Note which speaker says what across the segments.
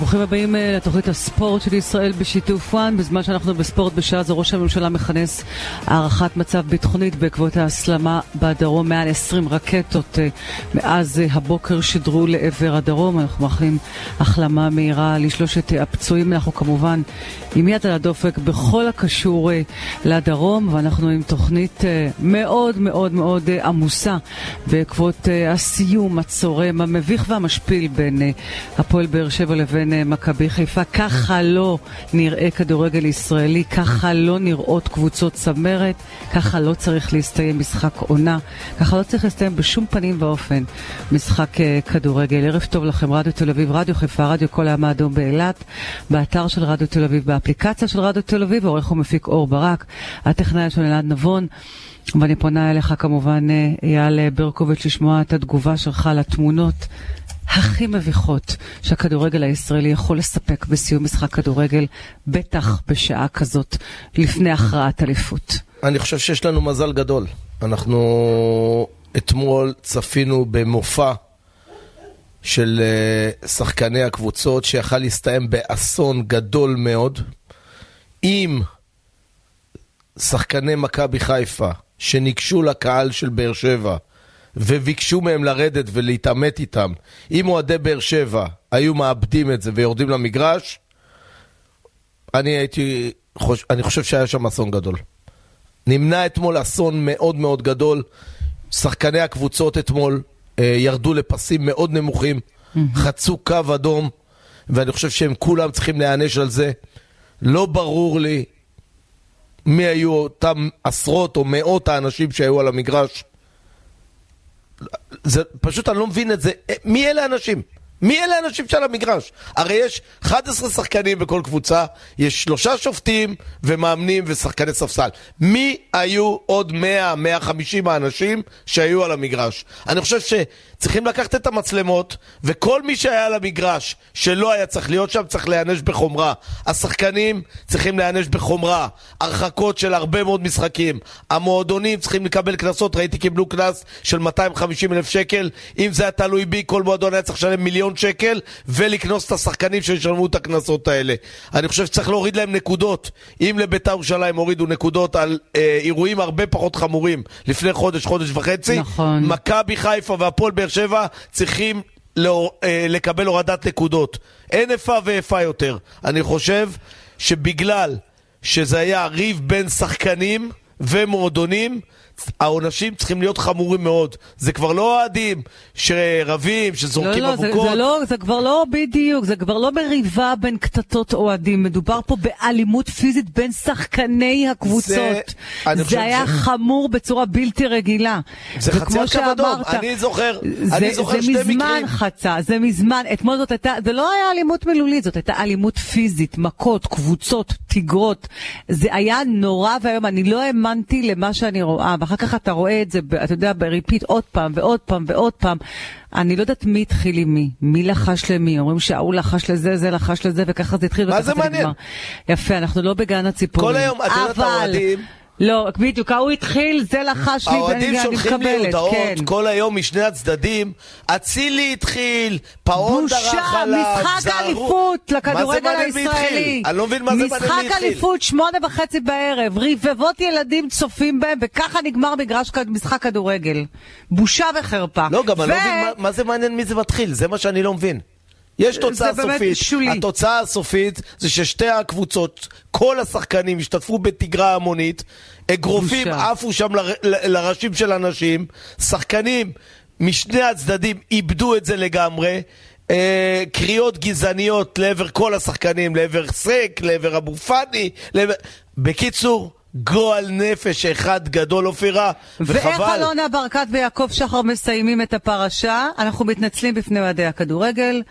Speaker 1: ברוכים הבאים אה, לתוכנית הספורט של ישראל בשיתוף וואן. בזמן שאנחנו בספורט בשעה זו ראש הממשלה מכנס הערכת מצב ביטחונית בעקבות ההסלמה בדרום. מעל 20 רקטות אה, מאז אה, הבוקר שידרו לעבר הדרום. אנחנו מאחלים החלמה מהירה לשלושת הפצועים. אנחנו כמובן עם יד על הדופק בכל הקשור לדרום, ואנחנו עם תוכנית מאוד מאוד מאוד עמוסה בעקבות הסיום הצורם, המביך והמשפיל בין הפועל באר שבע לבין... בין אה, מכבי חיפה. ככה לא נראה כדורגל ישראלי, ככה לא נראות קבוצות צמרת, ככה לא צריך להסתיים משחק עונה, ככה לא צריך להסתיים בשום פנים ואופן משחק אה, כדורגל. ערב טוב לכם, רדיו תל אביב, רדיו חיפה, רדיו כל הים האדום באילת, באתר של רדיו תל אביב, באפליקציה של רדיו תל אביב, עורך ומפיק אור ברק, הטכנאי של אלעד נבון. ואני פונה אליך כמובן, אה, אייל ברקוביץ', לשמוע את התגובה שלך לתמונות הכי מביכות שהכדורגל הישראלי יכול לספק בסיום משחק כדורגל, בטח בשעה כזאת, לפני הכרעת אליפות.
Speaker 2: אני חושב שיש לנו מזל גדול. אנחנו אתמול צפינו במופע של אה, שחקני הקבוצות שיכל להסתיים באסון גדול מאוד, עם שחקני מכבי חיפה שניגשו לקהל של באר שבע וביקשו מהם לרדת ולהתעמת איתם, אם אוהדי באר שבע היו מאבדים את זה ויורדים למגרש, אני הייתי, חוש... אני חושב שהיה שם אסון גדול. נמנע אתמול אסון מאוד מאוד גדול. שחקני הקבוצות אתמול אה, ירדו לפסים מאוד נמוכים, mm-hmm. חצו קו אדום, ואני חושב שהם כולם צריכים להיענש על זה. לא ברור לי מי היו אותם עשרות או מאות האנשים שהיו על המגרש. זה, פשוט אני לא מבין את זה. אה, מי אלה האנשים? מי אלה האנשים שעל המגרש? הרי יש 11 שחקנים בכל קבוצה, יש שלושה שופטים ומאמנים ושחקני ספסל. מי היו עוד 100, 150 האנשים שהיו על המגרש? אני חושב שצריכים לקחת את המצלמות, וכל מי שהיה על המגרש שלא היה צריך להיות שם, צריך להיענש בחומרה. השחקנים צריכים להיענש בחומרה. הרחקות של הרבה מאוד משחקים. המועדונים צריכים לקבל קנסות, ראיתי קיבלו קנס של 250 אלף שקל. אם זה היה תלוי בי, כל מועדון היה צריך לשלם מיליון מיליון שקל ולקנוס את השחקנים שישלמו את הקנסות האלה. אני חושב שצריך להוריד להם נקודות. אם לביתר ירושלים הורידו נקודות על אה, אירועים הרבה פחות חמורים לפני חודש, חודש וחצי,
Speaker 1: נכון.
Speaker 2: מכבי חיפה והפועל באר שבע צריכים לא, אה, לקבל הורדת נקודות. אין איפה ואיפה יותר. אני חושב שבגלל שזה היה ריב בין שחקנים ומועדונים, העונשים צריכים להיות חמורים מאוד. זה כבר לא אוהדים שרבים, שזורקים
Speaker 1: לא,
Speaker 2: לא, אבוקות.
Speaker 1: זה, זה, לא, זה כבר לא בדיוק, זה כבר לא מריבה בין קטטות אוהדים. מדובר פה באלימות פיזית בין שחקני הקבוצות. זה, זה היה ש... חמור בצורה בלתי רגילה.
Speaker 2: זה חצי הקו אדום, אני זוכר, זה, אני זוכר שתי מקרים.
Speaker 1: זה מזמן חצה, זה מזמן. אתמול זאת הייתה, זה לא היה אלימות מילולית, זאת הייתה אלימות פיזית, מכות, קבוצות, תגרות. זה היה נורא ואיום, אני לא האמנתי למה שאני רואה. ואחר כך אתה רואה את זה, אתה יודע, ב repeat עוד פעם ועוד פעם ועוד פעם. אני לא יודעת מי התחיל עם מי, מי לחש למי, אומרים שההוא לחש לזה, זה לחש לזה, וככה זה התחיל.
Speaker 2: מה זה מעניין?
Speaker 1: יפה, אנחנו לא בגן הציפורים.
Speaker 2: כל היום, את יודעת, האוהדים...
Speaker 1: לא, בדיוק, ההוא התחיל, זה לחש לי
Speaker 2: האוהדים שולחים לי הודעות כן. כל היום משני הצדדים, אצילי התחיל, פאון דרך עליו,
Speaker 1: בושה, משחק אליפות לכדורגל הישראלי.
Speaker 2: אני לא מבין מה זה מעניין התחיל.
Speaker 1: משחק אליפות, שמונה וחצי בערב, רבבות ילדים צופים בהם, וככה נגמר מגרש משחק כדורגל. בושה וחרפה.
Speaker 2: לא, גם ו... אני לא מבין מה, מה זה מעניין מי זה מתחיל, זה מה שאני לא מבין. יש תוצאה סופית. שולי. התוצאה הסופית זה ששתי הקבוצות, כל השחקנים השתתפו בתגרה המונית, אגרופים עפו שם ל, ל, לראשים של אנשים, שחקנים משני הצדדים איבדו את זה לגמרי. אה, קריאות גזעניות לעבר כל השחקנים, לעבר סק, לעבר אבו פאני, לעבר... בקיצור, גועל נפש אחד גדול אופירה, וחבל.
Speaker 1: ואיך אלונה ברקת ויעקב שחר מסיימים את הפרשה? אנחנו מתנצלים בפני אוהדי הכדורגל.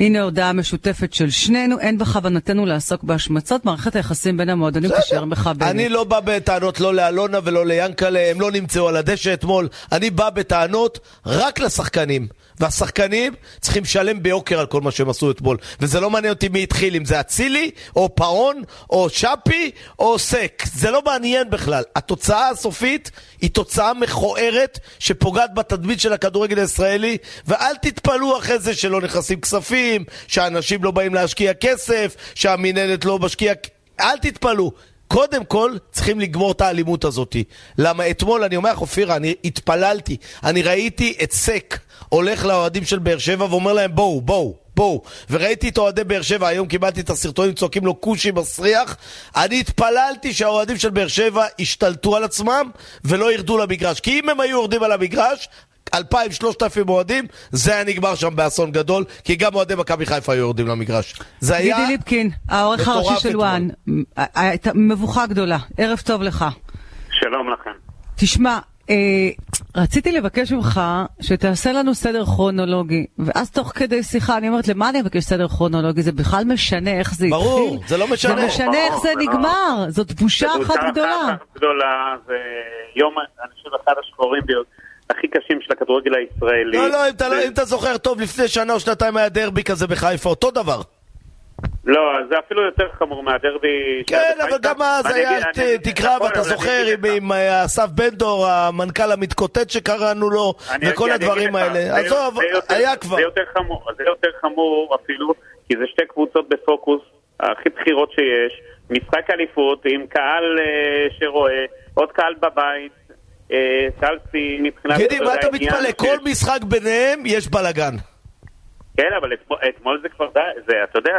Speaker 1: הנה הודעה משותפת של שנינו, אין בכוונתנו לעסוק בהשמצות, מערכת היחסים בין המועדונים תישאר מכבדת.
Speaker 2: אני לא בא בטענות לא לאלונה ולא ליאנקלה, הם לא נמצאו על הדשא אתמול, אני בא בטענות רק לשחקנים. והשחקנים צריכים לשלם ביוקר על כל מה שהם עשו אתמול. וזה לא מעניין אותי מי התחיל, אם זה אצילי, או פאון, או שפי, או סק. זה לא מעניין בכלל. התוצאה הסופית היא תוצאה מכוערת שפוגעת בתדמית של הכדורגל הישראלי, ואל תתפלאו אחרי זה שלא נכנסים כספים, שאנשים לא באים להשקיע כסף, שהמינהלת לא משקיעה... אל תתפלאו. קודם כל, צריכים לגמור את האלימות הזאת. למה אתמול, אני אומר לך, אופירה, אני התפללתי. אני ראיתי את סק הולך לאוהדים של באר שבע ואומר להם, בואו, בואו. בואו, וראיתי את אוהדי באר שבע, היום קיבלתי את הסרטונים, צועקים לו כושי מסריח. אני התפללתי שהאוהדים של באר שבע ישתלטו על עצמם ולא ירדו למגרש. כי אם הם היו יורדים על המגרש, אלפיים, שלושת אלפים אוהדים, זה היה נגמר שם באסון גדול, כי גם אוהדי מכבי חיפה היו יורדים למגרש. זה היה...
Speaker 1: גידי ליפקין, העורך הראשי של וואן, הייתה מבוכה גדולה. ערב טוב לך.
Speaker 3: שלום לכם.
Speaker 1: תשמע, אה, רציתי לבקש ממך שתעשה לנו סדר כרונולוגי, ואז תוך כדי שיחה אני אומרת, למה אני מבקש סדר כרונולוגי? זה בכלל משנה איך זה
Speaker 2: ברור,
Speaker 1: התחיל?
Speaker 2: ברור, זה לא משנה.
Speaker 1: זה משנה איך זה נגמר, זאת בושה אחת גדולה.
Speaker 3: בושה אחת גדולה, זה יום, אני חושב, אחד השחורים ביותר. הכי קשים של הכדורגל הישראלי.
Speaker 2: לא, לא, אם אתה, לא, אם אתה זוכר טוב, לפני שנה או שנתיים היה דרבי כזה בחיפה, אותו דבר.
Speaker 3: לא, זה אפילו יותר חמור מהדרבי
Speaker 2: כן, אבל גם אז היה תקרא, ואתה זוכר, עם אסף בן דור, המנכ"ל המתקוטט שקראנו לו, וכל הדברים האלה. עזוב, היה כבר.
Speaker 3: זה יותר חמור אפילו, כי זה שתי קבוצות בפוקוס, הכי בכירות שיש, משחק אליפות עם קהל אה, שרואה, עוד קהל בבית. קלפי מבחינת...
Speaker 2: גידי, מה אתה מתפלא? כל משחק ביניהם יש בלאגן.
Speaker 3: כן, אבל אתמול זה כבר די, אתה יודע,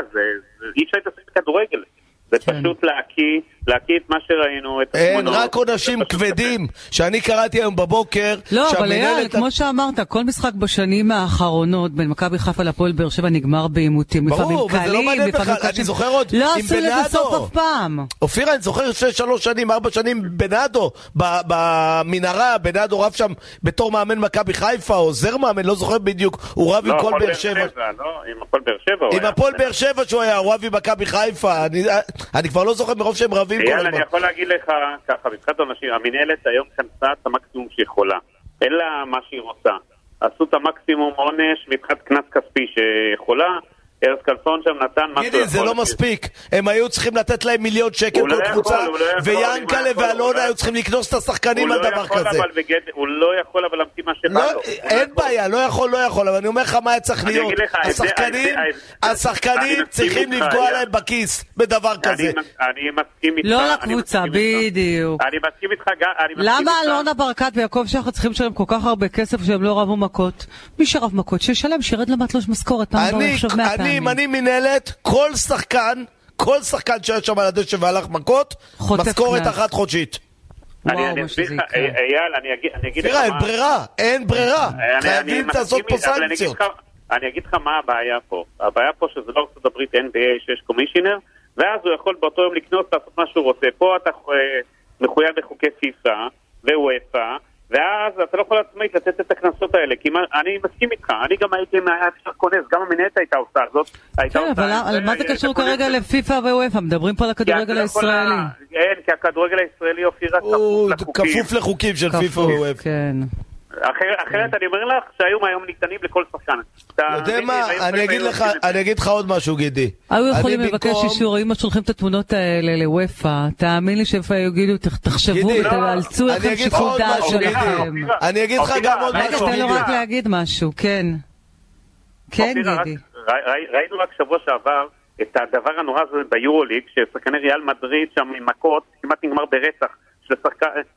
Speaker 3: אי אפשר להתעסק בכדורגל. זה כן. פשוט להקיא, להקיא את מה שראינו, את
Speaker 2: התמונות. אין, רק עונשים כבדים, שאני קראתי היום בבוקר,
Speaker 1: לא, אבל אייל, כמו שאמרת, כל משחק בשנים האחרונות בין מכבי חיפה לפועל באר שבע נגמר בעימותים.
Speaker 2: ברור, וזה לא מעניין בכלל, אני זוכר עוד,
Speaker 1: לא עשו לזה סוף אף פעם.
Speaker 2: אופירה, אני זוכר שלוש שנים, ארבע שנים, בנאדו, במנהרה, בנאדו רב שם בתור מאמן מכבי חיפה, עוזר מאמן, לא זוכר בדיוק, הוא רב עם כל באר שבע.
Speaker 3: לא, עם הפועל באר שבע.
Speaker 2: עם הפועל באר שבע שהוא היה, הוא רב עם מכבי חיפה. אני כבר לא זוכר מרוב שהם רבים כל הזמן.
Speaker 3: אני יכול להגיד לך ככה, מבחינת האנשים, המנהלת היום כנסה את המקסימום שהיא יכולה. אין לה מה שהיא רוצה. עשו את המקסימום עונש מבחינת קנס כספי שיכולה. ארז כלפון שם נתן משהו...
Speaker 2: גידי, זה לא מספיק. הם היו צריכים לתת להם מיליון שקל כל לא קבוצה, ויאנקלה ואלונה היו צריכים לקנוס את השחקנים על דבר כזה.
Speaker 3: הוא לא יכול אבל להמציא מה שבא
Speaker 2: לא, לו. אין בעיה, לא יכול, לא יכול, אבל אני אומר לך מה היה צריך להיות. השחקנים צריכים לפגוע להם בכיס בדבר כזה.
Speaker 3: אני מסכים איתך.
Speaker 1: לא לקבוצה, בדיוק.
Speaker 3: אני מסכים איתך.
Speaker 1: למה אלונה ברקת ויעקב שחר צריכים לשלם כל כך הרבה כסף שהם לא רבו מכות? מי שרב מכות, שישלם, שירד למטלוש משכורת.
Speaker 2: אני אם אני מנהלת, כל שחקן, כל שחקן שהיה שם על הדשא והלך מכות, משכורת אחת חודשית.
Speaker 3: אני אסביר לך, אייל, אני אגיד לך
Speaker 2: מה... אין ברירה, אין ברירה. חייבים לעשות פה סנקציות.
Speaker 3: אני אגיד לך מה הבעיה פה. הבעיה פה שזה לא ארצות הברית NBA שיש קומישיונר, ואז הוא יכול באותו יום לקנות, לעשות מה שהוא רוצה. פה אתה מחויב בחוקי פיפ"א ווופ"א. ואז אתה לא יכול עצמאית לתת את הקנסות האלה, כי אני מסכים איתך, אני גם הייתי, היה אפשר כונס, גם המנהלת הייתה עושה זאת.
Speaker 1: כן, אבל מה זה קשור כרגע לפיפ"א ווופ"א? מדברים פה על הכדורגל הישראלי.
Speaker 3: אין, כי הכדורגל הישראלי אופירה כפוף
Speaker 2: לחוקים. כפוף לחוקים של פיפ"א ווופ"א.
Speaker 1: כן.
Speaker 3: אחרת אני אומר לך שהיום היום ניתנים לכל שחקן.
Speaker 2: אתה יודע מה, אני אגיד לך עוד משהו, גידי.
Speaker 1: היו יכולים לבקש אישור, אם שולחים את התמונות האלה לוופא, תאמין לי שוופא יגידו, תחשבו, תאלצו לכם שיקול דעת שלכם.
Speaker 2: אני אגיד לך גם עוד משהו,
Speaker 1: גידי. רגע, תן לו רק להגיד משהו, כן. כן, גידי.
Speaker 3: ראינו רק שבוע שעבר את הדבר הנורא הזה ביורוליג, ששחקני ריאל מדריד שם עם מכות, כמעט נגמר ברצח של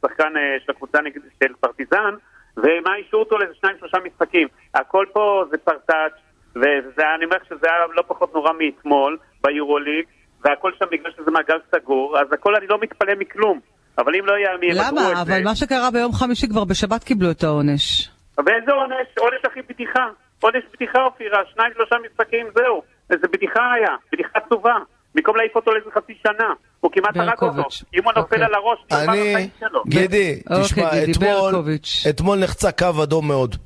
Speaker 3: שחקן של הקבוצה של פרטיזן. ומה אישרו אותו לאיזה שניים שלושה משחקים. הכל פה זה פרטאץ', ואני אומר שזה היה לא פחות נורא מאתמול ביורוליג, והכל שם בגלל שזה מעגל סגור, אז הכל אני לא מתפלא מכלום. אבל אם לא יהיה...
Speaker 1: למה? אבל מה שקרה ביום חמישי כבר בשבת קיבלו את העונש.
Speaker 3: ואיזה עונש? עונש הכי בדיחה. עונש בדיחה אופירה, שניים שלושה משחקים, זהו. איזה בדיחה היה, בדיחה עצובה. במקום להעיף אותו לאיזה חצי שנה. הוא כמעט הרג אותו. אם הוא נופל אוקיי. על הראש,
Speaker 2: אני, גידי, אוקיי, תשמע, אתמול נחצה קו אדום מאוד.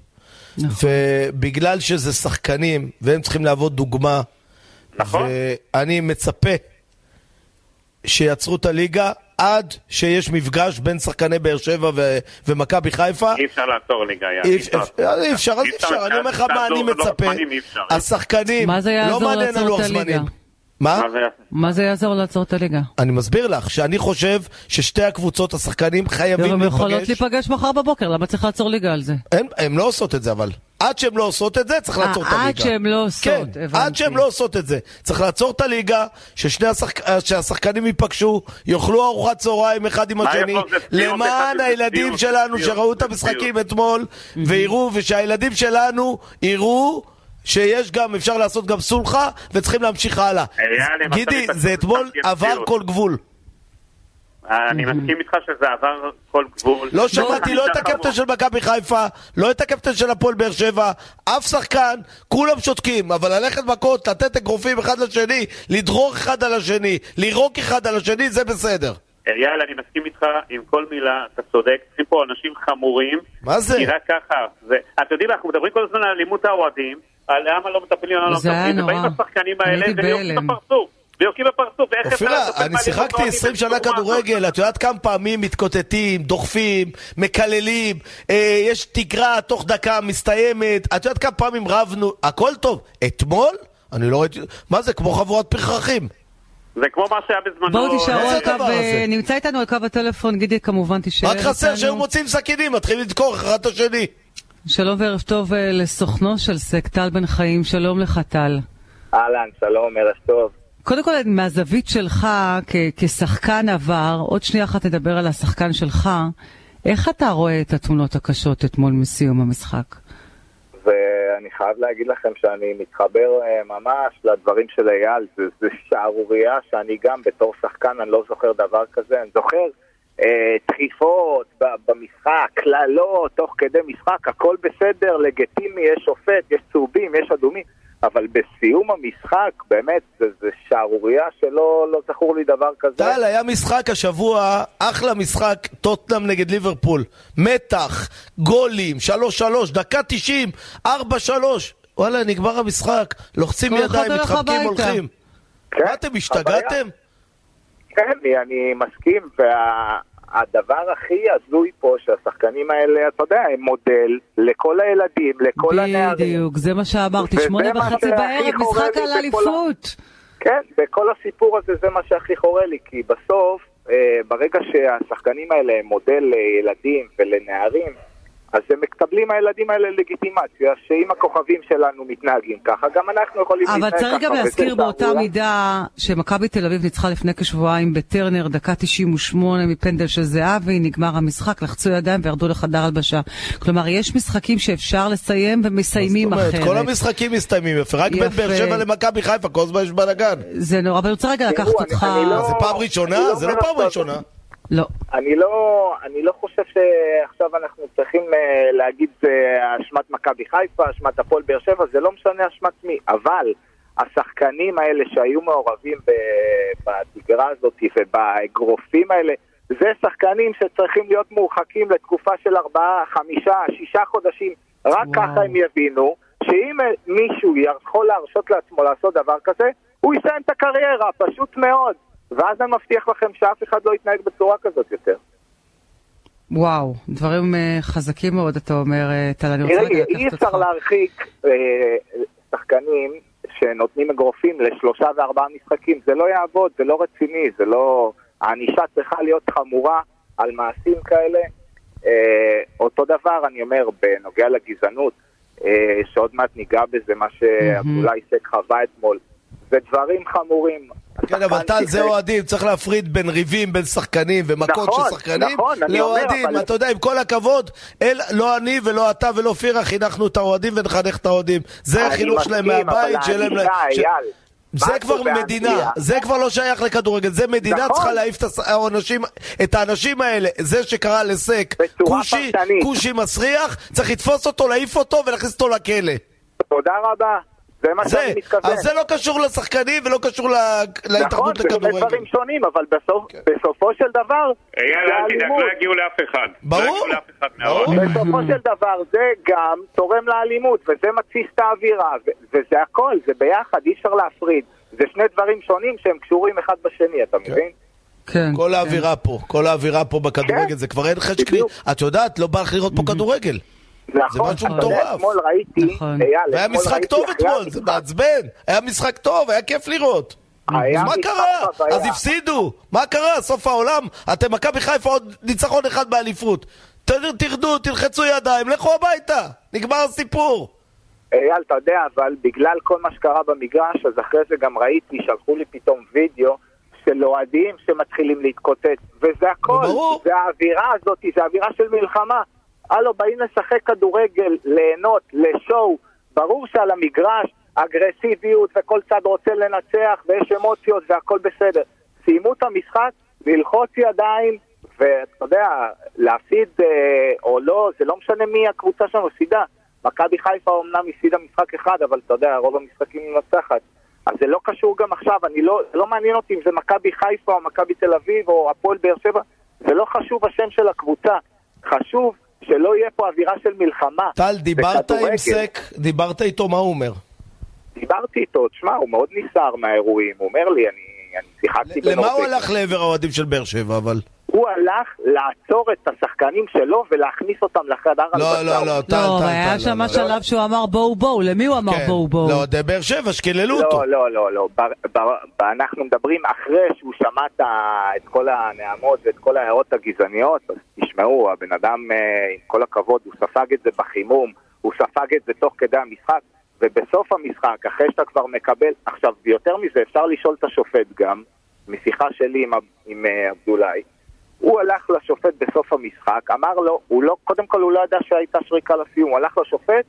Speaker 2: נכון. ובגלל שזה שחקנים, והם צריכים להוות דוגמה,
Speaker 3: נכון.
Speaker 2: ואני מצפה שיצרו את הליגה עד שיש מפגש בין שחקני באר שבע ו- ומכבי חיפה.
Speaker 3: אי אפשר לעצור ליגה, אייל.
Speaker 2: אי אפשר, אי אפשר, אז אי אפשר, אני אומר לך מה אני מצפה. השחקנים, לא מעניין הלוח? זמנים. מה?
Speaker 3: מה זה
Speaker 1: יעזור לעצור את הליגה?
Speaker 2: אני מסביר לך שאני חושב ששתי הקבוצות, השחקנים חייבים
Speaker 1: הן יכולות
Speaker 2: להיפגש.
Speaker 1: להיפגש מחר בבוקר, למה צריך לעצור ליגה על זה?
Speaker 2: הן, לא עושות את זה אבל. עד שהן לא עושות את זה, צריך
Speaker 1: אה,
Speaker 2: לעצור את
Speaker 1: עד
Speaker 2: הליגה.
Speaker 1: שהן לא עושות,
Speaker 2: כן,
Speaker 1: הבנתי.
Speaker 2: עד שהן לא עושות את זה. צריך לעצור את הליגה, ששני השחק... אה, שהשחקנים ייפגשו, יאכלו ארוחת צהריים אחד עם השני, למען הילדים שלנו שראו את המשחקים. אתמול, ויראו, ושהילדים שלנו יראו שיש גם, אפשר לעשות גם סולחה, וצריכים להמשיך הלאה.
Speaker 3: הם
Speaker 2: גידי, זה אתמול
Speaker 3: את
Speaker 2: עבר. כל גבול.
Speaker 3: אני מסכים איתך שזה עבר כל גבול.
Speaker 2: לא שמעתי לא את הקפטן של מכבי חיפה, לא את הקפטן של הפועל באר שבע, אף שחקן, כולם שותקים, אבל ללכת מכות, לתת אגרופים אחד לשני, לדרוך אחד על השני, לירוק אחד על השני, זה בסדר.
Speaker 3: אייל, אני מסכים איתך עם כל מילה, אתה צודק, צריכים פה אנשים חמורים.
Speaker 2: מה זה?
Speaker 3: כי רק ככה, זה, אתם יודעים, אנחנו מדברים כל הזמן על אלימות האוהדים, למה לא מטפלים, למה לא
Speaker 1: זה היה
Speaker 3: מטפלים, ובאים
Speaker 1: נורא.
Speaker 3: השחקנים
Speaker 1: אני
Speaker 3: האלה ויורקים. בפרצוף, ויורקים בפרצוף, אפשר
Speaker 2: אופירה, אני שיחקתי
Speaker 3: אוהדים
Speaker 2: 20 שנה? כדורגל, את יודעת כמה פעמים מתקוטטים, דוחפים, מקללים, אה, יש תקרה תוך דקה מסתיימת, את יודעת כמה פעמים רבנו, הכל טוב. אתמול? אני לא ראיתי, מה זה, כמו חבורת פרחחים.
Speaker 3: זה כמו מה שהיה בזמנו.
Speaker 1: בואו תישארו על קו? אה, נמצא איתנו על קו הטלפון, גידי כמובן תישאר
Speaker 2: רק חסר
Speaker 1: איתנו.
Speaker 2: שהיו מוצאים סכינים, מתחילים לדקור אחד את השני.
Speaker 1: שלום וערב טוב אה, לסוכנו של סק, טל בן חיים, שלום לך טל.
Speaker 4: אהלן, שלום, ערב טוב.
Speaker 1: קודם כל, מהזווית שלך כ- כשחקן עבר, עוד שנייה אחת נדבר על השחקן שלך, איך אתה רואה את התמונות הקשות אתמול מסיום המשחק?
Speaker 4: ואני חייב להגיד לכם שאני מתחבר אה, ממש לדברים של אייל, זה, זה שערורייה שאני גם בתור שחקן, אני לא זוכר דבר כזה, אני זוכר דחיפות ב- במשחק, קללות, תוך כדי משחק, הכל בסדר, לגיטימי, יש שופט, יש צהובים, יש אדומים, אבל בסיום המשחק, באמת, זה, זה שערורייה שלא לא זכור לי דבר כזה.
Speaker 2: טל, היה משחק השבוע, אחלה משחק, טוטנאם נגד ליברפול. מתח, גולים, 3-3, דקה 90, 4-3. וואלה, נגמר המשחק. לוחצים ידיים, מתחבקים. הולכים.
Speaker 4: כן,
Speaker 2: מה, אתם השתגעתם?
Speaker 4: כן, אני- אני מסכים, והדבר הכי הזוי פה, שהשחקנים האלה, אתה יודע, הם מודל לכל הילדים, לכל הנערים.
Speaker 1: בדיוק, זה מה שאמרתי, שמונה וחצי בערב, משחק על אליפות.
Speaker 4: כן, וכל הסיפור הזה זה מה שהכי חורה לי, כי בסוף, אה, ברגע שהשחקנים האלה הם מודל לילדים ולנערים, אז הם מקבלים הילדים האלה לגיטימציה, שאם הכוכבים שלנו מתנהגים ככה, גם אנחנו יכולים להתנהג
Speaker 1: אבל
Speaker 4: ככה.
Speaker 1: צריך גם להזכיר באותה
Speaker 4: שערורייה.
Speaker 1: מידה שמכבי תל אביב ניצחה לפני כשבועיים בטרנר, דקה 98 מפנדל של זהבי, נגמר המשחק, לחצו ידיים וירדו לחדר הלבשה. כלומר, יש משחקים שאפשר לסיים ומסיימים
Speaker 2: זאת אומרת,
Speaker 1: אחרת.
Speaker 2: כל המשחקים מסתיימים יפה, רק בין. באר שבע למכבי חיפה, כל הזמן יש בלאגן.
Speaker 1: זה נורא, אבל אני רוצה רגע לקחת אותך...
Speaker 4: לא-
Speaker 2: זה פעם ראשונה?
Speaker 4: לא
Speaker 2: זה לא פעם ראשונה.
Speaker 1: לא.
Speaker 4: אני לא, אני לא חושב שעכשיו אנחנו צריכים uh, להגיד uh, אשמת מכבי חיפה, אשמת הפועל באר שבע, זה לא משנה אשמת מי, אבל השחקנים האלה שהיו מעורבים בתגרה הזאת ובאגרופים האלה, זה שחקנים שצריכים להיות מורחקים לתקופה של ארבעה, חמישה, שישה חודשים, רק
Speaker 1: וואו.
Speaker 4: ככה הם יבינו שאם אה, מישהו יכול להרשות לעצמו לעשות דבר כזה, הוא יסיים את הקריירה, פשוט מאוד. ואז אני מבטיח לכם שאף אחד לא יתנהג בצורה כזאת יותר.
Speaker 1: וואו, דברים אה, חזקים מאוד, אתה אומר, אה, טל, אני רוצה רגע
Speaker 4: אי
Speaker 1: לקחת
Speaker 4: אפשר
Speaker 1: אותך.
Speaker 4: להרחיק אה, שחקנים שנותנים אגרופים לשלושה וארבעה משחקים, זה לא יעבוד, זה לא רציני, זה לא... הענישה צריכה להיות חמורה על מעשים כאלה. אותו דבר, אני אומר, בנוגע לגזענות, שעוד מעט ניגע בזה, מה שאולי סק חווה אתמול, זה דברים חמורים.
Speaker 2: כן, אבל טל, זה אוהדים, צריך להפריד בין ריבים, בין שחקנים ומכות
Speaker 4: נכון,
Speaker 2: של שחקנים
Speaker 4: נכון, אני אומר,
Speaker 2: לאוהדים.
Speaker 4: אבל-
Speaker 2: אתה יודע, עם כל הכבוד, אל- לא אני ולא אתה ולא פירה חינכנו את האוהדים ונחנך את האוהדים. זה החינוך שלהם מהבית, שלהם... ש- זה כבר. מדינה, זה כבר לא שייך לכדורגל, זה מדינה
Speaker 4: נכון.
Speaker 2: צריכה להעיף את האנשים, את האנשים האלה, זה שקרא לסק, כושי. כושי מסריח, צריך לתפוס אותו, להעיף אותו ולהכניס אותו לכלא.
Speaker 4: תודה רבה. זה מה
Speaker 2: זה,
Speaker 4: שאני מתכוון.
Speaker 2: אז זה לא קשור לשחקנים ולא קשור ל-
Speaker 4: נכון,
Speaker 2: להתאחדות
Speaker 4: זה באמת
Speaker 2: לכדורגל.
Speaker 4: דברים שונים, אבל בסוף, בסופו של דבר,
Speaker 3: אייל,
Speaker 4: זה
Speaker 3: אל תדאג. לא יגיעו לאף אחד.
Speaker 2: ברור.
Speaker 3: לא יגיעו לאף אחד
Speaker 2: ברור.
Speaker 4: בסופו של דבר זה גם תורם לאלימות, וזה מתסיס את האווירה, ו- וזה הכל, זה ביחד, אי אפשר להפריד. זה שני דברים שונים שהם קשורים אחד בשני, אתה
Speaker 2: כן.
Speaker 4: מבין?
Speaker 1: כן.
Speaker 2: כל האווירה פה, כל האווירה פה בכדורגל,
Speaker 4: כן.
Speaker 2: זה כבר אין חשק לי. את יודעת, לא בא לך לראות פה כדורגל.
Speaker 4: נכון,
Speaker 2: משהו
Speaker 4: אתה יודע,
Speaker 2: מטורף.
Speaker 4: אתמול ראיתי,
Speaker 1: נכון.
Speaker 4: אייל,
Speaker 2: והיה
Speaker 4: אתמול
Speaker 2: משחק
Speaker 4: ראיתי
Speaker 2: טוב אתמול, זה מעצבן. היה משחק טוב, היה כיף לראות.
Speaker 4: היה
Speaker 2: אז מה קרה? אז הפסידו. מה קרה? סוף העולם? אתם מכבי חיפה עוד ניצחון אחד באליפות. תרדו, תלחצו ידיים, לכו הביתה. נגמר הסיפור.
Speaker 4: אייל, אתה יודע, אבל בגלל כל מה שקרה במגרש, אז אחרי זה גם ראיתי, שלחו לי פתאום וידאו של אוהדים שמתחילים להתקוטט, וזה הכל,
Speaker 2: ברור.
Speaker 4: זה האווירה הזאת, זה אווירה של מלחמה. הלו, באים לשחק כדורגל, ליהנות, לשואו, ברור שעל המגרש אגרסיביות וכל צד רוצה לנצח ויש אמוציות והכל בסדר. סיימו את המשחק, ללחוץ ידיים, ואתה יודע, להפסיד אה, או לא, זה לא משנה מי הקבוצה שמפסידה. מכבי חיפה אומנם הפסידה משחק אחד, אבל אתה יודע, רוב המשחקים מנצחת. אז זה לא קשור גם עכשיו, אני לא, לא מעניין אותי אם זה מכבי חיפה או מכבי תל אביב או הפועל באר שבע, זה לא חשוב השם של הקבוצה. חשוב שלא יהיה פה אווירה של מלחמה.
Speaker 2: טל, דיברת עם. סק? דיברת איתו, מה הוא אומר?
Speaker 4: דיברתי איתו, תשמע, הוא מאוד נסער מהאירועים, הוא אומר לי, אני, אני שיחקתי
Speaker 2: למה הוא
Speaker 4: בנורבגיה.
Speaker 2: הלך לעבר האוהדים של באר שבע, אבל?
Speaker 4: הוא הלך לעצור את השחקנים שלו ולהכניס אותם לחדר
Speaker 2: לא,
Speaker 4: הלבשה.
Speaker 2: לא, לא, טל,
Speaker 1: לא,
Speaker 2: טל,
Speaker 1: היה
Speaker 2: טל,
Speaker 1: שם
Speaker 2: לא, לא.
Speaker 1: שלב שהוא אמר בואו בואו, למי הוא אמר
Speaker 2: כן.
Speaker 1: בואו בואו?
Speaker 2: לא, די באר שבע, שקיללו אותו.
Speaker 4: לא, לא, לא, לא. בר, אנחנו מדברים אחרי שהוא שמע את, כל הנעמות ואת כל ההערות הגזעניות, אז תשמעו, הבן אדם, אה, עם כל הכבוד, הוא ספג את זה בחימום, הוא ספג את זה תוך כדי המשחק, ובסוף המשחק, אחרי שאתה כבר מקבל, עכשיו, יותר מזה, אפשר לשאול את השופט גם, משיחה שלי עם, עם אה, עבדולאי, הוא הלך לשופט בסוף המשחק, אמר לו, הוא לא, קודם כל הוא לא ידע שהייתה שריקה לסיום, הוא הלך לשופט,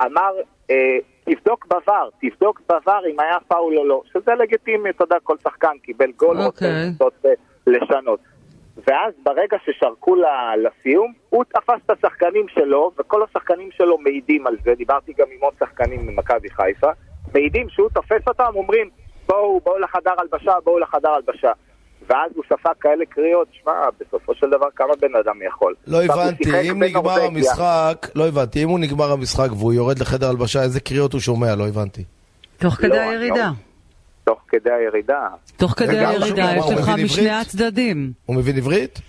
Speaker 4: אמר, אה, תבדוק בVAR, תבדוק בVAR אם היה פאול או לא, שזה לגיטימי, אתה יודע, כל שחקן קיבל גול, רוצה
Speaker 1: אוקיי.
Speaker 4: לנסות אה, לשנות. ואז ברגע ששרקו לסיום, הוא תפס את השחקנים שלו, וכל השחקנים שלו מעידים על זה, דיברתי גם עם עוד שחקנים ממכבי חיפה, מעידים שהוא תופס אותם, אומרים, בואו, בואו לחדר הלבשה, בואו לחדר הלבשה. ואז הוא ספג כאלה קריאות, שמע, בסופו של דבר כמה בן אדם יכול.
Speaker 2: לא הבנתי, אם נגמר. המשחק, לא הבנתי, אם הוא נגמר המשחק והוא יורד לחדר הלבשה, איזה קריאות הוא שומע? לא הבנתי.
Speaker 1: תוך כדי
Speaker 4: לא,
Speaker 1: הירידה.
Speaker 4: תוך כדי הירידה.
Speaker 1: תוך כדי הירידה, יש לך? משני הצדדים.
Speaker 2: הוא מבין עברית?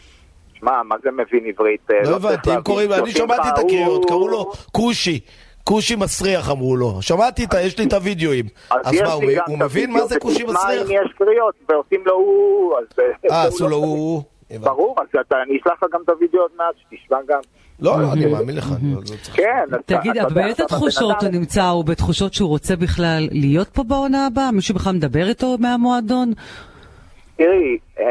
Speaker 4: שמע, מה זה מבין עברית? אה,
Speaker 2: לא
Speaker 4: צריך
Speaker 2: הבנתי, אם. קוראים, אני שמעתי את הקריאות, קראו לו כושי. כושי מסריח אמרו לו. שמעתי את. יש לי את הווידאוים. אז מה, הוא הוא מבין מה זה כושי מסריח?
Speaker 4: אם יש קריאות, ועושים לו הוא... אז,
Speaker 2: אה,
Speaker 4: הוא
Speaker 2: עשו לו
Speaker 4: לא-
Speaker 2: הוא... הבנתי.
Speaker 4: ברור, אז אתה, אני אשלח לך גם את הוידאו עוד מעט, שתשמע גם.
Speaker 2: לא, לא, אני מאמין לך. אני לא- לא צריך-
Speaker 4: כן, אתה-
Speaker 1: תגיד, באיזה תחושות הוא נמצא? הוא בתחושות שהוא רוצה בכלל להיות פה בעונה הבאה? מישהו בכלל מדבר איתו מהמועדון?
Speaker 4: תראי, אה,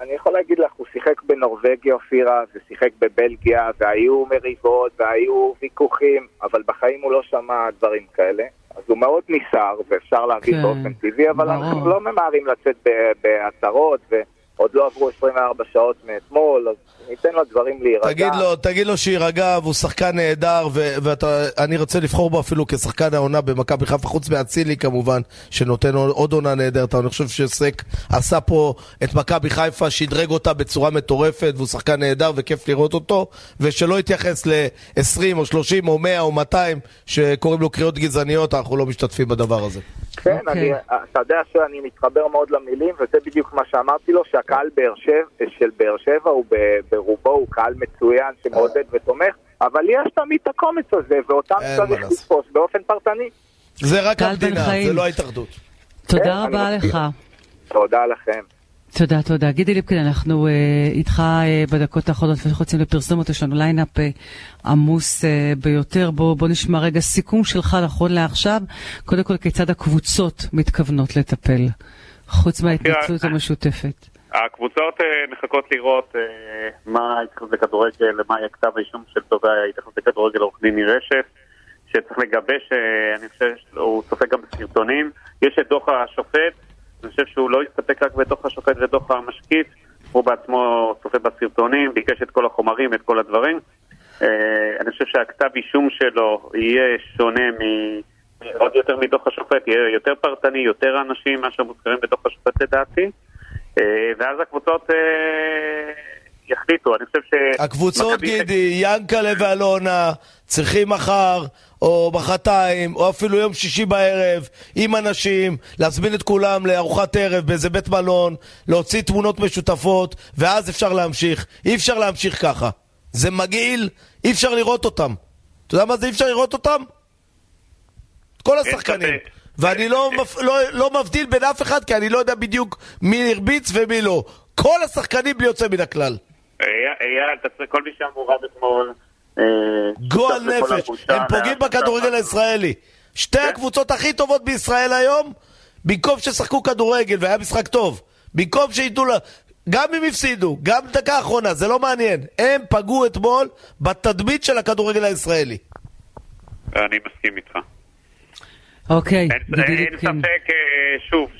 Speaker 4: אני יכול להגיד לך, הוא שיחק בנורבגיה, אופירה, ושיחק בבלגיה, והיו מריבות, והיו ויכוחים, אבל בחיים הוא לא שמע דברים כאלה. אז הוא מאוד נסער, ואפשר להבין
Speaker 1: כן,
Speaker 4: באופן טבעי, אבל
Speaker 1: ברור.
Speaker 4: אנחנו לא ממהרים לצאת בהצהרות, ועוד לא עברו 24 שעות מאתמול, אז ניתן לו דברים להירגע.
Speaker 2: תגיד לו, תגיד לו שיירגע, והוא שחקן נהדר, ואני רוצה לבחור בו אפילו כשחקן העונה במכבי חיפה, חוץ מאצילי כמובן, שנותן עוד- עונה נהדרת, אני חושב שסק עשה פה את מכבי חיפה, שדרג אותה בצורה מטורפת, והוא שחקן נהדר וכיף לראות אותו, ושלא יתייחס ל-20 או 30 או 100 או 200 שקוראים לו קריאות גזעניות, אנחנו לא משתתפים בדבר הזה.
Speaker 4: כן,
Speaker 1: אוקיי.
Speaker 4: אני, אתה יודע שאני מתחבר מאוד למילים, וזה בדיוק מה שאמרתי לו, שהקהל באר שבע, של באר שבע הוא ב- ברובו הוא קהל מצוין שמעודד ותומך, אבל יש תמיד את הקומץ הזה, ואותם צריך. לתפוס באופן פרטני.
Speaker 2: זה רק המדינה. זה לא ההתאחדות.
Speaker 1: תודה
Speaker 4: כן,
Speaker 1: רבה. לך.
Speaker 4: תודה לכם.
Speaker 1: תודה, תודה. גידי ליפקין, אנחנו אה, איתך אה, בדקות האחרונות, יוצאים לפרסומות, יש לנו lineup אה, עמוס אה, ביותר. בוא, בוא נשמע רגע סיכום שלך נכון לעכשיו. קודם כל, כיצד הקבוצות מתכוונות לטפל, חוץ מההתנצלות המשותפת.
Speaker 3: הקבוצות אה, מחכות לראות אה, מה ההתייחסות לכדורגל, מה יהיה כתב האישום של תובע ההתייחסות לכדורגל עורך דין רשף, שצריך לגבש, אה, אני חושב שהוא צופה גם בסרטונים. יש את דוח השופט, אני חושב שהוא לא הסתפק רק בדוח השופט ודוח המשקיף, הוא בעצמו צופה בסרטונים, ביקש את כל החומרים, את כל הדברים. אני חושב שהכתב אישום שלו יהיה שונה מ... עוד יותר מדוח השופט, יהיה יותר פרטני, יותר אנשים מאשר מוזכרים בדוח השופט לדעתי. אה, ואז הקבוצות אה, יחליטו, אני חושב ש...
Speaker 2: הקבוצות, גידי, ינקלה ואלונה, צריכים מחר, או מחרתיים, או אפילו יום שישי בערב, עם אנשים, להזמין את כולם לארוחת ערב באיזה בית מלון, להוציא תמונות משותפות, ואז אפשר להמשיך. אי אפשר להמשיך ככה. זה מגעיל, אי אפשר לראות אותם. אתה יודע מה זה אי אפשר לראות אותם? כל השחקנים. ואני לא, מפ... לא, לא מבדיל בין אף אחד, כי אני לא יודע בדיוק מי הרביץ ומי לא. כל השחקנים בלי יוצא מן הכלל.
Speaker 3: אייל, אייל, כל מי שהיה מעורב אתמול... אה,
Speaker 2: גועל נפש, הם פוגעים
Speaker 3: וה-
Speaker 2: בכדורגל הישראלי. שתי
Speaker 3: כן.
Speaker 2: הקבוצות הכי טובות בישראל היום, במקום ששחקו כדורגל והיה משחק טוב, במקום שייתנו לה... גם אם הפסידו, גם דקה אחרונה, זה לא מעניין. הם פגעו אתמול בתדמית של הכדורגל הישראלי.
Speaker 3: אני מסכים איתך.
Speaker 1: אוקיי,
Speaker 3: אין,
Speaker 1: גידי
Speaker 3: אין
Speaker 1: ליפקין.
Speaker 3: ספק, אה, שוב,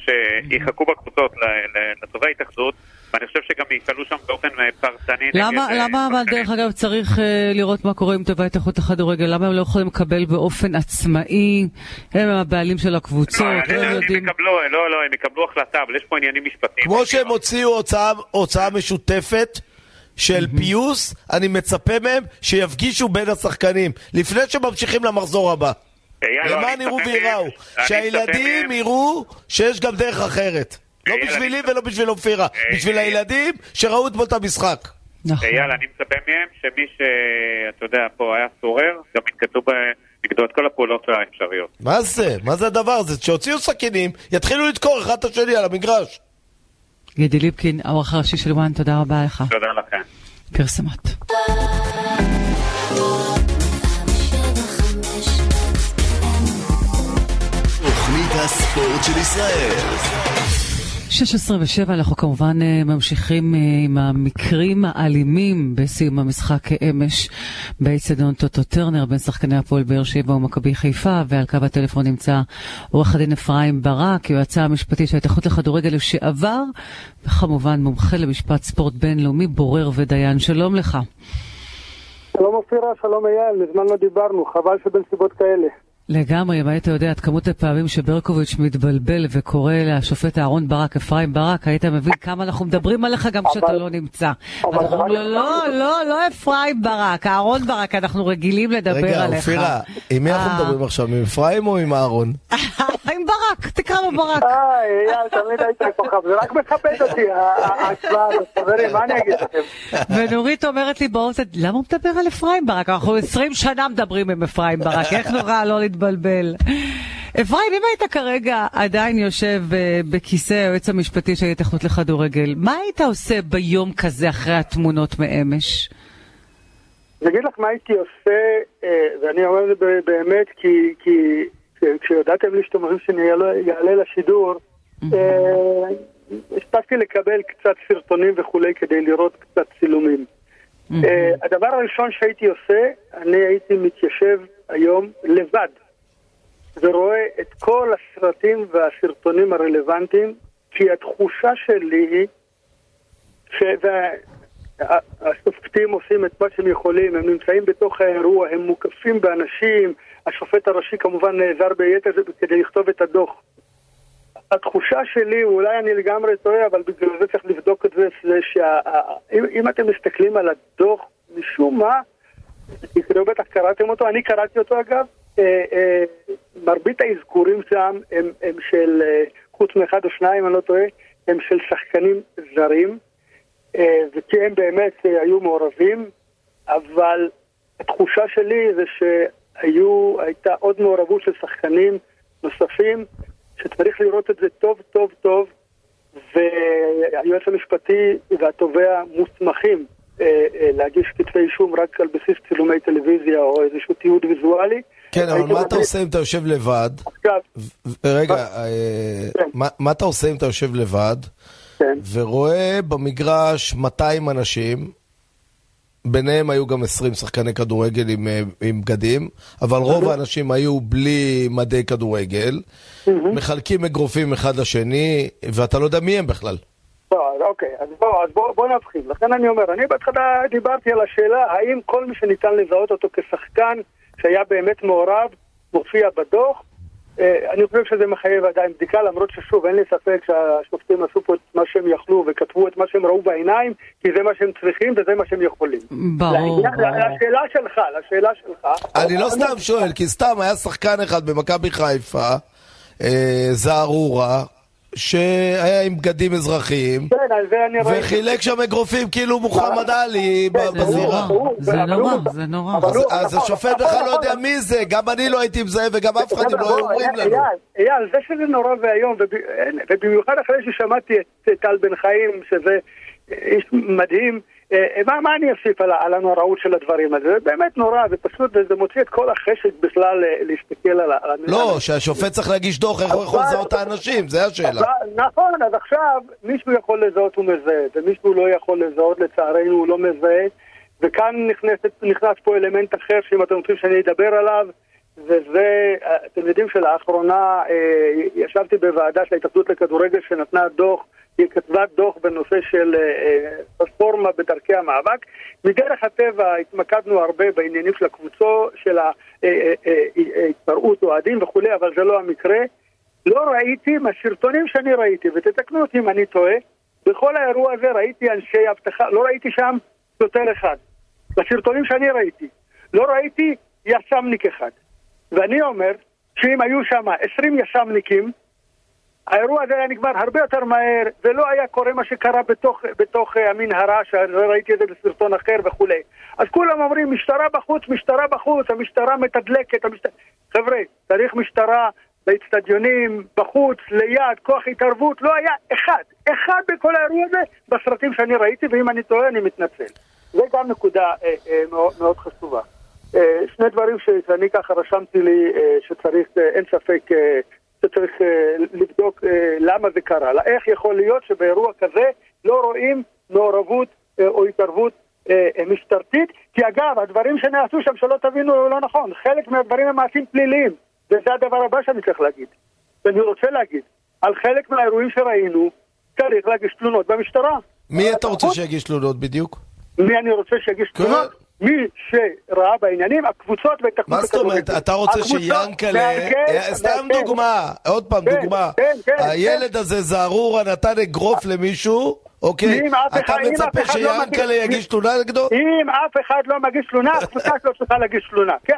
Speaker 3: שיחכו בקבוצות ל- ל- לטובי ההתאחדות, ואני חושב שגם יפעלו שם באופן אה, פרטני.
Speaker 1: למה,
Speaker 3: נגד, אה,
Speaker 1: למה אבל
Speaker 3: שחקנים.
Speaker 1: דרך אגב צריך אה, לראות מה קורה עם טובה התאחדות לכדורגל? למה הם לא יכולים לקבל באופן עצמאי? הם הבעלים של הקבוצות,
Speaker 3: לא,
Speaker 1: לא יודעים...
Speaker 3: יקבלו, לא, לא, הם יקבלו החלטה, אבל יש פה עניינים משפטיים.
Speaker 2: כמו שהם הוציאו הוצאה, הוצאה משותפת של פיוס, אני מצפה מהם שיפגישו בין השחקנים, לפני שממשיכים למחזור הבא. למען יראו וייראו. שהילדים יראו שיש גם דרך אחרת. לא בשבילי ולא בשביל אופירה. בשביל הילדים שראו אתמול את המשחק.
Speaker 1: נכון.
Speaker 3: אייל, אני מצפה מהם שמי שאתה יודע, פה היה סורר, גם ינקטו ב- נגדו את כל הפעולות האפשריות.
Speaker 2: מה זה? מה זה הדבר הזה? שהוציאו סכינים, יתחילו לדקור אחד את השני על המגרש.
Speaker 1: גידי ליפקין, העורך הראשי של וואן, תודה רבה לך.
Speaker 3: תודה לכם.
Speaker 1: פרסמת.
Speaker 5: הספורט של ישראל.
Speaker 1: 6.27, אנחנו כמובן אה, ממשיכים אה, עם המקרים האלימים בסיום המשחק אמש באיצטדיון טוטו טרנר בין שחקני הפועל באר שבע ומכבי חיפה, ועל קו הטלפון נמצא עורך הדין אפרים ברק, יועצה המשפטי של ההתאחדות לכדורגל לשעבר, וכמובן מומחה למשפט ספורט בינלאומי, בורר ודיין. שלום לך.
Speaker 6: שלום אופירה, שלום אייל, מזמן לא דיברנו, חבל שבנסיבות כאלה.
Speaker 1: לגמרי, אם היית יודע את כמות הפעמים שברקוביץ' מתבלבל וקורא לשופט אהרון ברק, אפרים ברק, היית מבין כמה אנחנו מדברים עליך גם כשאתה לא נמצא.
Speaker 6: אבל
Speaker 1: אנחנו אומרים לו,
Speaker 6: רק-
Speaker 1: לא, לא, לא אפרים ברק, אהרון ברק, אנחנו רגילים לדבר
Speaker 2: רגע,
Speaker 1: עליך.
Speaker 2: אופירה, עם מי
Speaker 1: אה.
Speaker 2: אנחנו מדברים עכשיו? עם אפרים או עם אהרון?
Speaker 1: עם ברק, תקרא לו ברק.
Speaker 6: אה, אייל, תמיד היית כוכב, זה רק מכבד אותי, ההצבעה הזאת, חברים, מה אני אגיד לכם?
Speaker 1: ונורית אומרת לי באוזן, למה הוא מדבר על אפרים ברק? אנחנו 20 שנה מדברים עם אפרים ברק, איך נורא לא להתבלבל. אפרים, אם היית כרגע עדיין יושב אה, בכיסא היועץ המשפטי של ההתאחדות לכדורגל, מה היית עושה ביום כזה אחרי התמונות מאמש?
Speaker 6: אני אגיד לך מה הייתי עושה, אה, ואני אומר את זה באמת, כי כי כשהודעתם לי שאתם אומרים שאני אעלה- לשידור, אה, הספקתי לקבל קצת סרטונים וכולי כדי לראות קצת צילומים. הדבר הראשון שהייתי עושה, אני הייתי מתיישב היום לבד ורואה את כל הסרטים והסרטונים הרלוונטיים, כי התחושה שלי היא שהשופטים עושים את מה שהם יכולים, הם נמצאים בתוך האירוע, הם מוקפים באנשים, השופט הראשי כמובן נעזר ביתר כדי לכתוב את הדוח. התחושה שלי, אולי אני לגמרי טועה, אבל בגלל זה צריך לבדוק את זה, זה שאם אתם מסתכלים על הדוח, משום מה, תקראו בטח קראתם אותו, אני קראתי אותו אגב, מרבית האזכורים שם הם, הם של, אה, חוץ מאחד או שניים, אני לא טועה, הם של שחקנים זרים, אה, וכי הם באמת אה, היו מעורבים, אבל התחושה שלי זה שהיו, הייתה עוד מעורבות של שחקנים נוספים, שצריך לראות את זה טוב טוב טוב, והיועץ המשפטי והתובע מוסמכים אה, אה, להגיש כתבי אישום רק על בסיס צילומי טלוויזיה או איזשהו תיעוד ויזואלי.
Speaker 2: כן, אבל מה אתה עושה אם אתה יושב לבד? רגע. מה- אתה עושה אם אתה יושב לבד. ורואה במגרש 200 אנשים, ביניהם היו גם 20 שחקני כדורגל עם, אה, עם בגדים, אבל רוב האנשים היו בלי מדי כדורגל, מחלקים אגרופים אחד לשני, ואתה לא יודע מי הם בכלל.
Speaker 6: לא, אוקיי, אז בוא, אז בוא, בוא נתחיל. לכן אני אומר, אני בהתחלה דיברתי על השאלה האם כל מי שניתן לזהות אותו כשחקן שהיה באמת מעורב, מופיע בדוח, אה, אני חושב שזה מחייב עדיין בדיקה, למרות ששוב, אין לי ספק שהשופטים עשו פה את מה שהם יכלו וכתבו את מה שהם ראו בעיניים, כי זה מה שהם צריכים וזה מה שהם יכולים.
Speaker 1: ברור.
Speaker 6: לשאלה שלך, לשאלה שלך.
Speaker 2: אני לא סתם שואל, כי סתם היה שחקן אחד במכבי חיפה, אה, זערורה, שהיה עם בגדים אזרחיים,
Speaker 6: כן.
Speaker 2: וחילק שם אגרופים כאילו מוחמד עלי
Speaker 6: כן,
Speaker 2: בזירה.
Speaker 1: זה נורא, זה נורא.
Speaker 2: אז-
Speaker 6: נכון,
Speaker 2: השופט
Speaker 6: נכון,
Speaker 2: בכלל לא
Speaker 6: נכון.
Speaker 2: יודע מי זה, גם אני לא הייתי מזהה וגם אף אחד לא היו
Speaker 6: חבר'ה,
Speaker 2: אומרים
Speaker 6: בוא,
Speaker 2: לנו.
Speaker 6: אייל, זה שזה נורא ואיום, וב- ובמיוחד אחרי ששמעתי את טל בן חיים, שזה איש מדהים, אה, מה, מה אני אוסיף על, על הנוראות של הדברים האלה? זה באמת נורא, זה פשוט, זה מוציא את כל החשק בכלל אה, להסתכל על ה...
Speaker 2: לא, שהשופט צריך להגיש דוח, איך הוא יכול לזהות את האנשים, זה השאלה.
Speaker 6: אבל- נכון, אז עכשיו מישהו יכול לזהות הוא מזהה, ומישהו לא יכול לזהות לצערנו הוא לא מזהה, וכאן נכנסת, נכנס פה אלמנט אחר שאם אתם רוצים שאני אדבר עליו, וזה, אה, אתם יודעים שלאחרונה אה, ישבתי בוועדה של ההתאחדות לכדורגל שנתנה דוח, היא כתבה דוח בנושא של אה, אה, בדרכי המאבק. מדרך הטבע התמקדנו הרבה בעניינים של הקבוצות, של ההתפרעות אוהדים וכולי, אבל זה לא המקרה. לא ראיתי, מהסרטונים שאני ראיתי, ותתקנו אותי אם אני טועה, בכל האירוע הזה ראיתי אנשי אבטחה, לא ראיתי שם שוטר אחד. בסרטונים שאני ראיתי, לא ראיתי יס"מניק אחד. ואני אומר שאם היו שם 20 יס"מניקים, האירוע הזה היה נגמר הרבה יותר מהר, ולא היה קורה מה שקרה בתוך, בתוך אה, המנהרה, שראיתי את זה בסרטון אחר וכולי. אז כולם אומרים, משטרה בחוץ, משטרה בחוץ, המשטרה מתדלקת, המשטרה... חבר'ה, צריך משטרה באצטדיונים, בחוץ, ליד, כוח התערבות, לא היה אחד, אחד בכל האירוע הזה בסרטים שאני ראיתי, ואם אני טועה אני מתנצל. זה גם נקודה אה, אה, מאוד, מאוד חשובה. אה, שני דברים שאני ככה רשמתי לי אה, שצריך, אה, אין ספק, שצריך לבדוק למה זה קרה. איך יכול להיות שבאירוע כזה לא רואים מעורבות או התערבות משטרתית? כי אגב, הדברים שנעשו שם, שלא תבינו לא נכון, חלק מהדברים הם מעשים פליליים, וזה הדבר הבא שאני צריך להגיד. ואני רוצה להגיד, על חלק מהאירועים שראינו, צריך להגיש תלונות במשטרה.
Speaker 2: מי אתה רוצה שיגיש תלונות בדיוק?
Speaker 6: מי אני רוצה שיגיש. תלונות? מי שראה בעניינים, הקבוצות והתאחדות
Speaker 2: מה זאת אומרת? אתה רוצה שיאנקלה, אה, סתם דוגמה, עוד פעם
Speaker 6: כן,
Speaker 2: דוגמה,
Speaker 6: כן, כן,
Speaker 2: הילד הזה זערורה נתן אגרוף למישהו, אוקיי, אתה מצפה
Speaker 6: לא
Speaker 2: שיאנקלה יגיש תלונה נגדו?
Speaker 6: אם אף אחד לא מגיש תלונה, הקבוצה שלו צריכה להגיש תלונה. כן,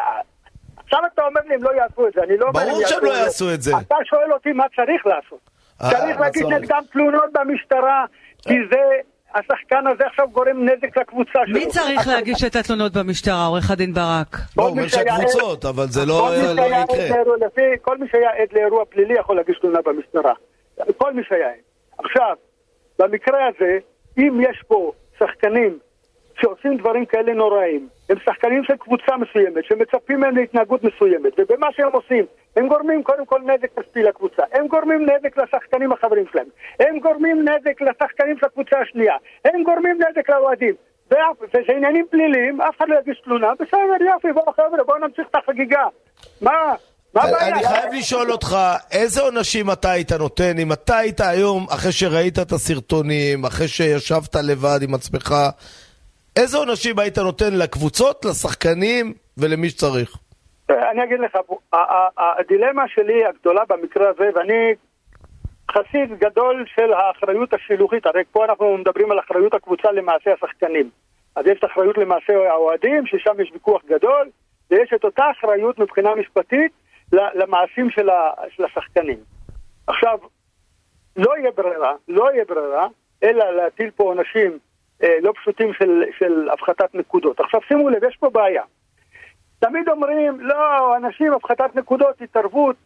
Speaker 6: עכשיו אתה אומר לי, הם לא יעשו את זה, אני לא אומר...
Speaker 2: ברור
Speaker 6: הם
Speaker 2: שהם לא יעשו את זה.
Speaker 6: אתה שואל אותי מה צריך לעשות.
Speaker 2: אה,
Speaker 6: צריך להגיש? נגדם תלונות במשטרה, כי זה... השחקן הזה עכשיו גורם נזק לקבוצה שלו.
Speaker 1: מי צריך להגיש את התלונות במשטרה, עורך הדין ברק?
Speaker 2: לא, הוא
Speaker 6: כל מי
Speaker 2: אומר שהקבוצות, אבל זה לא לא יקרה.
Speaker 6: כל מי שהיה עד לאירוע פלילי יכול להגיש תלונה במשטרה. כל מי שהיה עד. עכשיו, במקרה הזה, אם יש פה שחקנים שעושים דברים כאלה נוראים, הם שחקנים של קבוצה מסוימת, שמצפים מהם להתנהגות מסוימת, ובמה שהם עושים, הם גורמים קודם כל נזק כספי לקבוצה, הם גורמים נזק לשחקנים החברים שלהם, הם גורמים נזק לשחקנים של הקבוצה השנייה, הם גורמים נזק לאוהדים. וזה עניינים פליליים, אף אחד לא יגיש תלונה, בסדר, יופי, בואו חבר'ה, בואו נמשיך את החגיגה. מה? מה הבעיה?
Speaker 2: אני חייב לשאול אותך, איזה עונשים אתה היית נותן אם אתה היית היום, אחרי שראית את הסרטונים, אחרי שישבת לבד עם עצמך, איזה עונשים היית נותן לקבוצות, לשחקנים ולמי שצריך?
Speaker 6: אני אגיד לך, הדילמה שלי הגדולה במקרה הזה, ואני חסיד גדול של האחריות השילוחית, הרי פה אנחנו מדברים על אחריות הקבוצה למעשה השחקנים. אז יש אחריות למעשה האוהדים, ששם יש ויכוח גדול, ויש את אותה אחריות מבחינה משפטית למעשים של, השחקנים. עכשיו, לא יהיה ברירה, לא יהיה ברירה, אלא להטיל פה עונשים לא פשוטים של, של הפחתת נקודות. עכשיו שימו לב, יש פה בעיה. תמיד אומרים, לא, אנשים, הפחתת נקודות, התערבות,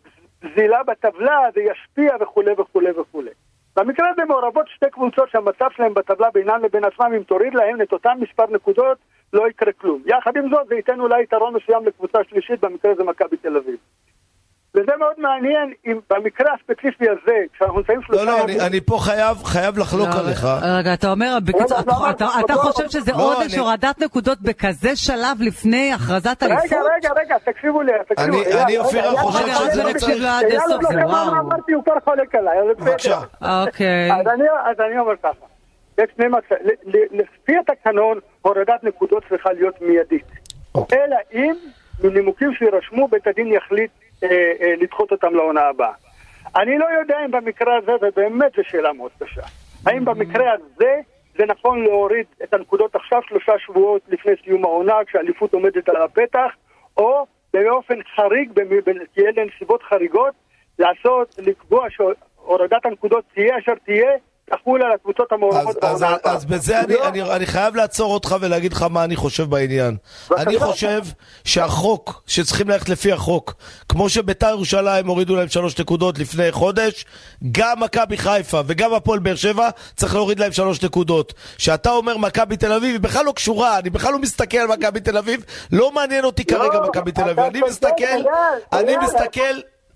Speaker 6: זילה בטבלה, זה ישפיע וכולי וכולי וכולי. במקרה הזה מעורבות שתי קבוצות שהמצב שלהם בטבלה בינן לבין עצמם, אם תוריד להם את אותם מספר נקודות, לא יקרה כלום. יחד עם זאת, זה ייתן אולי יתרון מסוים לקבוצה שלישית, במקרה הזה מכבי תל אביב. וזה מאוד מעניין, אם במקרה הספציפי הזה, כשאנחנו נמצאים
Speaker 2: לא,
Speaker 6: שלושה...
Speaker 2: לא,
Speaker 6: ימים-
Speaker 2: אני, אני פה חייב, חייב לחלוק
Speaker 1: לא,
Speaker 2: עליך.
Speaker 1: רגע, אתה אומר, בקיצור,
Speaker 6: לא, לא,
Speaker 1: אתה-
Speaker 6: לא,
Speaker 1: אתה
Speaker 6: לא,
Speaker 1: חושב
Speaker 6: לא,
Speaker 1: שזה
Speaker 2: לא, אני-
Speaker 1: הורדת נקודות בכזה שלב לפני הכרזת
Speaker 6: רגע,
Speaker 1: אליפות?
Speaker 6: רגע, רגע, תקשיבו לי, תקשיבו.
Speaker 2: אני-
Speaker 6: אייל,
Speaker 2: אני,
Speaker 6: רגע,
Speaker 2: אופירה, חושב
Speaker 1: שזה לא תקשיב לו עד הסוף,
Speaker 6: לא
Speaker 1: זה וואו.
Speaker 6: אמרתי, הוא כבר חולק עליי, אז.
Speaker 2: בבקשה.
Speaker 1: אוקיי.
Speaker 6: אז אני, אומר ככה, יש שני מצבים, ל- ל- לפי התקנון, הורדת נקודות צריכה להיות מיידית.
Speaker 2: אוקיי.
Speaker 6: אלא אם, מנימוקים שיירשמו, בית הדין יחליט לדחות אותם לעונה הבאה. אני לא יודע אם במקרה הזה, ובאמת זו שאלה מאוד קשה, האם במקרה הזה זה נכון להוריד את הנקודות עכשיו שלושה שבועות לפני סיום העונה, כשהאליפות עומדת על הפתח, או באופן חריג, תהיה לנסיבות חריגות, לעשות, לקבוע שהורדת הנקודות תהיה אשר תהיה, תחול על הקבוצות המעורבות
Speaker 2: בעונה הבאה. אז בזה אני, לא. אני, אני חייב לעצור אותך ולהגיד לך מה אני חושב בעניין. אני חושב שהחוק, שצריכים ללכת לפי החוק, כמו שביתר ירושלים הורידו להם שלוש נקודות לפני חודש, גם מכבי חיפה וגם הפועל באר שבע צריך להוריד להם שלוש נקודות. כשאתה אומר מכבי תל אביב, היא בכלל לא קשורה, אני בכלל לא מסתכל על מכבי תל אביב, לא מעניין אותי כרגע לא, מכבי תל אביב. אני מסתכל, אני מסתכל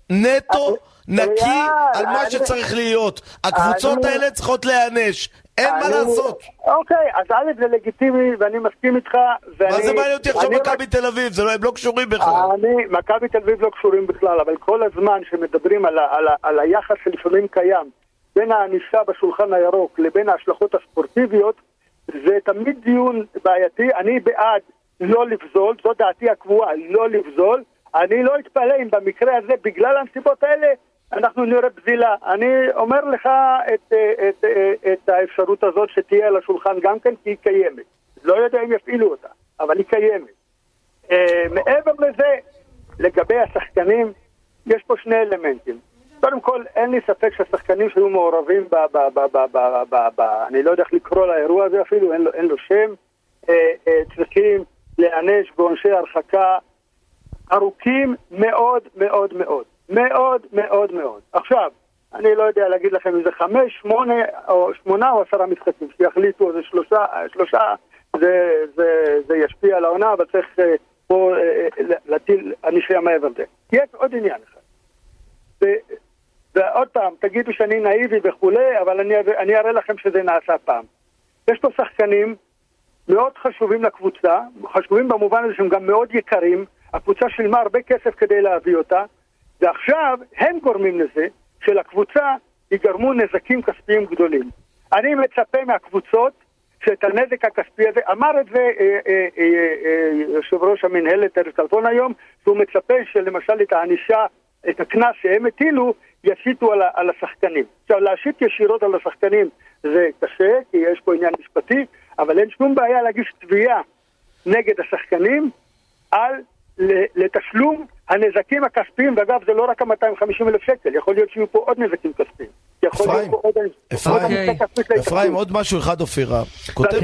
Speaker 2: נטו... נקי על מה שצריך להיות. הקבוצות האלה צריכות להיענש. אין מה לעשות.
Speaker 6: אוקיי, אז א' זה לגיטימי ואני מסכים איתך.
Speaker 2: מה זה מעניין אותי עכשיו מכבי תל אביב? לא- הם לא קשורים בכלל.
Speaker 6: אני, מכבי תל אביב לא קשורים בכלל, אבל כל הזמן שמדברים על היחס שלפעמים קיים בין הענישה בשולחן הירוק לבין ההשלכות הספורטיביות, זה תמיד דיון בעייתי. אני בעד לא לבזול, זו דעתי הקבועה, לא לבזול. אני לא אתפלא אם במקרה הזה, בגלל הנסיבות האלה, אנחנו נראה בזילה. אני אומר לך את, את, את, את האפשרות הזאת שתהיה על השולחן גם כן, כי היא קיימת. לא יודע אם יפעילו אותה, אבל היא קיימת. Uh, מעבר לזה, לגבי השחקנים, יש פה שני אלמנטים. קודם כל, אין לי ספק שהשחקנים שהיו מעורבים ב... ב, ב, ב, ב, ב, ב אני לא יודע איך לקרוא לאירוע הזה אפילו, אין לו, אין לו שם, uh, uh, צריכים להיענש בעונשי הרחקה ארוכים מאוד מאוד מאוד. מאוד מאוד מאוד. עכשיו, אני לא יודע להגיד לכם אם זה חמש, שמונה, או שמונה או עשרה משחקים, שיחליטו, זה שלושה, שלושה זה, זה, זה ישפיע על העונה, אבל צריך uh, פה uh, להטיל ענישה מעבר לזה. יש עוד עניין אחד. ו, ועוד פעם, תגידו שאני נאיבי וכולי, אבל אני, אני אראה לכם שזה נעשה פעם. יש פה שחקנים מאוד חשובים לקבוצה, חשובים במובן הזה שהם גם מאוד יקרים, הקבוצה שילמה הרבה כסף כדי להביא אותה, ועכשיו הם גורמים לזה שלקבוצה ייגרמו נזקים כספיים גדולים. אני מצפה מהקבוצות שאת הנזק הכספי הזה, אמר את זה אה, אה, אה, יושב ראש המנהלת ארץ טלפון היום, שהוא מצפה שלמשל את הענישה, את הקנס שהם הטילו, ישיתו על, על השחקנים. עכשיו, להשית ישירות על השחקנים זה קשה, כי יש פה עניין משפטי, אבל אין שום בעיה להגיש תביעה נגד השחקנים על לתשלום הנזקים הכספיים, ואגב זה לא רק ה-250 אלף שקל, יכול להיות שיהיו פה עוד נזקים כספיים.
Speaker 2: אפרים, אפרים, עוד משהו אחד אופירה. כותב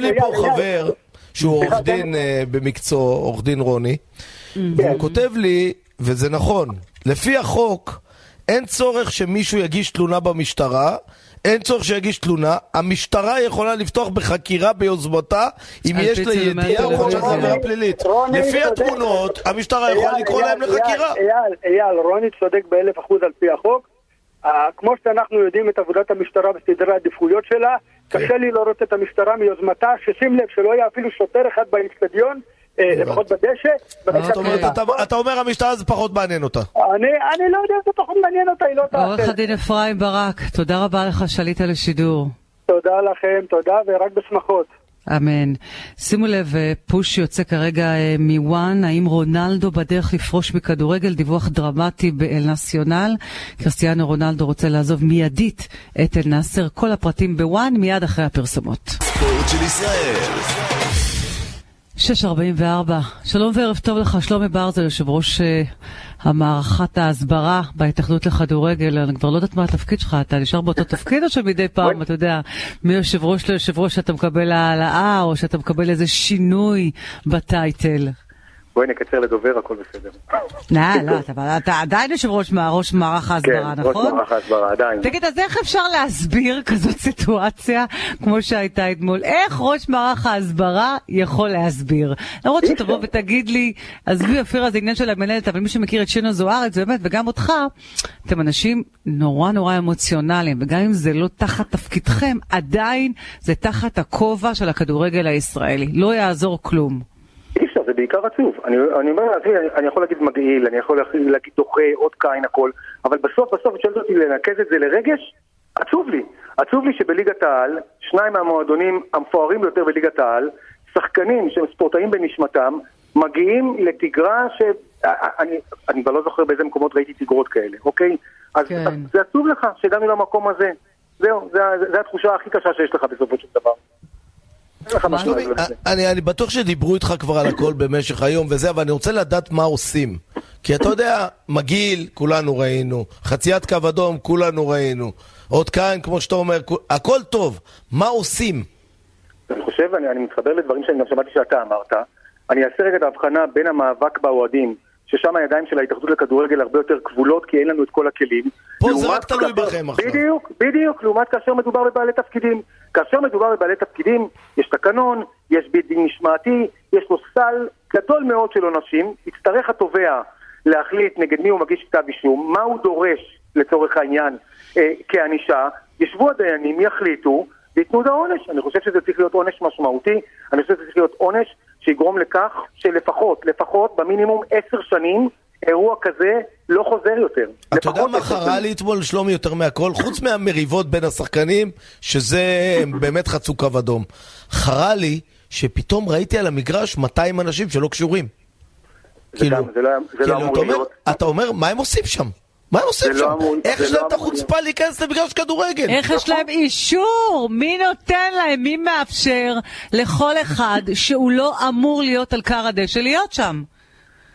Speaker 2: לי פה חבר שהוא עורך דין אה, במקצוע, עורך דין רוני, והוא כן. כותב לי, וזה נכון, לפי החוק אין צורך שמישהו יגיש תלונה במשטרה, אין צורך שיגיש תלונה, המשטרה יכולה לפתוח בחקירה ביוזמתה אם יש לה ידיעה או חושבת עבירה פלילית. לפי התמונות, המשטרה יכולה לקרוא להם לחקירה.
Speaker 6: אייל, רוני צודק באלף אחוז על פי החוק. כמו שאנחנו יודעים את עבודת המשטרה וסדרי העדיפויות שלה, כן. קשה לי לראות את המשטרה מיוזמתה, ששים לב שלא יהיה אפילו שוטר אחד באיצטדיון. אה, לפחות בדשא.
Speaker 2: אתה אומר המשטרה זה פחות מעניין אותה.
Speaker 6: אני לא יודע אם זה פחות מעניין אותה, היא לא תעשה.
Speaker 1: עורך הדין אפרים ברק, תודה רבה לך שעלית לשידור.
Speaker 6: תודה לכם, תודה ורק בשמחות.
Speaker 1: אמן. שימו לב, אה, פוש יוצא כרגע אה, מוואן, האם רונלדו בדרך לפרוש מכדורגל? דיווח דרמטי באל נציונל. קריסטיאנו רונלדו רוצה לעזוב מיידית את אל נאסר. כל הפרטים בוואן, מיד אחרי הפרסומות. ספורט של ישראל. 644, שלום וערב טוב לך, שלומי ברזל, יושב ראש uh, המערכת ההסברה בהתאחדות לכדורגל, אני כבר לא יודעת מה התפקיד שלך, אתה נשאר באותו תפקיד או שמדי פעם, אתה יודע, מיושב ראש ליושב ראש אתה מקבל העלאה או שאתה מקבל איזה שינוי בטייטל?
Speaker 7: בואי נקצר לדובר, הכל בסדר.
Speaker 1: לא, לא, אתה עדיין יושב ראש מערך ההסברה, נכון?
Speaker 7: כן, ראש מערך ההסברה, עדיין.
Speaker 1: תגיד, אז איך אפשר להסביר כזאת סיטואציה כמו שהייתה אתמול? איך ראש מערך ההסברה יכול להסביר? למרות שתבוא ותגיד לי, עזבי, אופירה, זה עניין של המנהלת, אבל מי שמכיר את שינו זוארץ, באמת, וגם אותך, אתם אנשים נורא נורא אמוציונליים, וגם אם זה לא תחת תפקידכם, עדיין זה תחת הכובע של הכדורגל הישראלי. לא יעזור כלום.
Speaker 7: זה בעיקר עצוב. אני, אני אומר לעצמי, אני, אני יכול להגיד מגעיל, אני יכול להגיד דוחה, עוד קין, הכל, אבל בסוף בסוף, את שואלת אותי לנקז את זה לרגש, עצוב לי. עצוב לי שבליגת העל, שניים מהמועדונים המפוארים ביותר בליגת העל, שחקנים שהם ספורטאים בנשמתם, מגיעים לתגרה ש... אני, אני כבר לא זוכר באיזה מקומות ראיתי תגרות כאלה, אוקיי? אז
Speaker 1: כן.
Speaker 7: אז זה עצוב לך שהגענו למקום הזה. זהו, זה, זה, זה התחושה הכי קשה שיש לך בסופו של דבר.
Speaker 2: שלומי. אני, אני בטוח שדיברו איתך כבר על הכל במשך היום וזה, אבל אני רוצה לדעת מה עושים. כי אתה יודע, מגעיל, כולנו ראינו, חציית קו אדום, כולנו ראינו, עוד כאן, כמו שאתה אומר, הכל טוב, מה עושים?
Speaker 7: אני חושב, אני, אני מתחבר לדברים שאני גם שמעתי שאתה אמרת. אני אעשה רגע את ההבחנה בין המאבק באוהדים, ששם הידיים של ההתאחדות לכדורגל הרבה יותר כבולות, כי אין לנו את כל הכלים.
Speaker 2: פה זה רק תלוי
Speaker 7: כאשר-
Speaker 2: בכם עכשיו.
Speaker 7: בדיוק, בדיוק, לעומת כאשר מדובר בבעלי תפקידים. כאשר מדובר בבעלי תפקידים, יש תקנון, יש בית דין משמעתי, יש לו סל גדול מאוד של עונשים, יצטרך התובע להחליט נגד מי הוא מגיש כתב אישום, מה הוא דורש לצורך העניין אה, כענישה, ישבו הדיינים, יחליטו, וייתנו את העונש. אני חושב שזה צריך להיות עונש משמעותי, אני חושב שזה צריך להיות עונש שיגרום לכך שלפחות, לפחות, במינימום עשר שנים, אירוע כזה לא חוזר יותר.
Speaker 2: אתה יודע מה חרה. לי אתמול, שלומי, יותר מהכל? חוץ מהמריבות בין השחקנים, שזה באמת חצו קו אדום. חרה לי שפתאום ראיתי על המגרש 200 אנשים שלא קשורים. כאילו. אתה אומר, מה הם עושים שם? מה הם עושים
Speaker 7: לא
Speaker 2: שם?
Speaker 7: אמור-
Speaker 2: איך יש
Speaker 7: לא
Speaker 2: להם את
Speaker 7: אמור
Speaker 2: החוצפה להיכנס למגרש כדורגל?
Speaker 1: איך יש להם אישור? מי נותן להם? מי מאפשר לכל אחד שהוא לא אמור להיות על כר הדשא להיות שם?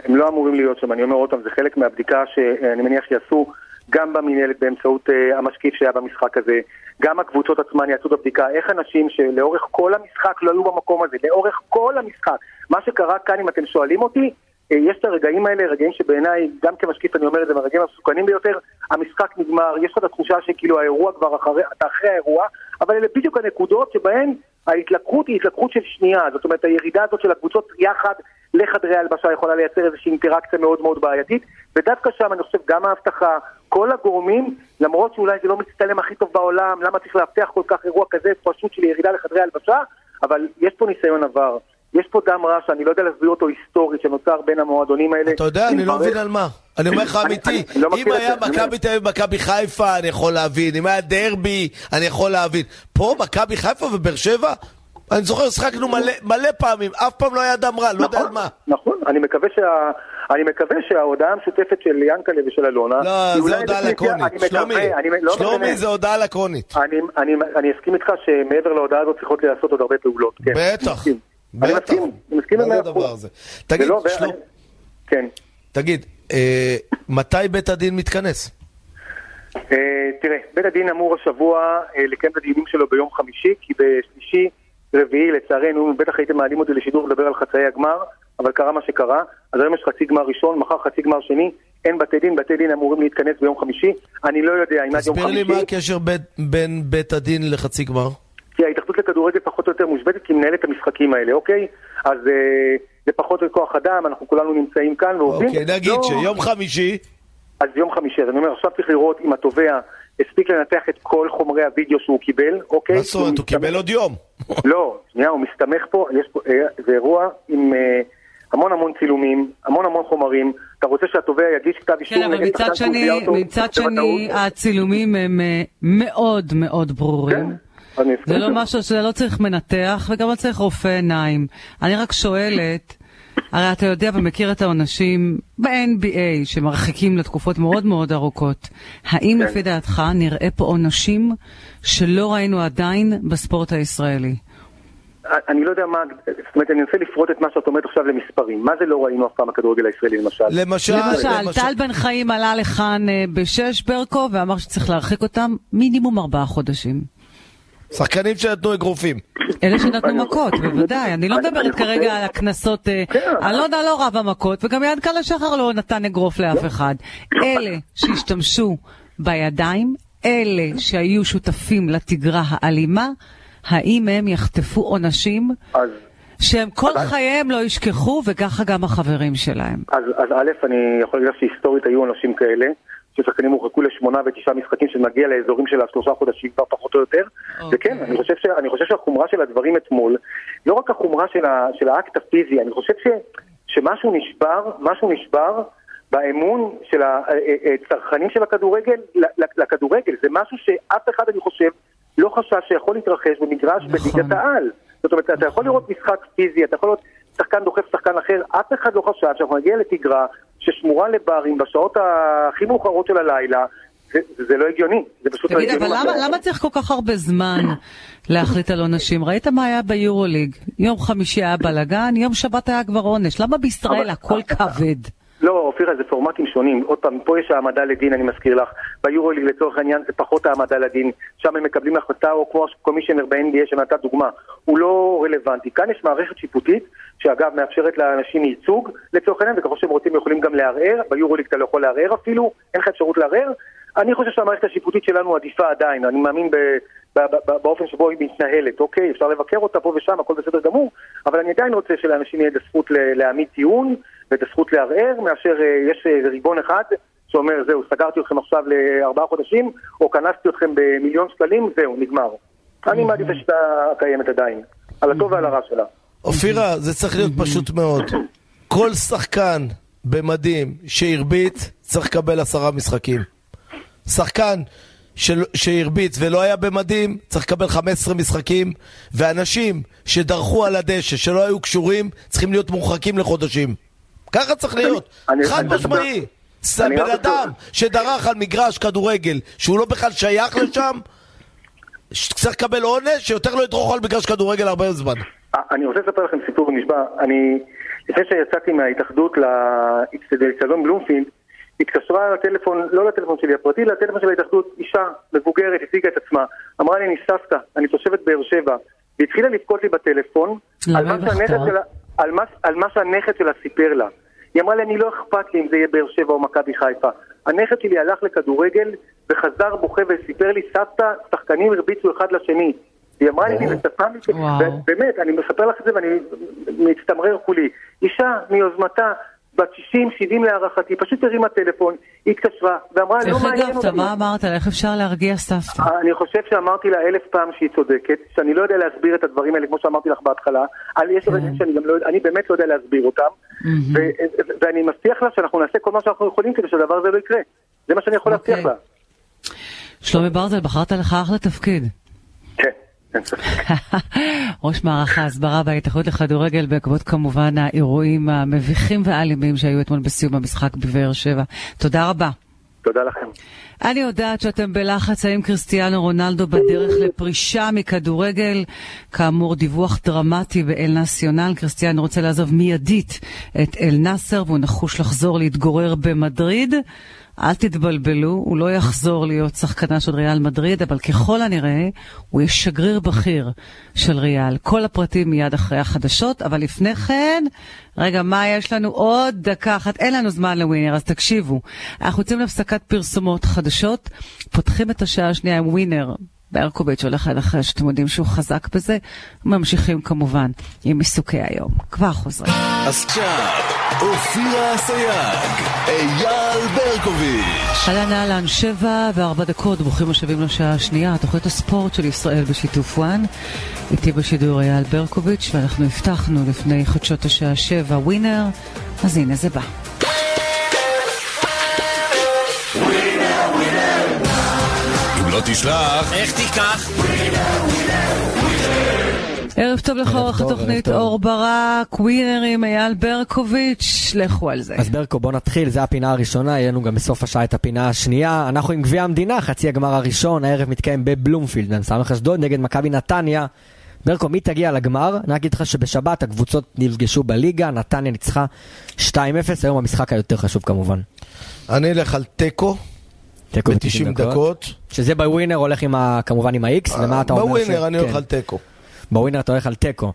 Speaker 7: הם לא אמורים להיות שם, אני אומר עוד פעם, זה חלק מהבדיקה שאני מניח שיעשו גם במינהלת באמצעות uh, המשקיף שהיה במשחק הזה, גם הקבוצות עצמן יעשו את הבדיקה, איך אנשים שלאורך כל המשחק לא היו במקום הזה, לאורך כל המשחק. מה שקרה כאן, אם אתם שואלים אותי, אה, יש את הרגעים האלה, רגעים שבעיניי, גם כמשקיף אני אומר את זה, הם הרגעים המסוכנים ביותר, המשחק נגמר, יש לך את התחושה שכאילו האירוע כבר אחרי, אתה אחרי האירוע, אבל אלה בדיוק הנקודות שבהן ההתלקחות היא התלקחות של שנייה, זאת אומרת הירידה הזאת של הקבוצות יחד לחדרי ההלבשה יכולה לייצר איזושהי אינטראקציה מאוד מאוד בעייתית, ודווקא שם אני חושב גם האבטחה, כל הגורמים, למרות שאולי זה לא מצטלם הכי טוב בעולם, למה צריך לאבטח כל כך אירוע כזה פשוט של ירידה לחדרי ההלבשה, אבל יש פה ניסיון עבר. יש פה דם רע שאני לא יודע להסביר אותו היסטורית שנוצר בין המועדונים האלה.
Speaker 2: אתה יודע, אני לא מבין על מה. אני אומר לך אמיתי,
Speaker 7: לא
Speaker 2: אם היה. מכבי תל אביב ומכבי חיפה, אני יכול להבין. אם היה דרבי, אני יכול להבין. פה מכבי חיפה ובאר שבע? אני זוכר, שחקנו מלא- מלא פעמים, אף פעם לא היה דם רע, לא יודע על מה.
Speaker 7: נכון, אני מקווה, שה... אני מקווה שההודעה המשותפת של ינקלה ושל אלונה...
Speaker 2: לא,
Speaker 7: אולי
Speaker 2: הודעה לקונית. שלומי,
Speaker 7: לא
Speaker 2: שלומי. זה הודעה לקונית.
Speaker 7: אני, אני, אני אסכים איתך שמעבר להודעה הזאת צריכות להיעשות עוד הרבה פעולות. כן.
Speaker 2: בטח.
Speaker 7: אני. מסכים, אני מסכים
Speaker 2: זה
Speaker 7: במאה
Speaker 2: הדבר. הזה? תגיד,
Speaker 7: לא-
Speaker 2: שלום-
Speaker 7: כן.
Speaker 2: תגיד, אה, מתי בית הדין מתכנס?
Speaker 7: אה, תראה, בית הדין אמור השבוע אה, לקיים את הדיונים שלו ביום חמישי, כי בשלישי, רביעי, לצערנו, בטח הייתם מעלים אותי לשידור לדבר על חצאי הגמר, אבל קרה מה שקרה. אז היום יש חצי גמר ראשון, מחר חצי גמר שני, אין בתי דין, בתי דין אמורים להתכנס ביום חמישי. אני לא יודע אם עד יום
Speaker 2: תסביר לי
Speaker 7: חמישי...
Speaker 2: מה הקשר בין בית הדין לחצי גמר.
Speaker 7: כי ההתאחדות לכדורגל פחות או יותר מושבתת כי היא מנהלת את המשחקים האלה, אוקיי? אז אה, זה פחות כוח אדם, אנחנו כולנו נמצאים כאן ועובדים.
Speaker 2: אוקיי, נגיד
Speaker 7: לא,
Speaker 2: שיום חמישי,
Speaker 7: אז יום חמישי, אז אני אומר, עכשיו צריך לראות אם התובע הספיק לנתח את כל חומרי הוידאו שהוא קיבל, אוקיי?
Speaker 2: מה זאת אומרת, הוא קיבל עוד יום.
Speaker 7: לא, שנייה, הוא מסתמך פה, יש פה, אה, זה אירוע עם אה, המון המון צילומים, המון המון חומרים, אתה רוצה שהתובע יגיש כתב אישום
Speaker 1: כן, אבל
Speaker 7: נגד
Speaker 1: מצד שני, מצד שני? הצילומים הם אה, מאוד מאוד
Speaker 7: כן,
Speaker 1: ברורים.
Speaker 7: מסכים
Speaker 1: זה לא. משהו שזה לא צריך מנתח וגם לא צריך רופא עיניים. אני רק שואלת, הרי אתה יודע ומכיר את העונשים ב-NBA שמרחיקים לתקופות מאוד מאוד ארוכות. האם
Speaker 7: כן.
Speaker 1: לפי דעתך נראה פה עונשים שלא ראינו עדיין בספורט הישראלי?
Speaker 7: אני לא יודע מה, זאת אומרת, אני מנסה לפרוט את מה שאת אומרת עכשיו למספרים. מה זה לא ראינו אף פעם בכדורגל הישראלי למשל?
Speaker 2: למשל,
Speaker 1: למשל, טל בן חיים עלה לכאן אה, בשש ברקו ואמר שצריך להרחיק אותם מינימום ארבעה חודשים.
Speaker 2: שחקנים שנתנו אגרופים.
Speaker 1: אלה שנתנו מכות, בוודאי. אני לא מדברת כרגע על הקנסות. אה,
Speaker 7: כן.
Speaker 1: אלונה לא רבה מכות, וגם יענקלה שחר לא נתן אגרוף לאף אחד. אלה שהשתמשו בידיים, אלה שהיו שותפים לתגרה האלימה, האם הם יחטפו עונשים
Speaker 7: אז...
Speaker 1: שהם כל חייהם לא ישכחו, וככה גם החברים שלהם?
Speaker 7: אז, אז א', אני יכול להגיד לך שהיסטורית היו אנשים כאלה, ששחקנים הורחקו לשמונה ותשעה משחקים שנגיע לאזורים של השלושה חודשים כבר פחות או יותר.
Speaker 1: אוקיי.
Speaker 7: וכן, אני חושב, ש, אני חושב שהחומרה של הדברים אתמול, לא רק החומרה של, ה, של האקט הפיזי, אני חושב ש, שמשהו נשבר, משהו נשבר באמון של הצרכנים של הכדורגל ל- ל- לכדורגל. זה משהו שאף אחד, אני חושב, לא חשב שיכול להתרחש במגרש
Speaker 1: נכון.
Speaker 7: בליגת העל. זאת אומרת, אתה יכול לראות משחק פיזי, אתה יכול לראות ששחקן דוחף שחקן אחר, אף אחד לא חשב שאנחנו נגיע לתגרה ששמורה לברים בשעות הכי מאוחרות של הלילה, זה, זה לא הגיוני, זה פשוט לא
Speaker 1: תגיד,
Speaker 7: הגיוני.
Speaker 1: אבל למה, למה צריך כל כך הרבה זמן להחליט על עונשים? ראית מה היה ביורוליג? יום חמישי היה בלאגן, יום שבת היה כבר עונש. למה בישראל הכל כבד?
Speaker 7: לא, אופירה, זה פורמטים שונים. עוד פעם, פה יש העמדה לדין, אני מזכיר לך. ביורוליג לצורך העניין זה פחות העמדה לדין. שם הם מקבלים החלטה, או כמו קומישיונר ב-NBA שנתת דוגמה. הוא לא רלוונטי. כאן יש מערכת שיפוטית, שאגב מאפשרת לאנשים ייצוג לצורך העניין, וככל שהם רוצים יכולים גם לערער. ביורוליג אתה לא יכול לערער אפילו, אין לך אפשרות לערער. אני חושב שהמערכת השיפוטית שלנו עדיפה עדיין. אני מאמין ב... ב- ב- ב- באופן שבו היא מתנהלת, אוקיי, אפשר לבקר אותה פה ושם, הכל בסדר גמור, אבל אני עדיין רוצה שלאנשים יהיה את הזכות להעמיד טיעון ואת הזכות לערער, מאשר אה, יש אה, ריבון אחד שאומר, זהו, סגרתי אתכם עכשיו לארבעה חודשים, או כנסתי אתכם במיליון שקלים, זהו, נגמר. אני מעדיף את השיטה הקיימת עדיין, על הטוב ועל הרע שלה.
Speaker 2: אופירה, זה צריך להיות פשוט מאוד. כל שחקן במדים שהרביץ צריך לקבל עשרה משחקים. שחקן של- שהרביץ ולא היה במדים צריך לקבל 15 משחקים, ואנשים שדרכו על הדשא, שלא היו קשורים, צריכים להיות מורחקים לחודשים. ככה צריך להיות, חד משמעי. בן אדם שדרך על מגרש כדורגל, שהוא לא בכלל שייך לשם, צריך לקבל עונש שיותר לא ידרוך על מגרש כדורגל הרבה זמן.
Speaker 7: אה, אני רוצה לספר לכם סיפור נשבע. אני, לפני שיצאתי מההתאחדות לאצטדיון בלומפילד, התקשרה לטלפון, לא לטלפון שלי הפרטי, לטלפון של ההתאחדות, אישה מבוגרת, הציגה את עצמה. אמרה לי, אני סבתא, אני תושבת באר שבע. והתחילה לבכות לי בטלפון
Speaker 1: למה
Speaker 7: על מה שלה- על מה- על מה שהנכד שלה סיפר לה. היא אמרה לי, אני לא אכפת לי אם זה יהיה באר שבע או מכבי חיפה. הנכד שלי הלך לכדורגל וחזר בוכה וסיפר לי, סבתא, שחקנים הרביצו אחד לשני. היא אמרה לי, אני מצפה
Speaker 1: וואו.
Speaker 7: באמת, אני מספר לך את זה ואני מצטמרר כולי. אישה מיוזמתה, בת 60-70 להערכתי, פשוט הרימה טלפון, היא התקשרה ואמרה, לא
Speaker 1: איך
Speaker 7: מעניין
Speaker 1: הגבת?
Speaker 7: אותי.
Speaker 1: מה אמרת לה? איך אפשר להרגיע סבתא?
Speaker 7: אני חושב שאמרתי לה אלף פעם שהיא צודקת, שאני לא יודע להסביר את הדברים האלה, כמו שאמרתי לך בהתחלה. יש דברים שאני גם לא יודע, אני באמת לא יודע להסביר אותם, ואני מבטיח לה שאנחנו נעשה כל מה שאנחנו יכולים כדי שהדבר הזה לא יקרה. זה מה שאני יכול להבטיח
Speaker 1: אוקיי.
Speaker 7: לה.
Speaker 1: שלומי ברזל, בחרת לך אחלה תפקיד. ראש מערך ההסברה בהתאחדות לכדורגל בעקבות כמובן האירועים המביכים והאלימים שהיו אתמול בסיום המשחק בבאר שבע. תודה רבה.
Speaker 7: תודה לכם.
Speaker 1: אני יודעת שאתם בלחץ האם קריסטיאנו רונלדו בדרך לפרישה מכדורגל. כאמור, דיווח דרמטי באל נציונל. קריסטיאנו רוצה לעזוב מיידית את אל נאסר והוא נחוש לחזור להתגורר במדריד. אל תתבלבלו, הוא לא יחזור להיות שחקנה של ריאל מדריד, אבל ככל הנראה הוא יהיה שגריר בכיר של ריאל. כל הפרטים מיד אחרי החדשות, אבל לפני כן, רגע, מה יש לנו? עוד דקה אחת, אין לנו זמן לווינר, אז תקשיבו. אנחנו יוצאים להפסקת פרסומות חדשות, פותחים את השעה השנייה עם ווינר. ברקוביץ' הולך עד אחרי שאתם יודעים שהוא חזק בזה, ממשיכים כמובן עם עיסוקי היום. כבר חוזרים.
Speaker 5: עכשיו, אופירה אסייג, אייל ברקוביץ'.
Speaker 1: אהלן אהלן, שבע וארבע דקות, ברוכים השבים לשעה השנייה, תוכנית הספורט של ישראל בשיתוף וואן. איתי בשידור אייל ברקוביץ', ואנחנו הבטחנו לפני חדשות השעה שבע ווינר, אז הנה זה בא.
Speaker 5: לא תשלח,
Speaker 8: איך תיקח?
Speaker 1: ערב טוב לך, עורך התוכנית. אור ברק, ווינרים אייל ברקוביץ', לכו על זה.
Speaker 9: אז ברקו, בוא נתחיל, זו הפינה הראשונה, יהיה לנו גם בסוף השעה את הפינה השנייה. אנחנו עם גביע המדינה, חצי הגמר הראשון, הערב מתקיים בבלומפילד, בין סמך אשדוד נגד מכבי נתניה. ברקו, מי תגיע לגמר? אני אגיד לך שבשבת הקבוצות נפגשו בליגה, נתניה ניצחה 2-0, היום המשחק היותר חשוב כמובן.
Speaker 2: אני אלך על תיקו,
Speaker 9: תיקו
Speaker 2: ב-90 דקות.
Speaker 9: שזה בווינר הולך עם ה, כמובן עם ה-X, ומה אתה אומר?
Speaker 2: בווינר אני הולך
Speaker 9: כן.
Speaker 2: על תיקו.
Speaker 9: בווינר אתה הולך על תיקו.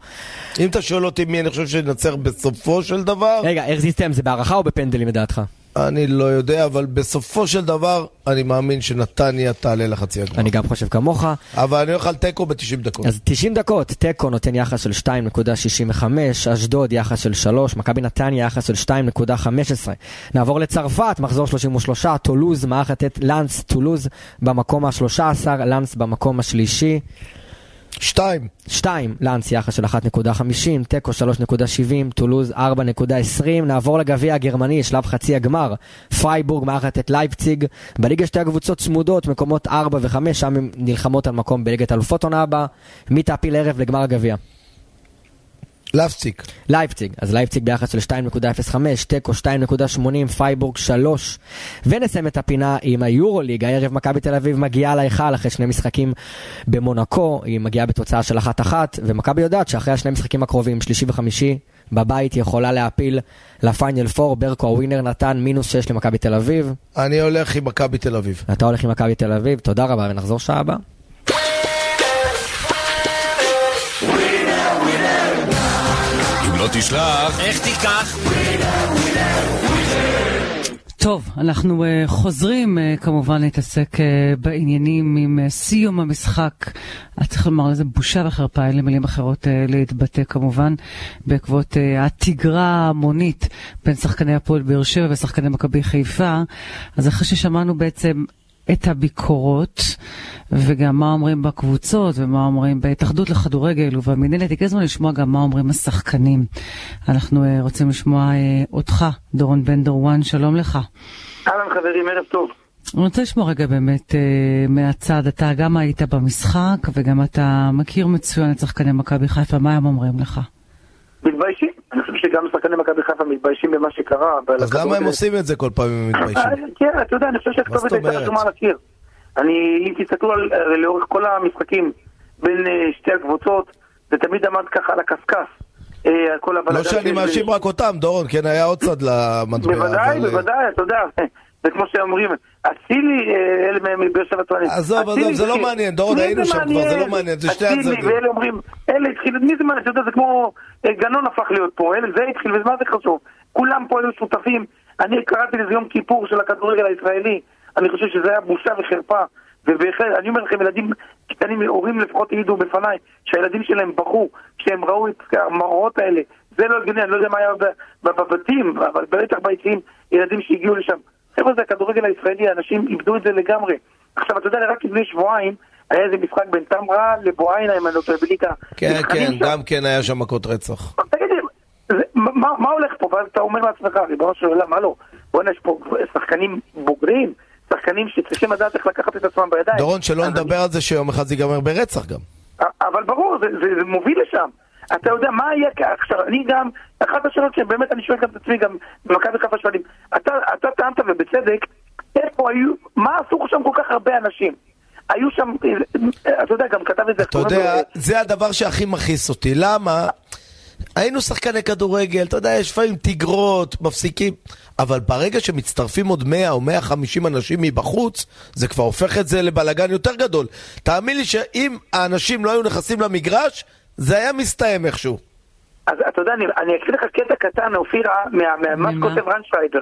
Speaker 2: אם אתה שואל אותי מי אני חושב שננצח בסופו של דבר,
Speaker 9: רגע, איך זה יסתיים? זה בהערכה או בפנדלים לדעתך?
Speaker 2: אני לא יודע, אבל בסופו של דבר אני מאמין שנתניה תעלה לחצי הגמר.
Speaker 9: אני גם חושב כמוך.
Speaker 2: אבל אני הולך על תיקו ב-90 דקות.
Speaker 9: אז 90 דקות, תיקו נותן יחס של 2.65, אשדוד יחס של 3, מכבי נתניה יחס של 2.15. נעבור לצרפת, מחזור 33, טולוז, מארחת את לאנס, טולוז במקום ה-13, לאנס במקום השלישי.
Speaker 2: שתיים.
Speaker 9: 2, לאנס יחס של 1.50, תיקו 3.70, טולוז 4.20, נעבור לגביע הגרמני, שלב חצי הגמר, פרייבורג מארחת את לייפציג, בליגה שתי הקבוצות צמודות, מקומות 4 ו-5, שם הן נלחמות על מקום בליגת אלופות עונה הבאה, מי תעפיל הערב לגמר הגביע?
Speaker 2: לייפציג.
Speaker 9: לייפציג, אז לייפציג ביחס של 2.05, תיקו 2.80, פרייבורג 3. ונסיים את הפינה עם היורוליג, הערב מכבי תל אביב מגיעה להיכל אחרי שני משחקים במונקו, היא מגיעה בתוצאה של 1-1, ומכבי יודעת שאחרי השני משחקים הקרובים, שלישי וחמישי, בבית יכולה להפיל לפיינל 4, ברקו הווינר נתן מינוס 6 למכבי תל אביב.
Speaker 2: אני הולך עם מכבי תל אביב.
Speaker 9: אתה הולך עם מכבי תל אביב, תודה רבה ונחזור שעה הבאה.
Speaker 5: תשלח,
Speaker 8: איך תיקח?
Speaker 1: טוב, אנחנו uh, חוזרים uh, כמובן להתעסק uh, בעניינים עם uh, סיום המשחק. את צריך לומר לזה בושה וחרפה, אין לי מילים אחרות uh, להתבטא כמובן, בעקבות uh, התגרה ההמונית בין שחקני הפועל באר שבע ושחקני מכבי חיפה. אז אחרי ששמענו בעצם את הביקורות, וגם מה אומרים בקבוצות, ומה אומרים בהתאחדות לכדורגל ובמינהלת. הגיע הזמן לשמוע גם מה אומרים השחקנים. אנחנו uh, רוצים לשמוע uh, אותך, דורון בן דורואן, שלום לך.
Speaker 10: אהלן חברים, ערב טוב.
Speaker 1: אני רוצה לשמוע רגע באמת uh, מהצד, אתה גם היית במשחק, וגם אתה מכיר מצוין את שחקני מכבי חיפה, מה הם אומרים לך?
Speaker 10: מתביישים. אני חושב שגם שחקני מכבי חיפה מתביישים במה שקרה.
Speaker 2: אז למה הם עושים את זה כל פעם אם הם מתביישים?
Speaker 10: כן, אתה יודע, אני חושב שהכתובת הייתה? חתומה על הקיר. אני, אם תסתכלו על, אה, לאורך כל המשחקים בין אה, שתי הקבוצות, זה תמיד עמד ככה על הקשקש. אה,
Speaker 2: לא שאני מאשים רק אותם, דורון, כן, היה עוד צד למטבע.
Speaker 10: בוודאי,
Speaker 2: אה,
Speaker 10: בוודאי, אתה יודע. זה כמו שאומרים, אצילי, אה, אלה מבאר שבע טוענים.
Speaker 2: עזוב, עזוב,
Speaker 10: אצילי
Speaker 2: זה לא מעניין, דורון, היינו שם כבר, זה לא מעניין, זה שתי
Speaker 10: אצילי,
Speaker 2: הצדדים.
Speaker 10: ואלה אומרים, אלה התחילו, מי זה מעניין, אתה יודע, זה כמו אה, גנון הפך להיות פה, אלה, זה התחיל, ומה זה חשוב? כולם פה היו שותפים, אני קראתי לזה יום כיפור של הכדורגל הישראלי, אני חושב שזה היה בושה וחרפה, ובהחלט, אני אומר לכם, ילדים קטנים, הורים לפחות העידו בפניי, שהילדים שלהם בכו כשהם ראו את המראות האלה, זה לא הגיוני, אני לא יודע מה היה בבתים, אבל בטח ביציעים, ילדים שהגיעו לשם. חבר'ה, זה הכדורגל הישראלי, אנשים איבדו את זה לגמרי. עכשיו, אתה יודע, רק לפני שבועיים, היה איזה משחק בין טמרה לבועיינה, אם אני לא טועה, בליגה.
Speaker 2: כן, כן,
Speaker 10: שם.
Speaker 2: גם כן היה שם מכות רצח.
Speaker 10: תגיד לי, מה, מה הולך פה? ואז אתה אומר לעצמך, ריבונו של עולם, מה לא? בוא'נה, יש פה שחקנים בוגרים, שחקנים שצריכים לדעת איך לקחת את עצמם בידיים.
Speaker 2: דורון, שלא נדבר על זה שיום אחד זה ייגמר ברצח גם.
Speaker 10: אבל ברור, זה, זה, זה מוביל לשם. אתה יודע מה יהיה עכשיו, אני גם, אחת השאלות שבאמת אני שואל גם את עצמי, גם במכבי חיפה שואלים, אתה, אתה טענת ובצדק, איפה היו, מה עשו שם כל כך הרבה אנשים? היו שם, אתה יודע, גם כתב את זה,
Speaker 2: אתה יודע, זה הדבר שהכי מכעיס אותי. למה? היינו שחקני כדורגל, אתה יודע, יש לפעמים תגרות, מפסיקים, אבל ברגע שמצטרפים עוד 100 או 150 אנשים מבחוץ, זה כבר הופך את זה לבלגן יותר גדול. תאמין לי שאם האנשים לא היו נכנסים למגרש, זה היה מסתיים איכשהו.
Speaker 10: אז אתה יודע, אני, אני אקריא לך קטע קטן, אופירה, מה- מה- מה
Speaker 1: ממה?
Speaker 10: שכותב רנשפיידר,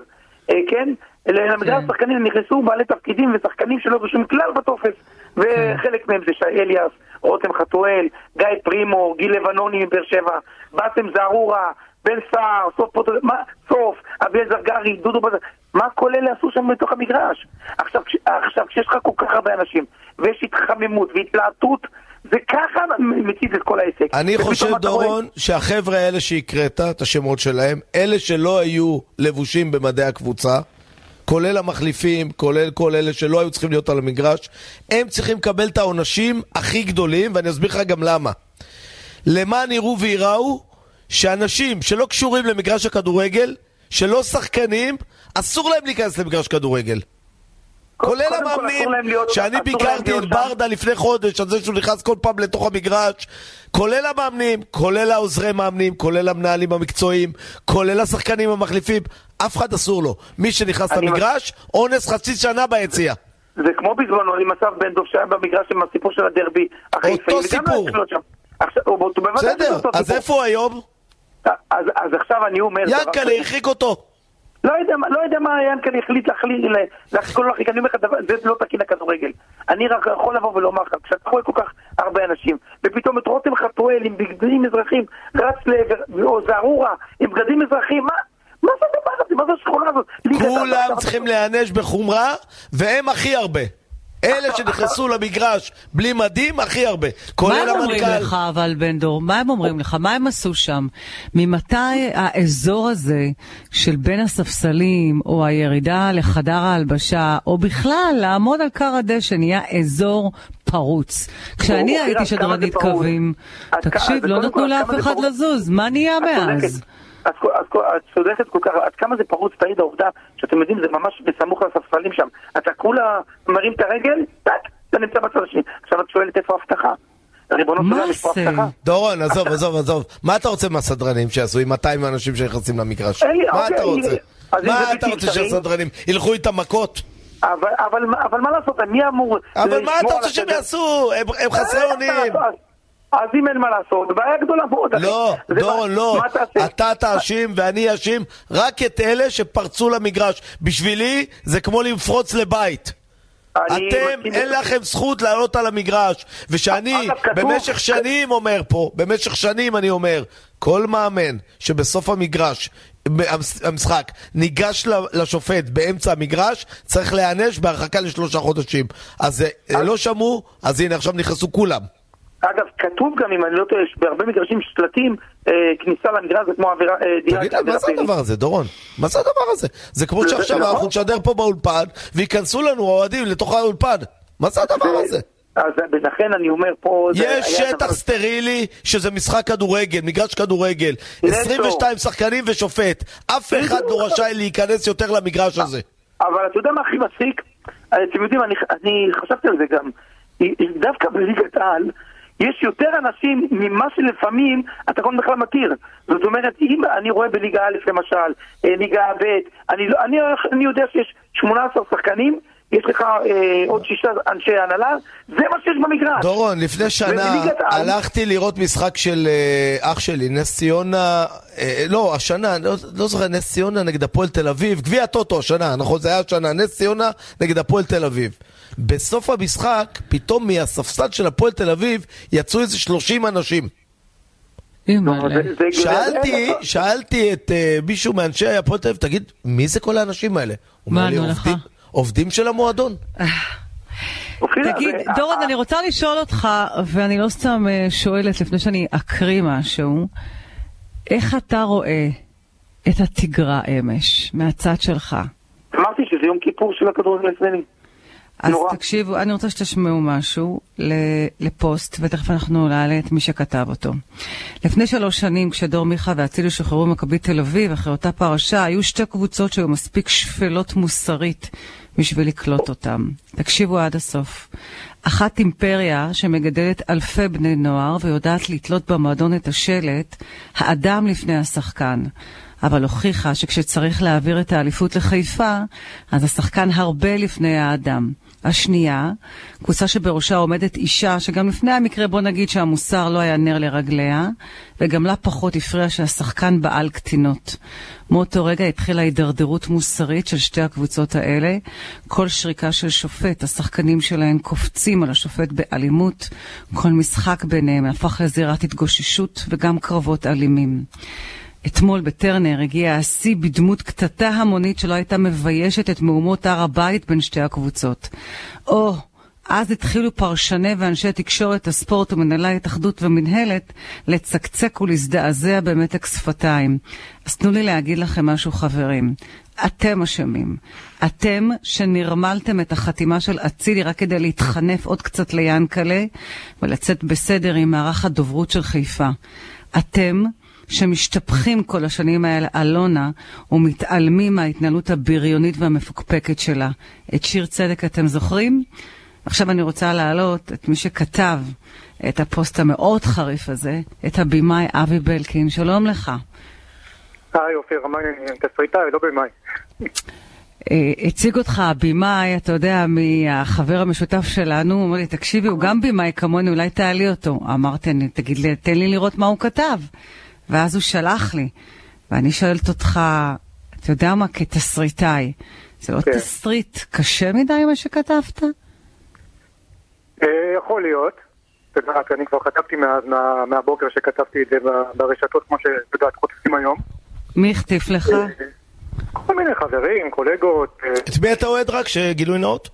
Speaker 10: אה, כן?
Speaker 1: כן.
Speaker 10: השחקנים נכנסו בעלי תפקידים ושחקנים שלא רשומים כלל בטופס, וחלק מהם זה שי אליאס, רותם חתואל, גיא פרימו, גיל לבנוני מבאר שבע, באסם זערורה, בן סער, סוף פוטו, מה, סוף, אביאל זרגרי, דודו בזר, מה כל אלה עשו שם בתוך המגרש? עכשיו, כש- עכשיו כשיש לך כל כך הרבה אנשים, ויש התחממות והתלהטות, זה ככה מציג את כל העסק.
Speaker 2: אני חושב, דורון, שהחבר'ה האלה שהקראת, את השמות שלהם, אלה שלא היו לבושים במדי הקבוצה, כולל המחליפים, כולל כל אלה שלא היו צריכים להיות על המגרש, הם צריכים לקבל את העונשים הכי גדולים, ואני אסביר לך גם למה. למען יראו וייראו שאנשים שלא קשורים למגרש הכדורגל, שלא שחקנים, אסור להם להיכנס למגרש כדורגל. כולל המאמנים, שאני ביקרתי את. ברדה לפני חודש על זה שהוא נכנס כל פעם לתוך המגרש, כולל המאמנים, כולל העוזרי מאמנים, כולל המנהלים המקצועיים, כולל השחקנים המחליפים, אף אחד אסור לו. מי שנכנס למגרש, אונס חצי שנה ביציאה.
Speaker 10: זה כמו בזמנו עם אסף בן דב שהיה במגרש עם הסיפור של הדרבי.
Speaker 2: אותו
Speaker 10: וגם
Speaker 2: סיפור. בסדר, אז. איפה הוא היום?
Speaker 10: אז עכשיו אני אומר...
Speaker 2: ינקלה. הרחיק אותו.
Speaker 10: לא יודע, לא יודע מה ינקל החליט להחליט, להחליט כל להחליט, אני אומר לך, זה לא תקין לכדורגל. אני רק יכול לבוא ולומר לך, כשאתה רואה כל כך הרבה אנשים, ופתאום את רותם חתואל עם בגדים אזרחיים רץ לעבר, או זערורה עם בגדים אזרחיים, מה? מה זה הדבר הזה? מה זה השכונה הזאת?
Speaker 2: כולם צריכים להיענש בחומרה, והם הכי הרבה. אלה שנכנסו למגרש בלי מדים, הכי הרבה.
Speaker 1: מה
Speaker 2: כולל
Speaker 1: הם אומרים
Speaker 2: המנכ"ל.
Speaker 1: לך, אבל, בן דור? מה הם אומרים לך? מה הם עשו שם? ממתי האזור הזה של בין הספסלים, או הירידה לחדר ההלבשה, או בכלל לעמוד על כר הדשא, נהיה אזור פרוץ. כשאני הייתי שדרנית? קווים, תקשיב, לא נתנו לאף אחד? לזוז, מה נהיה
Speaker 10: את
Speaker 1: מאז?
Speaker 10: אז, אז, את צודקת כל כך, עד כמה זה פרוץ תעיד העובדה שאתם יודעים, זה ממש בסמוך לספסלים שם. אתה כולה מרים את הרגל, טאק, אתה נמצא בצד השני. עכשיו את שואלת איפה ההבטחה? ריבונו של עולם, יש פה? הבטחה?
Speaker 2: דורון, עזוב, עזוב, עזוב. מה אתה רוצה מהסדרנים שיעשו עם 200 אנשים שנכנסים למגרש? מה
Speaker 10: אוקיי,
Speaker 2: אתה רוצה?
Speaker 10: אז אם
Speaker 2: מה אתה רוצה שהסדרנים ילכו איתם מכות?
Speaker 10: אבל, אבל, אבל מה לעשות, מי אמור...
Speaker 2: אבל מה אתה רוצה שהם? יעשו? הם- חסרי אונים.
Speaker 10: אז- אם אין מה לעשות, בעיה גדולה מאוד.
Speaker 2: לא, דורון, לא. אתה תאשים ואני אאשים רק את אלה שפרצו למגרש. בשבילי זה כמו לפרוץ לבית. אתם, אין. לכם זכות לעלות על המגרש. ושאני, במשך שנים אומר פה, במשך שנים אני אומר, כל מאמן שבסוף המגרש, המשחק, ניגש לשופט באמצע המגרש, צריך להיענש בהרחקה לשלושה חודשים. אז אה, לא שמעו, אז הנה עכשיו נכנסו כולם.
Speaker 10: אגב, כתוב גם, אם אני לא טועה, בהרבה מגרשים שלטים, אה, כניסה למגרש זה כמו עבירה, אה, דירה
Speaker 2: תגיד מה זה. הדבר הזה, דורון? מה זה הדבר הזה? זה כמו שעכשיו
Speaker 10: נכון.
Speaker 2: אנחנו נשדר פה באולפן, וייכנסו לנו האוהדים לתוך האולפן. מה זה הדבר הזה?
Speaker 10: אז לכן אני אומר פה...
Speaker 2: יש שטח
Speaker 10: דבר-
Speaker 2: סטרילי שזה משחק כדורגל, מגרש כדורגל.
Speaker 10: נטו.
Speaker 2: 22 שחקנים ושופט. אף אחד לא רשאי להיכנס יותר למגרש הזה.
Speaker 10: אבל אתה יודע מה הכי מצחיק? אה, אתם יודעים, אני, אני חשבתי על זה גם. דווקא בליגת העל, יש יותר אנשים ממה שלפעמים אתה לא בכלל מכיר. זאת אומרת, אם אני רואה בליגה א' למשל, אה, ליגה ב', אני, לא- אני, אני יודע שיש 18 שחקנים, יש לך אה, עוד שישה אנשי הנהלה, זה מה שיש במגרש.
Speaker 2: דורון, לפני שנה הלכתי לראות משחק של אה, אח שלי, נס ציונה, אה, לא, השנה, לא, לא זוכר, נס ציונה נגד הפועל תל אביב, גביע הטוטו השנה, נכון, זה היה השנה, נס ציונה נגד הפועל תל אביב. בסוף המשחק, פתאום מהספסל של הפועל תל אביב יצאו איזה 30 אנשים.
Speaker 10: זה-
Speaker 2: שאלתי, שאלתי את אה, מישהו מאנשי הפועל תל אביב, תגיד, מי זה כל האנשים האלה? הוא אומר
Speaker 1: מה
Speaker 2: לי,
Speaker 1: ענו לך?
Speaker 2: "עובדים- עובדים של המועדון.
Speaker 10: אופירה,
Speaker 1: תגיד, דורון, אני רוצה לשאול אותך, ואני לא סתם אה, שואלת לפני שאני אקריא משהו, איך אתה רואה את התגרה אמש, מהצד שלך?
Speaker 10: אמרתי שזה יום כיפור של הכדורגל הישראלי.
Speaker 1: אז
Speaker 10: נורא.
Speaker 1: תקשיבו, אני רוצה שתשמעו משהו לפוסט, ותכף אנחנו נעלה את מי שכתב אותו. לפני שלוש שנים, כשדור מיכה ואצילי שוחררו ממכבי תל אביב, אחרי אותה פרשה, היו שתי קבוצות שהיו מספיק שפלות מוסרית בשביל לקלוט אותם. תקשיבו עד הסוף. אחת אימפריה שמגדלת אלפי בני נוער ויודעת לתלות במועדון את השלט, האדם לפני השחקן. אבל הוכיחה שכשצריך להעביר את האליפות לחיפה, אז השחקן הרבה לפני האדם. השנייה, קבוצה שבראשה עומדת אישה, שגם לפני המקרה בוא נגיד שהמוסר לא היה נר לרגליה, וגם לה פחות הפריע שהשחקן בעל קטינות. מאותו רגע התחילה הידרדרות מוסרית של שתי הקבוצות האלה. כל שריקה של שופט, השחקנים שלהן קופצים על השופט באלימות. כל משחק ביניהם הפך לזירת התגוששות וגם קרבות אלימים. אתמול בטרנר הגיע השיא בדמות קטטה המונית שלא הייתה מביישת את מהומות הר הבית בין שתי הקבוצות. או, אז התחילו פרשני ואנשי תקשורת הספורט ומנהלי ההתאחדות ומנהלת לצקצק ולהזדעזע במתק שפתיים. אז תנו לי להגיד לכם משהו חברים. אתם אשמים. אתם שנרמלתם את החתימה של אצילי רק כדי להתחנף עוד קצת ליענקלה ולצאת בסדר עם מערך הדוברות של חיפה. אתם שמשתפכים כל השנים האלה אלונה ומתעלמים מההתנהלות הבריונית והמפוקפקת שלה. את שיר צדק אתם זוכרים? עכשיו אני רוצה להעלות את מי שכתב את הפוסט המאוד חריף הזה, את הבמאי אבי בלקין. שלום לך.
Speaker 7: היי אופיר, מה העניינים? תסריטאי, לא במאי.
Speaker 1: אה, הציג אותך הבמאי, אתה יודע, מהחבר המשותף שלנו, הוא אומר לי, תקשיבי, הוא גם במאי כמוני, אולי תעלי אותו. אמרתי, תגיד לי, תן לי לראות מה הוא כתב. ואז הוא שלח לי, ואני שואלת אותך, אתה יודע מה, כתסריטאי, זה לא
Speaker 7: כן.
Speaker 1: תסריט קשה מדי מה שכתבת?
Speaker 7: אה, יכול להיות. את יודעת, אני כבר כתבתי מאז, מה- מהבוקר שכתבתי את זה ברשתות, כמו שאת יודעת, חוטפים היום.
Speaker 1: מי החטיף לך?
Speaker 7: כל מיני חברים, קולגות, אה,
Speaker 2: את מי אתה אוהד רק, שגילוי נאות?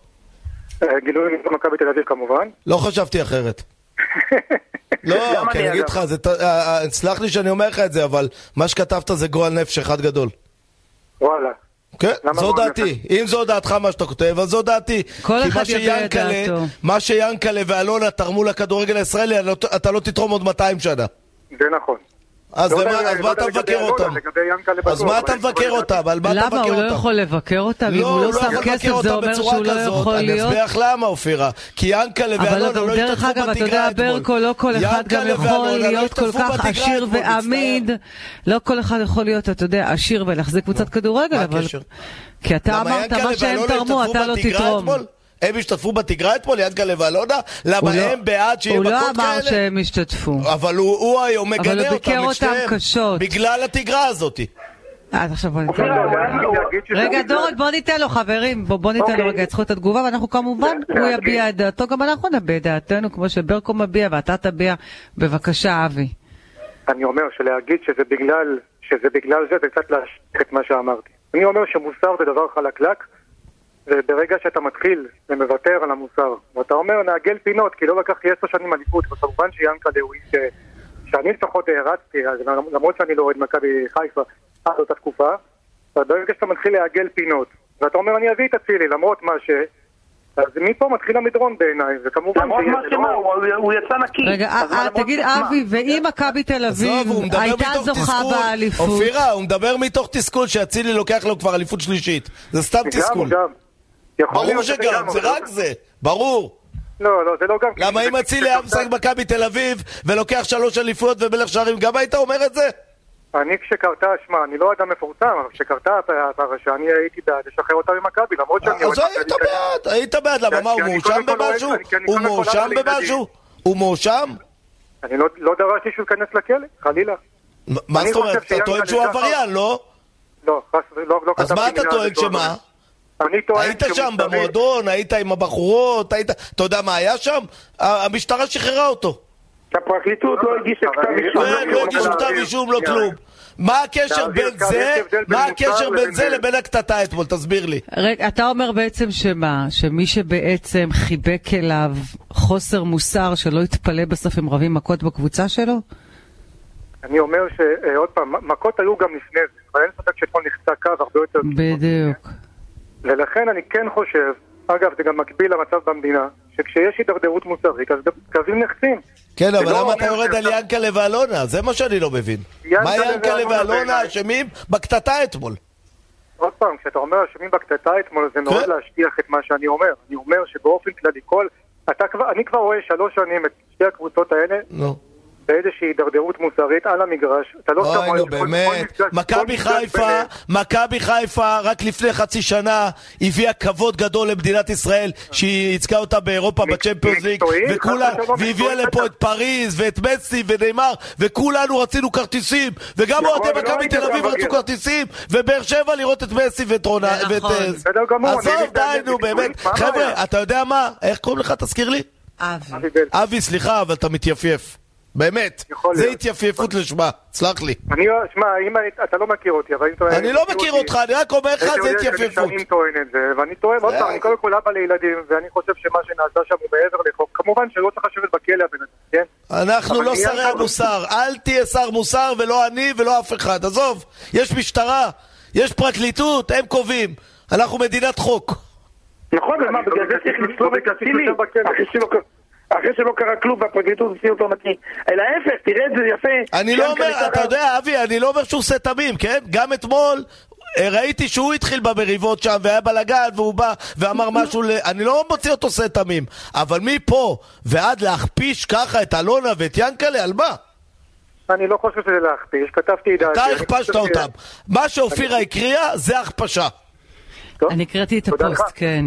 Speaker 7: אה, גילוי נאות מכבי תל אביב כמובן.
Speaker 2: לא חשבתי אחרת. לא, כי
Speaker 10: אני,
Speaker 2: אגיד. לך, ת- אה, אה, סלח לי שאני אומר לך את זה, אבל מה שכתבת זה גועל נפש אחד גדול.
Speaker 7: וואלה.
Speaker 2: כן, זו
Speaker 7: לא
Speaker 2: דעתי. אם זו דעתך מה שאתה כותב, אז זו דעתי.
Speaker 1: כל אחד יביע את דעתו.
Speaker 2: מה שיענקל'ה ואלונה תרמו לכדורגל הישראלי, אתה לא תתרום עוד 200 שנה.
Speaker 7: זה נכון.
Speaker 2: אז
Speaker 7: לא
Speaker 2: למה- אז
Speaker 7: לא
Speaker 2: מה אתה מבקר אותם? אז מה אתה
Speaker 7: אבל-
Speaker 2: מבקר אותם? על מה אתה
Speaker 1: למה?
Speaker 2: מבקר
Speaker 1: הוא לא
Speaker 2: אותם?
Speaker 1: יכול לבקר אותם? אם הוא לא שם
Speaker 2: יכול
Speaker 1: כסף זה
Speaker 2: אותם
Speaker 1: אומר שהוא לא. יכול
Speaker 2: אני
Speaker 1: להיות?
Speaker 2: אסביר לך למה, אופירה. כי ינקלה
Speaker 1: אבל
Speaker 2: ואלונה לא
Speaker 1: דרך
Speaker 2: השתתפו
Speaker 1: אגב, אתה
Speaker 2: בתגרה
Speaker 1: יודע,
Speaker 2: אתמול.
Speaker 1: ברקו, לא כל אחד גם יכול
Speaker 2: לא
Speaker 1: להיות כל כך
Speaker 2: בתגרה
Speaker 1: עשיר
Speaker 2: אתמול,
Speaker 1: ועמיד. לא כל אחד יכול להיות, אתה יודע, עשיר ולהחזיק קבוצת כדורגל,
Speaker 2: מה
Speaker 1: אבל...
Speaker 2: הקשר?
Speaker 1: כי אתה
Speaker 2: למה
Speaker 1: אמרת, מה שהם תרמו, אתה לא
Speaker 2: בתגרה
Speaker 1: תתרום.
Speaker 2: הם השתתפו בתגרה אתמול, ינקלה ואלונה? למה
Speaker 1: הוא לא-
Speaker 2: הם בעד שיהיה
Speaker 1: הוא לא
Speaker 2: מכות כאלה?
Speaker 1: אמר שהם השתתפו.
Speaker 2: אבל הוא, הוא היום
Speaker 1: אבל
Speaker 2: מגנה
Speaker 1: הוא ביקר
Speaker 2: אותם, את שניהם.
Speaker 1: קשות.
Speaker 2: בגלל התגרה הזאת.
Speaker 1: אז עכשיו בוא ניתן לו. רגע, דורון, בוא ניתן לו, חברים. בוא בוא ניתן לו
Speaker 10: אוקיי.
Speaker 1: רגע את זכות התגובה, ואנחנו כמובן, הוא. יביע את דעתו, גם אנחנו נביע את דעתנו, כמו שברקו מביע ואתה תביע. בבקשה, אבי.
Speaker 7: אני אומר שלהגיד שזה בגלל, שזה בגלל זה, זה קצת להשליך את מה שאמרתי. אני אומר שמוסר זה דבר חלקלק, וברגע שאתה מתחיל ומוותר על המוסר, ואתה אומר נעגל פינות, כי לא לקחתי עשר שנים אליפות, וכמובן שיאנקל'ה הוא איש שאני לפחות הערצתי, אז למרות שאני לא אוהד מכבי חיפה עד אותה תקופה, ברגע שאתה מתחיל לעגל פינות, ואתה אומר אני אביא את אצילי למרות מה ש... אז מפה מתחיל המדרון בעיניי, וכמובן...
Speaker 10: למרות מה שמה, הוא- יצא נקי.
Speaker 1: רגע, אה,
Speaker 10: למרות
Speaker 1: תגיד? אבי, ואם מכבי תל אביב הייתה זוכה. באליפות,
Speaker 2: אופירה, הוא מדבר מתוך תסכול שאצילי לוקח לו כבר אליפות שלישית. זה סתם
Speaker 7: גם,
Speaker 2: תסכול.
Speaker 7: גם. יכול
Speaker 2: ברור שגם, זה רק זה. ברור.
Speaker 7: לא, לא, זה לא גם...
Speaker 2: למה אם אצילי היה משחק במכבי תל אביב ולוקח שלוש אליפויות ומלך שערים, גם היית אומר את זה?
Speaker 7: אני כשקרתה, שמע, אני לא אדם מפורסם, אבל כשקרתה הפרשה, אני הייתי בעד לשחרר אותה ממכבי, למרות שאני...
Speaker 2: אז היית
Speaker 7: מכבי אביב.
Speaker 2: בעד, היית בעד. למה, מה, הוא מואשם במשהו? הוא מואשם. במשהו? הוא מואשם?
Speaker 7: אני לא- לא דרשתי שהוא ייכנס לכלא, חלילה.
Speaker 2: מה זאת אומרת? אתה טוען שהוא עבריין, לא?
Speaker 7: לא, לא לא
Speaker 2: אז
Speaker 7: כתבתי
Speaker 2: מה אתה
Speaker 7: מילה
Speaker 2: טוען
Speaker 7: שהוא
Speaker 2: שמה?
Speaker 7: אני טוען
Speaker 2: היית שם
Speaker 7: צריך-
Speaker 2: במועדון, היית עם הבחורות, היית... אתה יודע מה היה שם? המשטרה שחררה אותו.
Speaker 10: שהפרקליטות לא הגישה כתב
Speaker 7: אני-
Speaker 10: אישום.
Speaker 2: כן, לא הגישו כתב אישום, לא כלום. מה הקשר בין זה, מה הקשר בין זה
Speaker 7: זה.
Speaker 2: לבין הקטטה אתמול? תסביר לי.
Speaker 1: רגע, אתה אומר בעצם שמה? שמי שבעצם חיבק אליו חוסר מוסר שלא יתפלא בסוף אם רבים מכות בקבוצה שלו?
Speaker 7: אני אומר שעוד פעם, מכות היו גם לפני זה, אבל אין ספק שאתמול נחצה קו הרבה יותר...
Speaker 1: בדיוק.
Speaker 7: ולכן אני כן חושב, אגב, זה גם מקביל למצב במדינה, שכשיש הידרדרות מוסרית, אז קווים נחצים.
Speaker 2: כן, אבל
Speaker 7: לא
Speaker 2: למה אתה יורד על ינקלה ואלונה? זה מה שאני לא מבין. מה ינקלה
Speaker 7: ואלונה
Speaker 2: אשמים בקטטה אתמול?
Speaker 7: עוד פעם, כשאתה אומר אשמים בקטטה אתמול, זה מאוד
Speaker 2: כן.
Speaker 7: להשטיח את מה שאני אומר. אני אומר שבאופן כללי, כל... אני כבר רואה שלוש שנים את שתי הקבוצות האלה. באיזושהי הידרדרות מוסרית על המגרש. אתה לא סתם
Speaker 2: אוי, נו, באמת. מכבי חיפה. מכבי חיפה רק לפני חצי שנה הביאה כבוד גדול למדינת ישראל שהיא ייצגה אותה באירופה בצ'מפיונס ליג
Speaker 7: חס ושלום,
Speaker 2: והביאה לפה את פריז ואת מסי ונאמר וכולנו רצינו כרטיסים וגם
Speaker 7: נכון,
Speaker 2: אוהדי
Speaker 7: ולא
Speaker 2: מכבי תל אביב רצו. כרטיסים ובאר שבע לראות את מסי ואת רונה ואת...
Speaker 1: נכון.
Speaker 2: אה, עזוב די נו באמת? חבר'ה אתה יודע מה? איך קוראים לך? תזכיר לי?
Speaker 1: אבי.
Speaker 7: אבי
Speaker 2: סליחה אבל אתה מתייפייף באמת זה. התייפייפות לשמה סלח לי
Speaker 7: אני, שמע, אם אתה לא מכיר אותי, אבל אם אתה...
Speaker 2: אני לא מכיר אותך, אני רק אומר לך זה התייפייפות.
Speaker 7: שנים טוען את זה, ואני טוען, עוד פעם, אני קודם כל אבא לילדים, ואני חושב שמה שנעשה שם הוא מעבר לחוק. כמובן שלא צריך לשבת בכלא הבן אדם, כן?
Speaker 2: אנחנו לא שרי המוסר, אל תהיה שר מוסר ולא אני ולא אף אחד, עזוב, יש משטרה, יש פרקליטות, הם קובעים, אנחנו מדינת חוק.
Speaker 10: נכון, ומה,
Speaker 7: אני לא
Speaker 10: בגלל זה צריך לסלוב
Speaker 7: לא
Speaker 10: את
Speaker 7: בכלא.
Speaker 10: אחרי שלא קרה- כלום והפרקליטות הוציאה אותו נקי. אלא ההפך, תראה את זה יפה.
Speaker 2: אני לא אומר, אתה יודע, אבי, אני לא אומר שהוא עושה תמים, כן? גם אתמול... אה, ראיתי שהוא התחיל במריבות שם והיה בלאגן והוא בא ואמר משהו ל... אני לא מוציא אותו עושה תמים אבל מפה ועד להכפיש ככה את אלונה ואת ינקלה, על מה?
Speaker 7: אני לא חושב שזה להכפיש, כתבתי את דעתי.
Speaker 2: אתה הכפשת אותם מה שאופירה הקריאה זה הכפשה
Speaker 1: אני הקראתי את הפוסט. כן.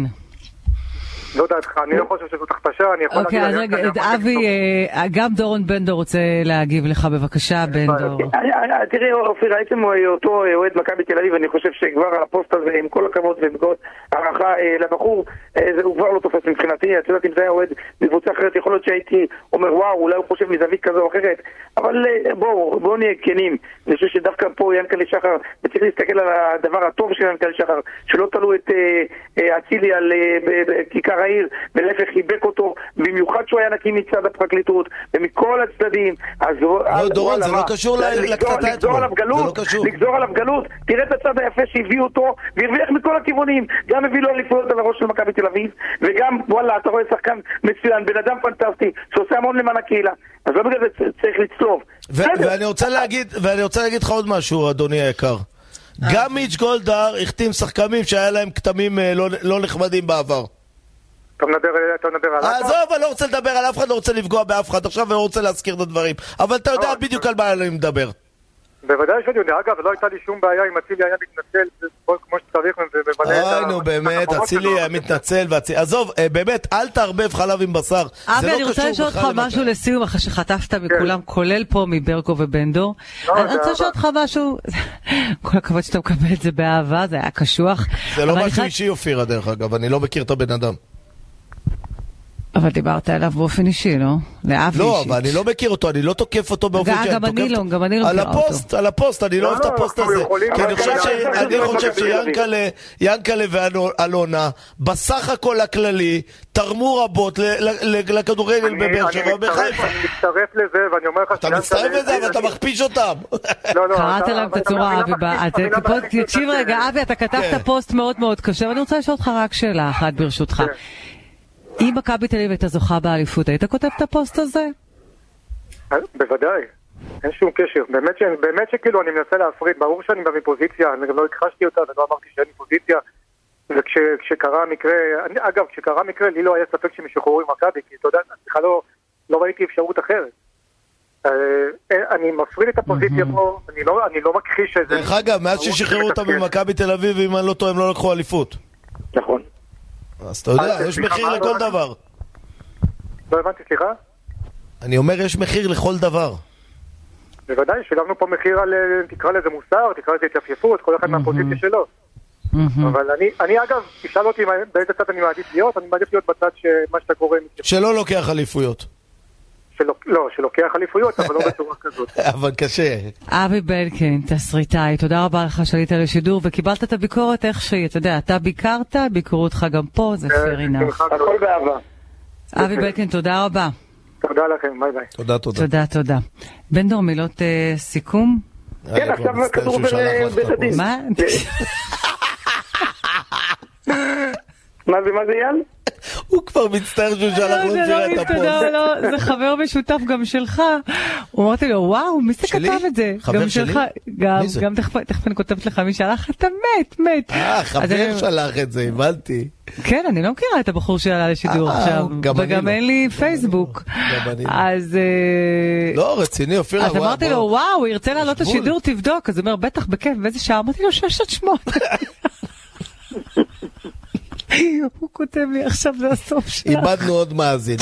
Speaker 7: לא דעתך, אני לא חושב שזאת הכפשה, אני יכול
Speaker 1: אוקיי, אז
Speaker 7: להגיד...
Speaker 1: רגע,
Speaker 7: אני יכול להגיד
Speaker 1: אבי. אה, גם דורון בן דור רוצה להגיב לך, בבקשה, בן דור.
Speaker 10: אני- אני- תראה אופיר, עצם אותו אוהד מכבי תל אביב, אני חושב שכבר הפוסט הזה, עם כל הכבוד ומכל הערכה אה, לבחור, אה, זה- הוא כבר לא תופס מבחינתי, את יודעת אם זה היה אוהד מקבוצה אחרת, יכול להיות שהייתי אומר וואו, אולי הוא חושב מזווית כזו או אחרת, אבל אה, בואו, בואו נהיה כנים, אני חושב שדווקא פה ינקלה שחר, וצריך להסתכל על הדבר הטוב של ינקלה שחר, שלא תלו את אה, אה, אצילי על אה, בכיכר העיר, ולהפך חיבק אותו, במיוחד שהוא היה נקי מצד הפרקליטות, ומכל הצדדים. אז
Speaker 2: לא, דורון, זה לא קשור לקטטה אתמול.
Speaker 10: לגזור עליו גלות, לגזור עליו גלות, תראה את הצד היפה שהביאו אותו, והרוויח מכל הכיוונים. גם הביא לו אליפויות על הראש של מכבי תל אביב, וגם, וואלה, אתה רואה שחקן מצוין, בן אדם פנטסטי, שעושה המון למען הקהילה. אז לא בגלל זה צריך לצלוב.
Speaker 2: ואני רוצה להגיד, ואני רוצה להגיד לך עוד משהו, אדוני היקר. גם מיץ' גולדהר החתים שחקנים שהיה להם כתמים אה, לא, לא נחמדים בעבר.
Speaker 7: אתה מדבר, אתה מדבר על...
Speaker 2: עזוב, אני לא רוצה לדבר על אף אחד, לא רוצה לפגוע באף אחד עכשיו ולא רוצה להזכיר את הדברים. אבל אתה יודע בדיוק על מה אני מדבר.
Speaker 7: בוודאי שאני יודע, אגב, לא הייתה לי שום בעיה אם אצילי היה מתנצל כמו שצריך וממלא את ה...
Speaker 2: אוי, נו באמת, אצילי היה מתנצל ואצילי... עזוב, אה, באמת, אל תערבב חלב עם בשר.
Speaker 1: אבי, אני רוצה לשאול אותך משהו לסיום, אחרי שחטפת מכולם, כולל פה מברקו ובן דור. אני רוצה לשאול אותך משהו, כל הכבוד שאתה מקבל את זה באהבה, זה היה קשוח.
Speaker 2: זה לא משהו אישי, אופירה, דרך אגב, אני לא מכיר את הבן אדם.
Speaker 1: אבל דיברת אליו באופן אישי, לא? לאבי
Speaker 2: לא,
Speaker 1: אישית.
Speaker 2: אבל אני לא מכיר אותו, אני לא תוקף אותו באופן
Speaker 1: גם-
Speaker 2: שאני
Speaker 1: גם אני
Speaker 2: תוקף
Speaker 1: לא,
Speaker 2: אותו.
Speaker 1: גם אני לא
Speaker 2: על
Speaker 1: מכירה
Speaker 2: הפוסט, על הפוסט, אני לא אוהב את
Speaker 7: לא,
Speaker 2: הפוסט
Speaker 7: אנחנו
Speaker 2: הזה. כי אני חושב
Speaker 7: גם-
Speaker 2: שיאנקלה יאנקלה ואלונה, בסך הכל הכללי, תרמו רבות ל- ל- ל- לכדורגל
Speaker 7: אני-
Speaker 2: בבאר שבע ובחיפה.
Speaker 7: אני מצטרף לזה, ואני אומר לך...
Speaker 2: אתה מצטרף לזה, אבל אתה מכפיש אותם.
Speaker 7: לא, לא,
Speaker 1: קראת להם את הצורה, אבי, תקשיב רגע, אבי, אתה
Speaker 2: כן.
Speaker 1: כתבת פוסט מאוד מאוד קשה, ואני רוצה לשאול אותך רק שאלה אחת ברשותך. אם מכבי תל אביב הייתה זוכה באליפות, היית כותב את הפוסט הזה?
Speaker 7: בוודאי, אין שום קשר. באמת, ש... באמת שכאילו אני מנסה להפריד, ברור שאני בא מפוזיציה, אני גם לא הכחשתי אותה ולא אמרתי שאין לי פוזיציה. וכשקרה המקרה, אני, אגב, כשקרה המקרה, לי לא היה ספק שהם ישוחררו עם מכבי, כי אתה יודע, בכלל לא, לא ראיתי אפשרות אחרת. אה, אה, אני מפריד את הפוזיציה פה, אני לא, אני לא מכחיש את זה.
Speaker 2: דרך אגב, מאז ששחררו אותם. ממכבי תל אביב, אם אני לא טועה, הם לא לקחו אליפות.
Speaker 10: נכון.
Speaker 2: אז אתה יודע,
Speaker 7: אה,
Speaker 2: יש מחיר? לכל
Speaker 7: לא-
Speaker 2: דבר.
Speaker 7: לא הבנתי, סליחה?
Speaker 2: אני אומר, יש מחיר לכל דבר.
Speaker 7: בוודאי, שילמנו פה מחיר על, תקרא לזה מוסר, תקרא לזה התייפייפות, כל אחד מהפוזיציה שלו. אבל אני, אני אגב, תשאל אותי באיזה צד אני מעדיף להיות, אני מעדיף להיות בצד שמה שאתה קורא,
Speaker 2: שלא לוקח אליפויות.
Speaker 7: שלא, לא, שלוקח אליפויות, אבל לא בצורה כזאת.
Speaker 2: אבל קשה.
Speaker 1: אבי בלקין, תסריטאי, תודה רבה לך שעלית לשידור וקיבלת את הביקורת איך שהיא, אתה יודע, אתה ביקרת, ביקרו אותך גם פה, זה fair enough.
Speaker 10: הכל. באהבה.
Speaker 1: אבי בלקין, תודה רבה.
Speaker 7: תודה לכם, ביי ביי.
Speaker 2: תודה, תודה.
Speaker 1: תודה, תודה. בן דור, מילות אה, סיכום?
Speaker 10: כן,
Speaker 2: היה כבר
Speaker 10: עכשיו כדור בבית הדין.
Speaker 2: הפוסט.
Speaker 1: מה?
Speaker 10: מה זה, מה זה אייל?
Speaker 2: הוא כבר מצטער שהוא שלח לו
Speaker 1: זה
Speaker 2: צירה
Speaker 1: לא
Speaker 2: הפוסט.
Speaker 1: לא, זה חבר משותף גם שלך. הוא אמרתי לו, וואו, מי זה? כתב את זה?
Speaker 2: חבר
Speaker 1: גם
Speaker 2: שלי?
Speaker 1: גם, תכף אני כותבת לך מי שלח, אתה מת, מת.
Speaker 2: אה, חבר שלח את זה, הבנתי.
Speaker 1: כן, אני לא מכירה את הבחור שעלה לשידור
Speaker 2: אה,
Speaker 1: עכשיו, וגם
Speaker 2: לא.
Speaker 1: אין לי פייסבוק. אז אה,
Speaker 2: לא, רציני, אופירה.
Speaker 1: אז אמרתי לו. וואו, הוא ירצה לעלות. לשידור, תבדוק. אז הוא אומר, בטח, בכיף, באיזה שעה? אמרתי לו, שש עד שמונה. הוא כותב לי, עכשיו זה הסוף שלך.
Speaker 2: איבדנו עוד מאזין.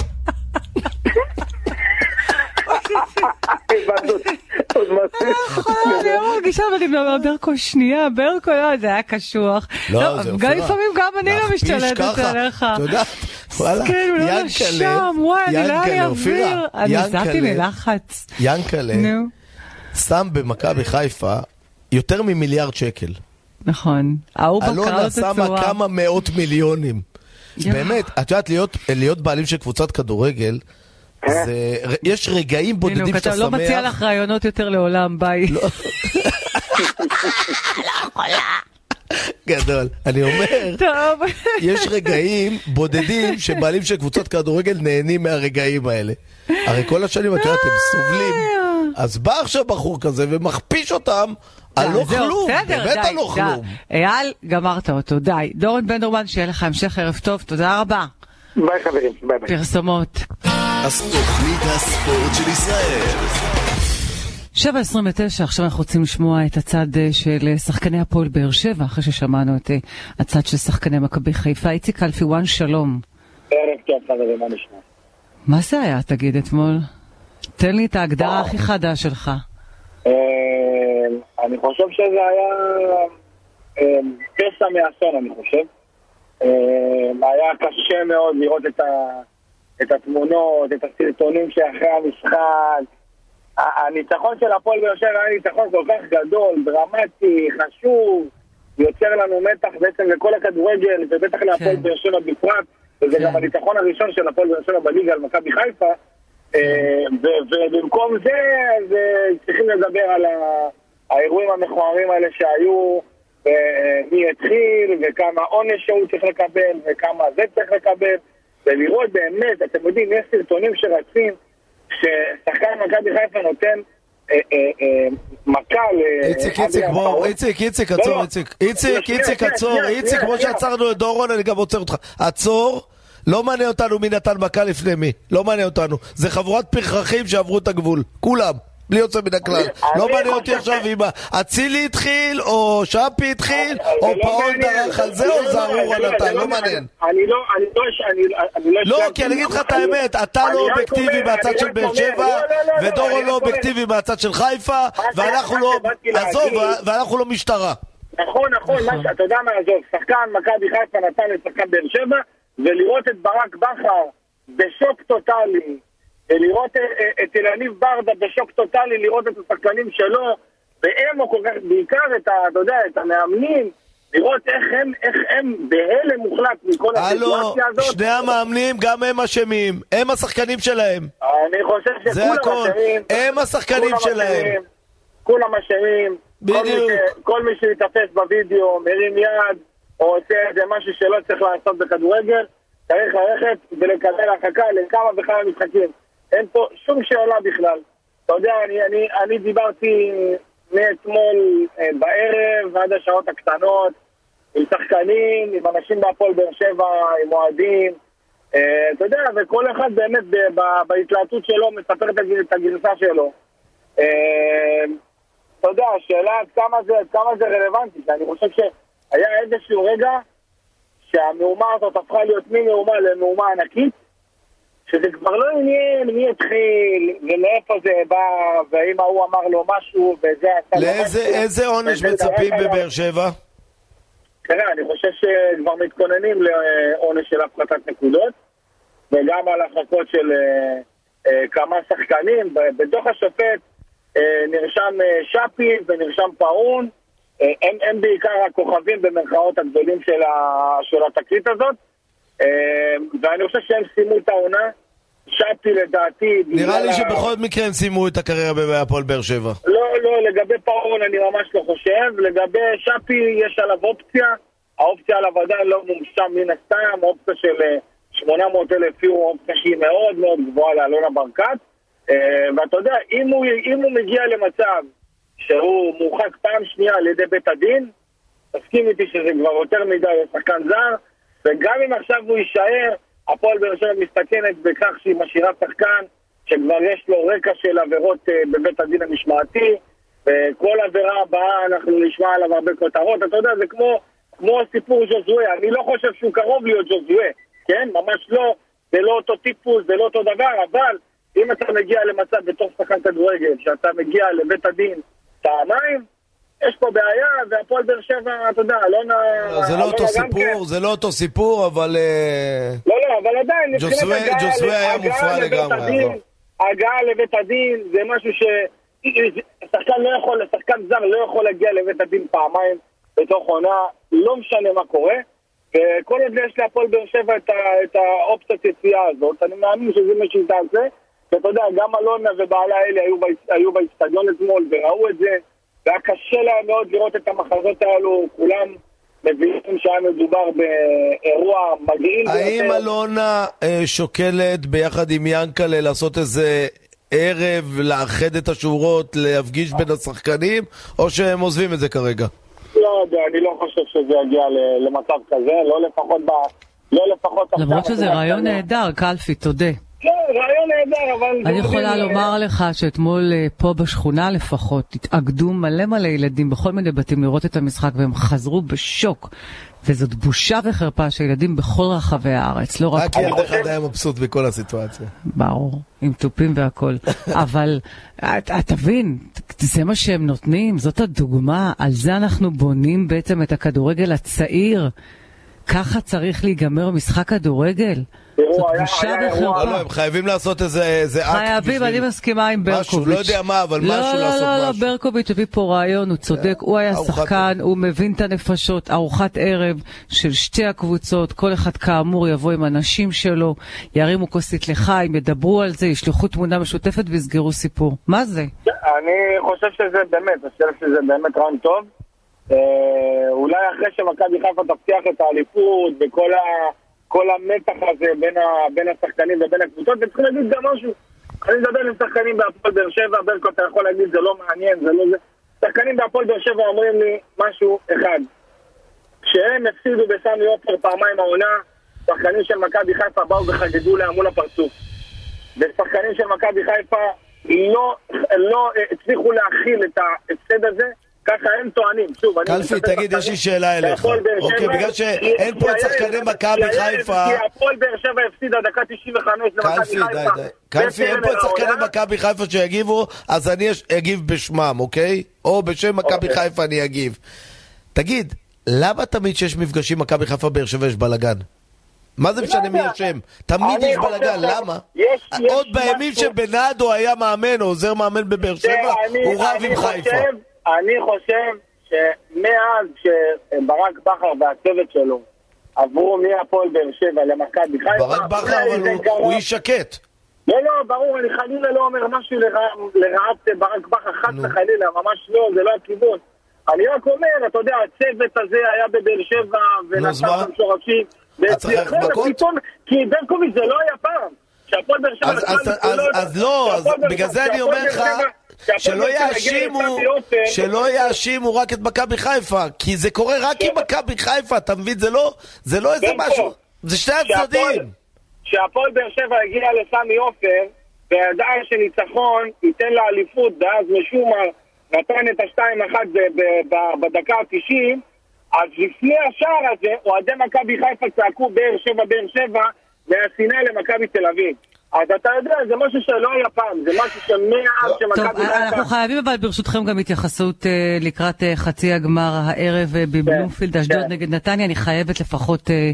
Speaker 10: עוד מעשה.
Speaker 1: אני לא מרגישה, ואני אומרת, ברקו, שנייה, ברקו, לא, זה היה קשוח.
Speaker 2: לא, זה
Speaker 1: גם
Speaker 2: אופירה.
Speaker 1: לפעמים גם אני לא משתלטת עליך.
Speaker 2: את יודעת, וואלה,
Speaker 1: כן, הוא לא
Speaker 2: ינקלה,
Speaker 1: נשם, וואי, אני לא היה לי
Speaker 2: ינקלה, אופירה,
Speaker 1: אוויר. אני נסעתי
Speaker 2: ינקלה. ינקלה שם במכבי חיפה יותר ממיליארד שקל.
Speaker 1: נכון. ההוא בקר
Speaker 2: אלונה
Speaker 1: לו
Speaker 2: שמה. כמה מאות מיליונים. באמת, את יודעת, להיות- להיות בעלים של קבוצת כדורגל, זה- יש רגעים בודדים שאתה
Speaker 1: כתב, לא מציע
Speaker 2: שמח.
Speaker 1: לך רעיונות יותר לעולם, ביי.
Speaker 2: לא. גדול. אני אומר,
Speaker 1: טוב.
Speaker 2: יש רגעים בודדים שבעלים של קבוצות כדורגל נהנים מהרגעים האלה. הרי כל השנים, את יודעת, הם סובלים. אז בא עכשיו בחור כזה ומכפיש אותם על לא
Speaker 1: זהו,
Speaker 2: כלום. באמת לא
Speaker 1: די.
Speaker 2: כלום.
Speaker 1: אייל, גמרת אותו, די. דורון בנדרמן, שיהיה לך המשך ערב טוב, תודה רבה.
Speaker 10: ביי חברים, ביי ביי.
Speaker 1: פרסומות.
Speaker 5: תוכנית הספורט של ישראל.
Speaker 1: 7.29, עכשיו אנחנו רוצים לשמוע את הצד אה, של אה, שחקני הפועל באר שבע, אחרי ששמענו את אה, הצד של שחקני מכבי חיפה. איציק אלפיואן, שלום.
Speaker 8: ערב טוב חברים, מה נשמע?
Speaker 1: מה זה היה, תגיד, אתמול? תן לי את ההגדרה הכי חדה שלך.
Speaker 8: אה, אני חושב שזה היה אה, פסע מאסון, אני חושב. אה, היה קשה מאוד לראות את, ה, את התמונות, את הסרטונים שאחרי המשחק. הניצחון של הפועל באר שבע היה ניצחון כל כך גדול, דרמטי, חשוב, יוצר לנו מתח בעצם לכל הכדורגל, ובטח להפועל
Speaker 1: כן.
Speaker 8: באר שבע בפרט. וזה
Speaker 1: כן.
Speaker 8: גם הניצחון הראשון של הפועל באר שבע בליגה על מכבי חיפה. אה, ובמקום זה, אז אה, צריכים לדבר על האירועים המכוערים האלה שהיו, ומי התחיל, וכמה עונש שהוא צריך לקבל, וכמה זה צריך לקבל, ולראות באמת, אתם יודעים, יש סרטונים שרצים, ששחקן מכבי חיפה נותן אה, אה, אה, מכה ל...
Speaker 2: איציק, איציק, בוא,
Speaker 8: אברהם.
Speaker 2: איציק, איציק,
Speaker 8: לא,
Speaker 2: עצור,
Speaker 8: לא.
Speaker 2: איציק. איציק, איציק, עצור, איציק, כמו. שעצרנו את דורון, אני גם עוצר אותך. עצור. לא מעניין אותנו מי נתן מכה לפני מי, לא מעניין אותנו. זה חבורת פרחחים שעברו את הגבול, כולם, בלי יוצא מן הכלל. לא מעניין אותי עכשיו אם אצילי התחיל, או שפי התחיל,
Speaker 8: זה
Speaker 2: או
Speaker 8: לא
Speaker 2: פאון. דרך על זה, או
Speaker 8: לא,
Speaker 2: זערורה
Speaker 8: לא-
Speaker 2: נתן,
Speaker 8: זה
Speaker 2: לא מעניין.
Speaker 8: אני לא, אני לא, אני לא...
Speaker 2: לא. כי אני אגיד לך את האמת, אתה לא אובייקטיבי מהצד של באר שבע, ודורון לא אובייקטיבי מהצד של חיפה, ואנחנו לא... עזוב, ואנחנו לא משטרה.
Speaker 8: נכון, נכון, ש- אתה יודע מה, עזוב, שחקן מכבי חיפה נתן לשחקן באר שבע, ולראות את ברק בכר בשוק טוטאלי, ולראות אה, אה, את אלניב ברדה בשוק טוטאלי, לראות את השחקנים שלו, באמו כל כך, בעיקר את ה... אתה יודע, את המאמנים, לראות איך הם, איך הם בהלם מוחלט מכל
Speaker 2: הלו,
Speaker 8: הסיטואציה הזאת.
Speaker 2: שני המאמנים, גם הם אשמים. הם השחקנים שלהם.
Speaker 8: אני חושב שכולם. אשמים.
Speaker 2: הם השחקנים שלהם.
Speaker 8: כולם אשמים.
Speaker 2: בדיוק.
Speaker 8: כל מי שיתפס בווידאו, מרים יד, או עושה איזה משהו שלא צריך לעשות בכדורגל, צריך ללכת ולקבל הרחקה לכמה וכמה משחקים. אין פה שום שאלה בכלל. אתה יודע, אני, אני, אני דיברתי מאתמול אה, בערב ועד השעות הקטנות עם שחקנים, עם אנשים בהפועל באר שבע, עם אוהדים. אה, אתה יודע, וכל אחד באמת בהתלהטות שלו מספר את הגר- את הגרסה שלו. אה, אתה יודע, השאלה עד כמה זה, עד כמה זה רלוונטי, אני חושב שהיה איזשהו רגע שהמהומה הזאת הפכה להיות ממהומה למהומה ענקית, שזה כבר לא עניין מי התחיל ומאיפה זה בא, והאם ההוא אמר לו משהו וזה עשה לו
Speaker 2: לאיזה
Speaker 8: משהו.
Speaker 2: איזה עונש מצפים בבאר שבע?
Speaker 8: תראה, אני חושב שכבר מתכוננים לעונש של הפחתת נקודות, וגם על הרחקות של אה, אה, כמה שחקנים. ב- בתוך השופט אה, נרשם שפי ונרשם פאון. אה, הם, הם בעיקר הכוכבים במרכאות הגדולים של, ה, של התקרית הזאת. אה, ואני חושב שהם סיימו את העונה. שפי לדעתי...
Speaker 2: נראה לי
Speaker 8: ה-
Speaker 2: שבכל מקרה הם סיימו את הקריירה בהפועל באר שבע.
Speaker 8: לא, לא, לגבי פאון אני ממש לא חושב. לגבי שפי יש עליו אופציה. האופציה עליו עדיין לא מומשה מן הסתם. אופציה של אה, 800 אלף יורו, אופציה שהיא מאוד מאוד גבוהה לאלונה ברקת. אה, ואתה יודע, אם הוא, אם הוא מגיע למצב שהוא מורחק פעם שנייה על ידי בית הדין, תסכים איתי שזה כבר יותר מדי לשחקן זר, וגם אם עכשיו הוא יישאר, הפועל באר שבע מסתכנת בכך שהיא משאירה שחקן שכבר יש לו רקע של עבירות אה, בבית הדין המשמעתי, וכל עבירה הבאה אנחנו נשמע עליו הרבה כותרות, אתה יודע, זה כמו, כמו סיפור ז'וזואה, אני לא חושב שהוא קרוב להיות ז'וזואה, כן? ממש לא, זה לא אותו טיפוס, זה לא אותו דבר, אבל אם אתה מגיע למצב בתור שחקן כדורגל, שאתה מגיע לבית הדין פעמיים, יש פה בעיה, והפועל באר שבע, אתה יודע, אלונה...
Speaker 2: לא, זה לא אותו
Speaker 8: גם כן.
Speaker 2: סיפור, זה לא אותו סיפור, אבל... אה,
Speaker 8: לא, לא, אבל עדיין,
Speaker 2: ג'וסווה- היה מופרע לגמרי, עזוב.
Speaker 8: הגעה לבית הדין זה משהו ש... שחקן לא יכול, שחקן זר לא יכול להגיע לבית הדין פעמיים בתוך עונה, לא משנה מה קורה. וכל עוד יש להפועל באר שבע את האופציית יציאה הזאת, אני מאמין שזה מה שהיא תעשה. ואתה יודע, גם אלונה ובעלה אלי היו, באצטדיון אתמול וראו את זה, והיה קשה להם מאוד לראות את המחזות האלו, כולם מבינים שהיה מדובר באירוע מגעיל
Speaker 2: האם אלונה אה, שוקלת ביחד עם ינקלה לעשות איזה ערב, לאחד את השורות, להפגיש בין השחקנים, או שהם עוזבים את זה כרגע?
Speaker 8: לא יודע, אני לא חושב שזה יגיע ל- למצב כזה, לא לפחות ב... לא לפחות
Speaker 1: למרות שזה רעיון נהדר, קלפי, תודה.
Speaker 8: כן, רעיון נהדר, אבל...
Speaker 1: אני יכולה לומר לך שאתמול אה, פה בשכונה לפחות התאגדו מלא מלא ילדים בכל מיני בתים לראות את המשחק והם חזרו בשוק. וזאת בושה וחרפה שילדים בכל רחבי הארץ, לא רק
Speaker 2: רק. ילד אחד היה מבסוט מכל הסיטואציה.
Speaker 1: ברור, עם תופים והכל. אבל את- את תבין, זה מה שהם נותנים, זאת הדוגמה, על זה אנחנו בונים בעצם את הכדורגל הצעיר. ככה צריך להיגמר משחק כדורגל?
Speaker 8: תראו, היה
Speaker 1: בושה. וחרפה.
Speaker 2: לא, לא, הם חייבים לעשות איזה איזה אקט
Speaker 1: חייבים, אני מסכימה עם ברקוביץ'.
Speaker 2: משהו, לא יודע מה, אבל משהו
Speaker 1: לא,
Speaker 2: לעשות
Speaker 1: לא, לא,
Speaker 2: משהו. אה,
Speaker 1: ברקוביץ' הביא פה רעיון, הוא צודק, הוא היה שחקן, הוא מבין את הנפשות, ארוחת ערב של שתי הקבוצות, כל אחד כאמור יבוא עם הנשים שלו, ירימו כוסית לחיים, ידברו על זה, ישלחו תמונה משותפת ויסגרו סיפור. מה זה?
Speaker 8: אני חושב שזה באמת, אני חושב שזה באמת רעיון טוב. אה, אולי אחרי שמכבי חיפה תבטיח את האליפות וכל ה, כל המתח הזה בין, ה, בין השחקנים ובין הקבוצות, וצריכים להגיד גם משהו. אני מדבר עם שחקנים בהפועל באר שבע, ברקו אתה יכול להגיד זה לא מעניין, זה לא זה. שחקנים בהפועל באר שבע אומרים לי משהו אחד. כשהם הפסידו בסמי עופר פעמיים העונה, שחקנים של מכבי חיפה באו וחגגו להם מול הפרצוף. ושחקנים של מכבי חיפה לא, לא הצליחו להכיל את ההפסד הזה, ככה הם טוענים. שוב, אני...
Speaker 2: קלפי, תגיד, יש לי שאלה אליך. אוקיי, בגלל שאין פה את שחקני מכבי חיפה...
Speaker 8: כי הפועל באר שבע הפסידה דקה 95 למכבי
Speaker 2: קלפי, די,
Speaker 8: חיפה.
Speaker 2: די. קלפי, אין פה את שחקני. מכבי חיפה שיגיבו, אז אני אגיב בשמם, אוקיי? או בשם מכבי
Speaker 8: אוקיי.
Speaker 2: חיפה אני אגיב. תגיד, למה תמיד כשיש מפגשים מכבי חיפה באר שבע יש בלאגן? מה זה משנה מי. אשם? תמיד יש בלאגן, למה?
Speaker 8: יש- יש
Speaker 2: עוד בימים
Speaker 8: משהו-
Speaker 2: שבנאדו היה מאמן או עוזר מאמן בבאר שבע, הוא רב עם חיפה.
Speaker 8: חושב- אני חושב שמאז שברק בכר והצוות שלו עברו מהפועל באר שבע למכבי חיפה,
Speaker 2: ברק בכר, אבל הוא- הוא איש שקט.
Speaker 8: לא, לא, ברור, אני חלילה לא אומר משהו לרע- לרעת ברק בכר, חס וחלילה, ממש לא, זה לא הכיוון. אני רק אומר, אתה יודע, הצוות הזה היה בבאר שבע, ונתן? שם שורשים.
Speaker 2: מכות?
Speaker 8: פתאום, כי ברקוביץ' זה לא היה פעם. שהפועל באר שבע...
Speaker 2: אז- לא, בגלל זה אני אומר לך, שלא יאשימו, שלא יאשימו רק את מכבי חיפה, כי זה קורה רק עם מכבי חיפה, אתה מבין? זה לא, זה לא איזה
Speaker 8: ברקו,
Speaker 2: משהו, זה שני הצדדים.
Speaker 8: כשהפועל באר שבע הגיע לסמי עופר, וידעה שניצחון ייתן לה אליפות, ואז משום מה נתן את השתיים אחת בדקה ה-90, אז לפני השער הזה, אוהדי מכבי חיפה צעקו באר שבע, באר שבע, מהשנאה למכבי תל אביב. אז אתה יודע, זה משהו שלא היה פעם, זה משהו שמאז
Speaker 1: טוב,
Speaker 8: שמכבי
Speaker 1: אנחנו. חייבים אבל ברשותכם גם התייחסות אה, לקראת אה, חצי הגמר הערב אה, בבלומפילד, אשדוד
Speaker 8: כן.
Speaker 1: נגד נתניה. אני חייבת לפחות אה,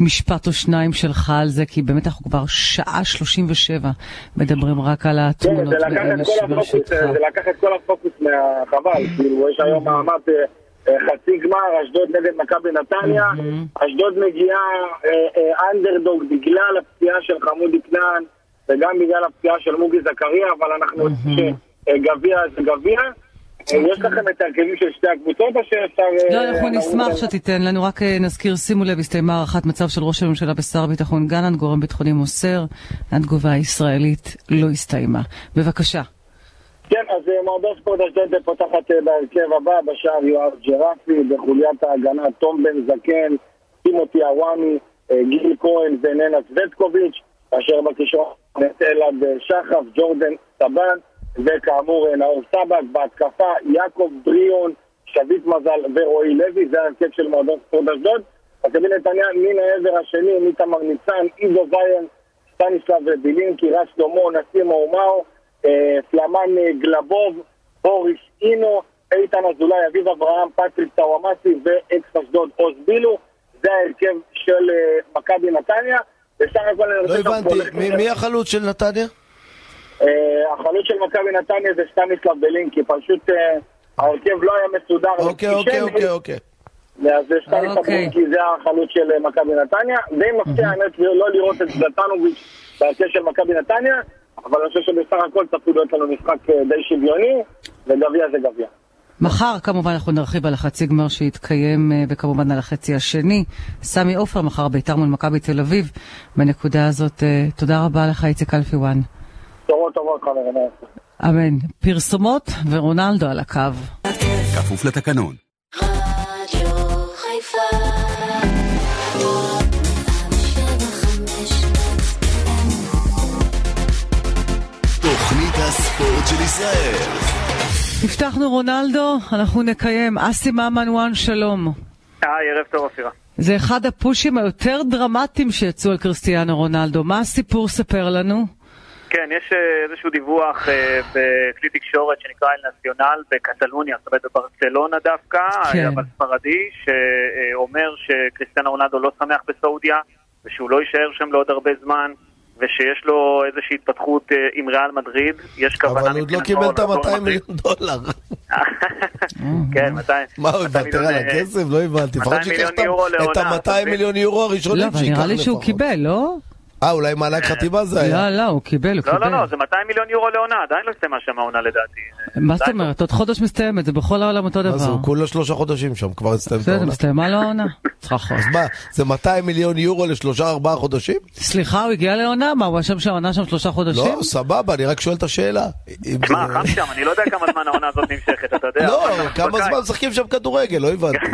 Speaker 1: משפט או שניים שלך על זה, כי באמת אנחנו כבר שעה 37 מדברים רק על
Speaker 8: כן,
Speaker 1: התמונות
Speaker 8: זה לקח את
Speaker 1: באמש
Speaker 8: כל הפוקוס,
Speaker 1: ברשותך.
Speaker 8: זה לקח את כל הפוקוס מהחבל, כאילו יש היום מעמד אה, אה, חצי גמר, אשדוד נגד מכבי נתניה, אשדוד מגיעה אה, אה, אנדרדוג בגלל הפציעה של חמודי כנען וגם בגלל הפציעה של מוגי זכריה, אבל אנחנו יודעים שגביע זה גביע. אה, יש לכם את ההרכבים של שתי הקבוצות או שאפשר... אה,
Speaker 1: לא, אנחנו נשמח? שתיתן לנו, רק אה, נזכיר, שימו לב, הסתיימה הערכת מצב של ראש הממשלה ושר הביטחון גלנט, גורם ביטחוני מוסר, התגובה הישראלית לא הסתיימה. בבקשה.
Speaker 8: כן, אז אה, מועדון ספורט אשדוד פותחת אה, בהרכב הבא, בשער יואב ג'רפי, בחוליית ההגנה תום בן זקן, טימותי עוואמי, אה, גיל כהן וננה סווטקוביץ', כאשר בקישור את אלעד שחף, ג'ורדן סבן, וכאמור נאור סבק, בהתקפה יעקב בריאון, שביט מזל ורועי לוי, זה ההרכב של מועדון ספורט אשדוד. מכבי נתניה מן העבר השני, מתמר ניצן, עידו זיין, סטניסלב בילינקי, רס שלמה, נסים אומאו, פלמן אה, גלבוב, בוריס אינו, איתן אזולאי, אביב אברהם, פטריק טוואמאסי ואקס אשדוד עוז בילו. זה ההרכב של אה, מכבי נתניה. בסך הכל אני
Speaker 2: לא
Speaker 8: רוצה... גם
Speaker 2: הבנתי, מי- מי החלוץ של נתניה?
Speaker 8: אה, החלוץ של מכבי נתניה זה סטניסלב בילנקי, פשוט אה, ההרכב לא היה מסודר.
Speaker 2: אוקיי, אוקיי, אוקיי, אוקיי.
Speaker 8: אז סטניסלב
Speaker 1: אוקיי.
Speaker 8: בילנקי זה החלוץ של אה, מכבי נתניה. די מפתיע האמת לא לראות את זלטנוביץ' בהרכב של מכבי נתניה, אבל אני חושב שבסך הכל צפוי להיות לנו משחק אה, די שוויוני, וגביע זה גביע.
Speaker 1: מחר כמובן אנחנו נרחיב על החצי גמר שיתקיים אה, וכמובן על החצי השני. סמי עופר מחר בית"ר מול מכבי תל אביב. בנקודה הזאת אה, תודה רבה לך איציק אלפיואן.
Speaker 8: בשורות טובות חברים.
Speaker 1: אמן. פרסומות ורונלדו על הקו.
Speaker 5: כפוף לתקנון. של ישראל.
Speaker 1: הבטחנו רונלדו, אנחנו נקיים. אסי ממן וואן שלום.
Speaker 3: היי, ערב טוב אופירה.
Speaker 1: זה אחד הפושים היותר דרמטיים שיצאו על קריסטיאנו רונלדו. מה הסיפור? ספר לנו.
Speaker 3: כן, יש אה, איזשהו דיווח אה, בכלי תקשורת שנקרא אל נציונל בקטלוניה, זאת אומרת בברצלונה דווקא,
Speaker 1: כן.
Speaker 3: אבל ספרדי, שאומר שקריסטיאנו רונלדו לא שמח בסעודיה, ושהוא לא יישאר שם לעוד הרבה זמן, ושיש לו איזושהי התפתחות אה, עם ריאל מדריד, יש כוונה
Speaker 2: אבל הוא עוד לא קיבל את
Speaker 3: לעבור
Speaker 2: ה-200
Speaker 3: מדריד.
Speaker 2: מיליון דולר.
Speaker 3: כן, 200
Speaker 2: מה, הוא
Speaker 3: 200
Speaker 2: יוותר על
Speaker 3: אה,
Speaker 2: הכסף? לא הבנתי.
Speaker 3: 200
Speaker 2: לפחות שייקח
Speaker 3: מיליון יורו
Speaker 2: את
Speaker 3: לעונה, אתה
Speaker 2: ה-200
Speaker 3: מבין?
Speaker 2: מיליון יורו
Speaker 1: לא,
Speaker 2: הראשונים
Speaker 1: אבל
Speaker 2: שייקח
Speaker 1: נראה לי שהוא
Speaker 2: לפחות.
Speaker 1: קיבל, לא?
Speaker 2: אה, אולי מענק חתימה זה היה.
Speaker 1: לא, לא, הוא קיבל, הוא
Speaker 3: לא,
Speaker 1: קיבל.
Speaker 3: לא, לא, זה 200 מיליון יורו לעונה, עדיין לא הסתיימה שם העונה לדעתי.
Speaker 1: מה זאת
Speaker 3: לא.
Speaker 1: אומרת? עוד חודש מסתיימת, זה בכל העולם אותו
Speaker 2: מה זה,
Speaker 1: דבר.
Speaker 2: הוא כולה שלושה חודשים שם, כבר הסתיים את
Speaker 1: בסדר,
Speaker 2: העונה.
Speaker 1: מסתיימה לו העונה.
Speaker 2: אז מה, זה 200 מיליון יורו לשלושה ארבעה חודשים?
Speaker 1: סליחה, הוא הגיע לעונה? מה, הוא ישב שם עונה שם שלושה חודשים?
Speaker 2: לא, סבבה, אני רק שואל את השאלה.
Speaker 3: תשמע, חם שם, אני לא יודע כמה זמן העונה הזאת נמשכת, אתה יודע.
Speaker 2: לא, כמה. זמן משחקים שם כדורגל, לא הבנתי.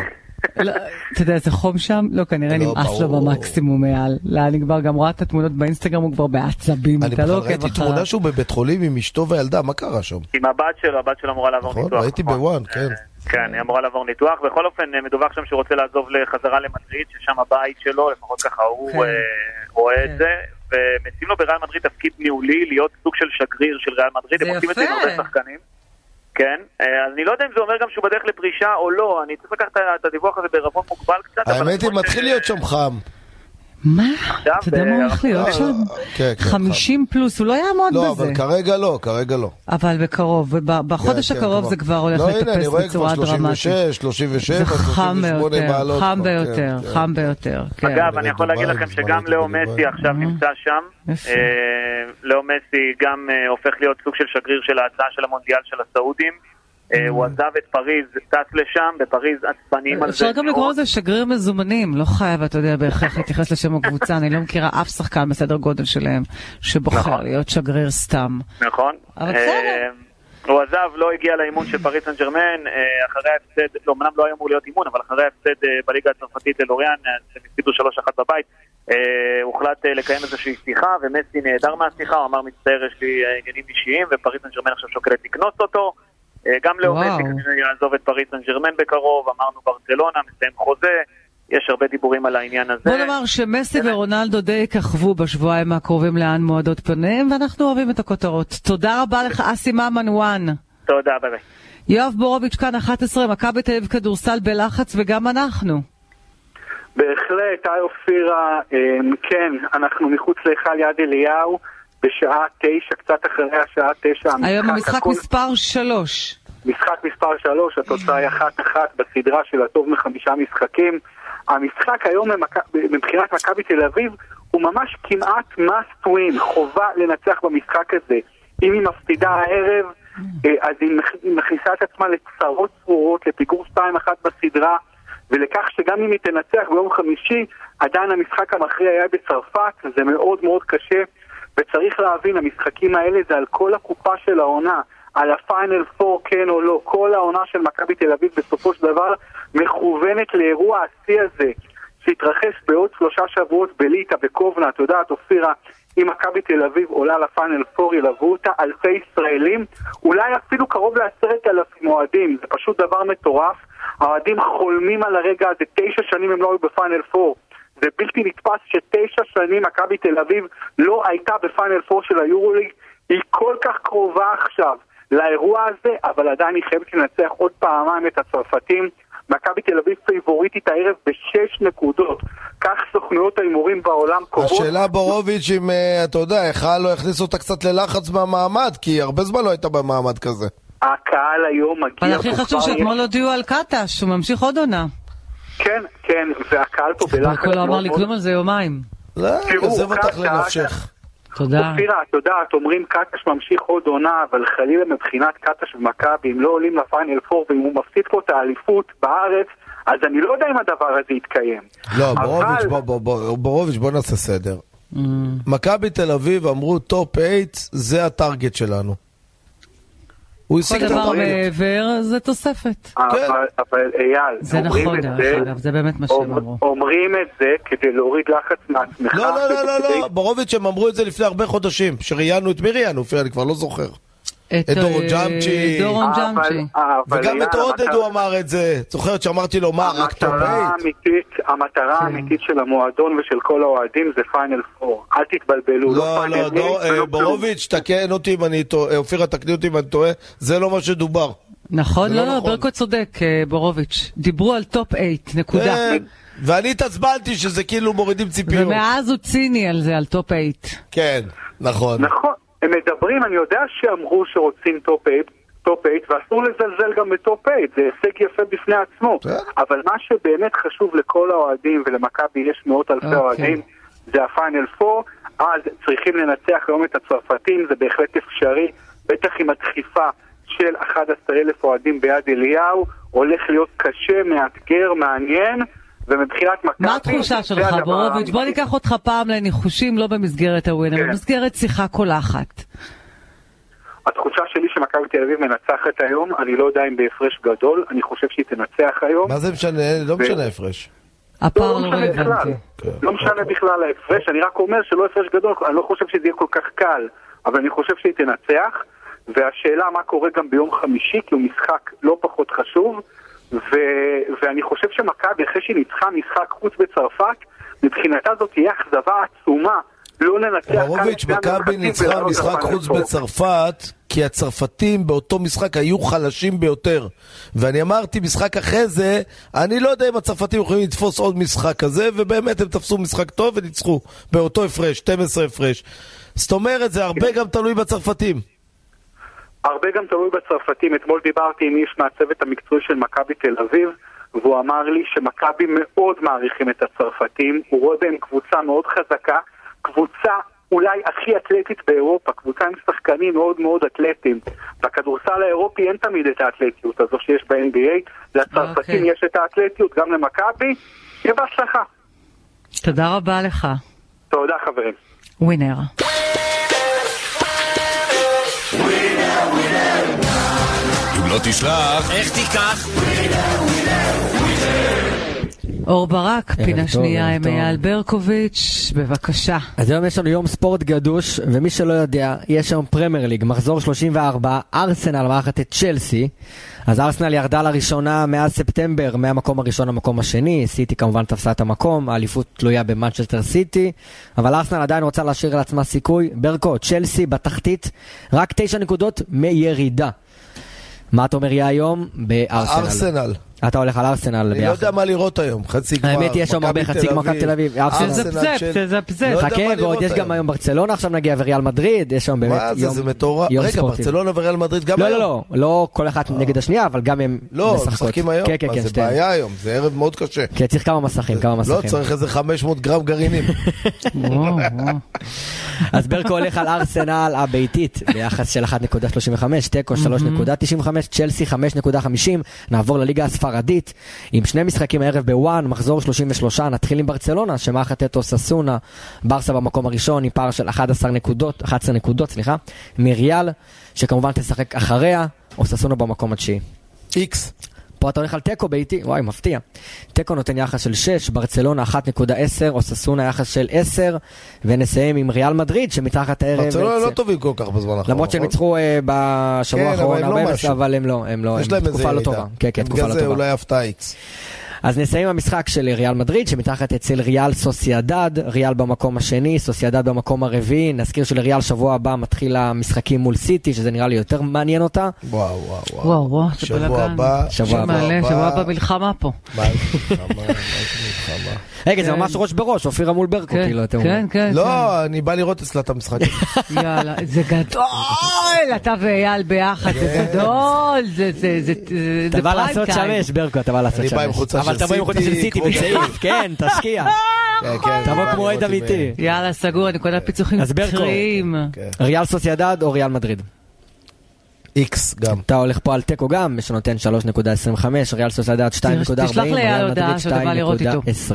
Speaker 1: לא, אתה יודע איזה חום שם? לא, כנראה
Speaker 2: לא,
Speaker 1: נמאס לו. במקסימום מעל. לא, אני כבר גם רואה את התמונות באינסטגרם, הוא כבר בעצבים,
Speaker 2: אני
Speaker 1: אתה לא
Speaker 2: בכלל
Speaker 1: עוקב
Speaker 2: ראיתי
Speaker 1: אחריו.
Speaker 2: תמונה שהוא בבית חולים עם אשתו וילדה, מה קרה שם?
Speaker 3: עם הבת שלו, הבת שלו אמורה לעבור
Speaker 2: נכון,
Speaker 3: ניתוח.
Speaker 2: ראיתי
Speaker 3: נכון.
Speaker 2: בוואן, כן.
Speaker 3: כן, היא אמורה לעבור ניתוח. בכל אופן, אה, מדווח שם שהוא רוצה לעזוב לחזרה למדריד, ששם הבית שלו, לפחות ככה הוא
Speaker 1: כן.
Speaker 3: אה, רואה
Speaker 1: כן.
Speaker 3: את זה. ומציעים לו בריאל מדריד תפקיד ניהולי, להיות סוג של שגריר של ריאל מדריד.
Speaker 1: זה
Speaker 3: הם עושים את זה עם. הרבה שחקנים. כן, אה, אני לא יודע אם זה אומר גם שהוא בדרך לפרישה או לא, אני צריך לקחת את הדיווח הזה בערבון מוגבל קצת.
Speaker 2: האמת היא, מתחיל להיות שם חם.
Speaker 1: מה? אתה יודע מה הוא הולך להיות
Speaker 2: אה,
Speaker 1: שם?
Speaker 2: כן, כן,
Speaker 1: 50 פלוס, הוא לא יעמוד
Speaker 2: לא,
Speaker 1: בזה.
Speaker 2: אבל כרגע לא, כרגע לא.
Speaker 1: אבל בקרוב, וב- בחודש
Speaker 2: כן, כן,
Speaker 1: הקרוב. זה כבר הולך
Speaker 2: לא, הנה, אני
Speaker 1: לטפס
Speaker 2: רואה כבר
Speaker 1: בצורה דרמטית.
Speaker 2: 36, 37,
Speaker 1: זה חם
Speaker 2: 38
Speaker 1: ביותר,
Speaker 2: מעלות.
Speaker 1: חם
Speaker 2: כבר,
Speaker 1: ביותר,
Speaker 2: כן, כן.
Speaker 1: חם ביותר. כן.
Speaker 3: אגב, אני יכול להגיד לכם שגם לאו. מסי עכשיו נמצא שם. אה, לאו מסי גם אה, הופך להיות סוג של שגריר של ההצעה של המונדיאל של הסעודים. אה, הוא עזב את פריז, טס לשם, בפריז עצבנים על זה.
Speaker 1: אפשר גם לקרוא. לזה שגריר מזומנים, לא חייב, אתה יודע, בהכרח להתייחס לשם הקבוצה, אני לא מכירה אף שחקן בסדר גודל שלהם שבוחר
Speaker 3: נכון.
Speaker 1: להיות שגריר סתם.
Speaker 3: נכון.
Speaker 1: אבל
Speaker 3: אה,
Speaker 1: בסדר.
Speaker 3: הוא עזב, לא הגיע לאימון של פריס סן ג'רמן, אה, אחרי ההפסד, לא, אמנם לא היה אמור להיות אימון, אבל אחרי ההפסד בליגה הצרפתית ללוריאן, שהם הפסידו 3-1 בבית, הוחלט לקיים איזושהי שיחה, ומסי נעדר מהשיחה, הוא אמר מצטער, יש לי עניינים אישיים, ופריס סן ג'רמן עכשיו שוקלת לקנוס אותו. אה, גם לאו
Speaker 1: וואו.
Speaker 3: מסי כנראה יעזוב את פריס סן ג'רמן בקרוב, אמרנו ברצלונה, מסיים חוזה, יש הרבה דיבורים על העניין הזה.
Speaker 1: בוא נאמר שמסי ורונלדו די יככבו בשבועיים הקרובים לאן מועדות פניהם, ואנחנו אוהבים את הכותרות. תודה רבה לך, אסי ממן ONE.
Speaker 3: תודה, ביי ביי.
Speaker 1: יואב בורוביץ' כאן 11, מכבי תל אביב כדורסל בלחץ, וגם אנחנו.
Speaker 11: בהחלט, היי אופירה, אמ, כן, אנחנו מחוץ להיכל יד אליהו בשעה תשע, קצת אחרי השעה תשע.
Speaker 1: היום המשחק
Speaker 11: הכל-
Speaker 1: מספר 3.
Speaker 11: משחק מספר 3, התוצאה היא אחת אחת בסדרה של הטוב מחמישה משחקים. המשחק היום מבחינת מכבי תל אביב הוא ממש כמעט must win, חובה לנצח במשחק הזה. אם היא מפסידה הערב, אה, אז היא מכניסה את עצמה לצרות צרורות, לפיגור 2-1 בסדרה, ולכך שגם אם היא תנצח ביום חמישי, עדיין המשחק המכריע היה בצרפת, זה מאוד מאוד קשה, וצריך להבין, המשחקים האלה זה על כל הקופה של העונה. על הפיינל 4 כן או לא, כל העונה של מכבי תל אביב בסופו של דבר מכוונת לאירוע השיא הזה שהתרחש בעוד שלושה שבועות בליטא, בקובנה, את יודעת, אופירה, אם מכבי תל אביב עולה לפיינל 4 ילוו אותה אלפי ישראלים, אולי אפילו קרוב לעשרת אלפים אוהדים, זה פשוט דבר מטורף. האוהדים חולמים על הרגע הזה, תשע שנים הם לא היו בפיינל 4. זה בלתי נתפס שתשע שנים מכבי תל אביב לא הייתה בפיינל 4 של היורוליג, היא כל כך קרובה עכשיו לאירוע הזה, אבל עדיין היא חייבת לנצח עוד פעמיים את הצרפתים. מכבי תל אביב פייבוריטית הערב בשש נקודות. כך סוכנויות ההימורים בעולם קובעות.
Speaker 2: השאלה בורוביץ' אם, אה, אתה יודע, יכל לא יכניס אותה קצת ללחץ במעמד, כי הרבה זמן לא הייתה במעמד כזה.
Speaker 11: הקהל היום מגיע...
Speaker 1: אבל הכי חשוב שאתמול הודיעו על קטש, הוא ממשיך עוד עונה.
Speaker 11: כן, כן, והקהל פה בלחץ
Speaker 1: ברקו לא אמר לי כלום על זה יומיים.
Speaker 2: לא, עזב אותך לנפשך.
Speaker 1: תודה.
Speaker 11: אופירה, את יודעת, אומרים קטש ממשיך עוד עונה, אבל חלילה מבחינת קטש ומכבי, אם לא עולים לפיינל 4 ואם הוא מפסיד פה את האליפות בארץ, אז אני לא יודע אם הדבר הזה יתקיים.
Speaker 2: לא,
Speaker 11: אבל-
Speaker 2: בורוביץ', בוא, בוא, בוא, בורוביץ', בוא נעשה סדר.
Speaker 1: Mm.
Speaker 2: מכבי תל אביב אמרו טופ 8 זה ה target שלנו. הוא
Speaker 1: כל
Speaker 2: השיג את
Speaker 1: דבר
Speaker 2: ה target.
Speaker 1: מעבר זה תוספת.
Speaker 11: אבל, אבל אייל,
Speaker 1: זה נכון דרך
Speaker 11: זה-
Speaker 1: אגב, זה באמת מה שהם אמרו.
Speaker 11: אומרים את זה כדי להוריד לחץ מעצמך.
Speaker 2: לא, לא, לא, לא, לא, בורוביץ' הם אמרו את זה לפני הרבה חודשים. שראיינו את מי ראיינו? אופיר, אני כבר לא זוכר. את דורון
Speaker 1: אה,
Speaker 2: ג'מצ'י.
Speaker 1: דורון
Speaker 2: וגם את עודד הוא אמר את זה. זוכרת שאמרתי לו, מה, רק טופ
Speaker 11: המטרה
Speaker 2: 8?
Speaker 11: האמיתית, המטרה
Speaker 1: כן.
Speaker 11: האמיתית של המועדון ושל כל האוהדים זה פיינל 4. אל תתבלבלו.
Speaker 2: לא,
Speaker 11: פיינל
Speaker 2: לא,
Speaker 11: ולא
Speaker 2: אה. בורוביץ', תקן אותי אם אני טועה, אה, אופירה, תקני אותי אם אני טועה, זה לא מה שדובר.
Speaker 1: נכון, לא,
Speaker 2: לא
Speaker 1: לא,
Speaker 2: נכון.
Speaker 1: ברקו צודק, אה, בורוביץ'. דיברו על טופ 8, נקודה.
Speaker 2: כן, ואני התעצבנתי שזה כאילו מורידים ציפיות.
Speaker 1: ומאז הוא ציני על זה, על טופ 8.
Speaker 2: כן, נכון.
Speaker 11: נכון, הם מדברים, אני יודע שאמרו שרוצים טופ 8, טופ 8, ואסור לזלזל גם בטופ 8, זה הישג יפה בפני עצמו. אבל מה שבאמת חשוב לכל האוהדים, ולמכבי יש מאות אלפי
Speaker 1: אוקיי.
Speaker 11: אוהדים, זה הפיינל 4, אז צריכים לנצח היום את הצרפתים, זה בהחלט אפשרי, בטח עם הדחיפה של 11,000 אוהדים ביד אליהו, הולך להיות קשה, מאתגר, מעניין. ומבחינת מכבי...
Speaker 1: מה התחושה שלך, בורוביץ'? בוא ניקח אותך פעם לניחושים, לא במסגרת הווינר,
Speaker 11: כן.
Speaker 1: במסגרת שיחה קולחת.
Speaker 11: התחושה שלי שמכבי תל אביב מנצחת היום, אני לא יודע אם בהפרש גדול, אני חושב שהיא תנצח היום.
Speaker 2: מה זה משנה? לא משנה ההפרש.
Speaker 1: הפער
Speaker 11: לא
Speaker 1: לא
Speaker 11: משנה בכלל,
Speaker 1: רלוונטי.
Speaker 11: לא משנה בכלל ההפרש, אני רק אומר שלא הפרש גדול, אני לא חושב שזה יהיה כל כך קל, אבל אני חושב שהיא תנצח, והשאלה מה קורה גם ביום חמישי, כי הוא משחק לא פחות חשוב, ו... ואני חושב שמכבי, אחרי שהיא ניצחה משחק חוץ בצרפת, מבחינתה זאת תהיה אכזבה עצומה. לא לנצח שני
Speaker 2: מכבי ניצחה משחק חוץ. בצרפת, כי הצרפתים באותו משחק היו חלשים ביותר. ואני אמרתי משחק אחרי זה, אני לא יודע אם הצרפתים יכולים לתפוס עוד משחק כזה, ובאמת הם תפסו משחק טוב וניצחו באותו הפרש, 12 הפרש. זאת אומרת, זה הרבה גם תלוי בצרפתים.
Speaker 11: הרבה גם תלוי בצרפתים. אתמול דיברתי עם איש מהצוות המקצועי של מכבי תל אביב, והוא אמר לי שמכבי מאוד מעריכים את הצרפתים, הוא רואה בהם קבוצה מאוד חזקה, קבוצה אולי הכי אתלטית באירופה, קבוצה עם שחקנים מאוד מאוד אתלטיים. בכדורסל האירופי אין תמיד את האתלטיות הזו שיש ב-NBA, לצרפתים
Speaker 1: אוקיי.
Speaker 11: יש את האתלטיות, גם למכבי, שיהיה בהצלחה.
Speaker 1: תודה רבה לך.
Speaker 11: תודה חברים.
Speaker 1: ווינר.
Speaker 5: לא תשלח,
Speaker 12: איך תיקח?
Speaker 1: אור ברק, פינה שנייה עם. אייל ברקוביץ', בבקשה.
Speaker 9: אז היום יש לנו יום ספורט גדוש, ומי שלא יודע, יש היום פרמייר ליג, מחזור 34, ארסנל מארחת את צ'לסי. אז ארסנל ירדה לראשונה מאז ספטמבר, מהמקום הראשון למקום השני, סיטי כמובן תפסה את המקום, האליפות תלויה במנצ'סטר סיטי, אבל ארסנל עדיין רוצה להשאיר לעצמה סיכוי. ברקו, צ'לסי בתחתית, רק תשע נקודות מירידה. מה אתה אומר יהיה היום בארסנל?
Speaker 2: ארסנל.
Speaker 9: אתה הולך על ארסנל
Speaker 2: אני לא
Speaker 9: ביחד.
Speaker 2: יודע מה לראות היום, חצי גמר.
Speaker 9: האמת היא, יש שם הרבה חצי גמר מכבי תל אביב. ארסנל.
Speaker 1: תזפזפ,
Speaker 2: של-
Speaker 1: תזפזפ.
Speaker 2: לא
Speaker 9: חכה, ועוד יש גם
Speaker 2: היום.
Speaker 9: ברצלונה, עכשיו נגיע וריאל מדריד, יש שם באמת
Speaker 2: מה זה,
Speaker 9: יום
Speaker 2: זה מטורף.
Speaker 9: יום
Speaker 2: רגע. ברצלונה וריאל מדריד גם
Speaker 9: לא,
Speaker 2: היום?
Speaker 9: לא, לא, לא כל אחת נגד השנייה, אבל גם הם
Speaker 2: לא,
Speaker 9: משחקות.
Speaker 2: משחקים היום?
Speaker 9: כן, כן, כן,
Speaker 2: זה. בעיה היום, זה ערב מאוד קשה.
Speaker 9: כן, צריך כמה מסכים, כמה
Speaker 2: לא,
Speaker 9: מסכים.
Speaker 2: צריך איזה 500 גרם גרעינים.
Speaker 9: אז ברקו הולך על ארסנל הביתית ביחס של 1.35, תיקו 3.95, צ'לסי 5.50. נעבור לליגה הספרדית עם שני משחקים הערב בוואן, מחזור 33. נתחיל עם ברצלונה, שמארחת את אוססונה, ברסה במקום הראשון עם פער של 11 נקודות, 11 נקודות, סליחה, מריאל, שכמובן תשחק אחריה, אוססונה במקום התשיעי.
Speaker 2: איקס.
Speaker 9: פה אתה הולך על תיקו ביתי, וואי, מפתיע. תיקו נותן יחס של 6, ברצלונה 1.10, אוססונה יחס של 10, ונסיים עם ריאל מדריד שמתחת הערב...
Speaker 2: ברצלונה לא טובים כל כך בזמן האחרון.
Speaker 9: למרות שהם
Speaker 2: נכון?
Speaker 9: ניצחו אה, בשבוע
Speaker 2: כן, אבל
Speaker 9: האחרון,
Speaker 2: הם לא
Speaker 9: הרבה. אבל הם לא, הם לא,
Speaker 2: יש
Speaker 9: הם
Speaker 2: להם איזה
Speaker 9: תקופה לא. טובה. כן, כן, תקופה
Speaker 2: בגלל
Speaker 9: לא
Speaker 2: זה
Speaker 9: טובה.
Speaker 2: אולי הפתעה איקס.
Speaker 9: אז נסיים עם המשחק של ריאל מדריד, שמתחת אצל ריאל סוסיידד, ריאל במקום השני, סוסיידד במקום הרביעי. נזכיר שלריאל שבוע הבא מתחיל המשחקים מול סיטי, שזה נראה לי יותר מעניין אותה.
Speaker 2: וואו, וואו, וואו.
Speaker 1: וואו,
Speaker 2: שבוע. הבא,
Speaker 9: שבוע הבא.
Speaker 1: שבוע הבא מלחמה פה.
Speaker 2: מה מלחמה? מה זה מלחמה?
Speaker 9: רגע, זה
Speaker 1: כן.
Speaker 9: ממש ראש בראש, אופירה מול ברקו,
Speaker 1: כן,
Speaker 9: כאילו, אתם
Speaker 1: כן,
Speaker 9: אומרים.
Speaker 1: כן.
Speaker 2: לא, אני בא לראות אצלה את המשחק.
Speaker 1: יאללה, זה גדול, אתה ואייל ביחד, זה גדול, זה זה זה זה
Speaker 9: אתה בא
Speaker 1: פריים
Speaker 9: לעשות. שמש, ברקו, אתה בא לעשות
Speaker 2: אני
Speaker 9: שמש.
Speaker 2: בא עם חולצה
Speaker 9: אבל
Speaker 2: של
Speaker 9: תבוא עם חולצה של
Speaker 2: סיטי,
Speaker 9: בצעיף, כן, תשקיע.
Speaker 2: כן, כן,
Speaker 9: תבוא
Speaker 2: בא
Speaker 9: כמו אוהד אמיתי.
Speaker 1: יאללה, סגור, נקודת פיצוחים
Speaker 9: אז ברקו.
Speaker 2: כן.
Speaker 9: ריאל סוסיידד או ריאל מדריד?
Speaker 2: איקס גם.
Speaker 9: אתה הולך פה על תיקו גם, שנותן 3.25, ריאל סוסיידד 2.40,
Speaker 1: תשלח לאייל
Speaker 9: ריאל
Speaker 1: הודעה שאתה בא לראות איתו.
Speaker 9: 2.20.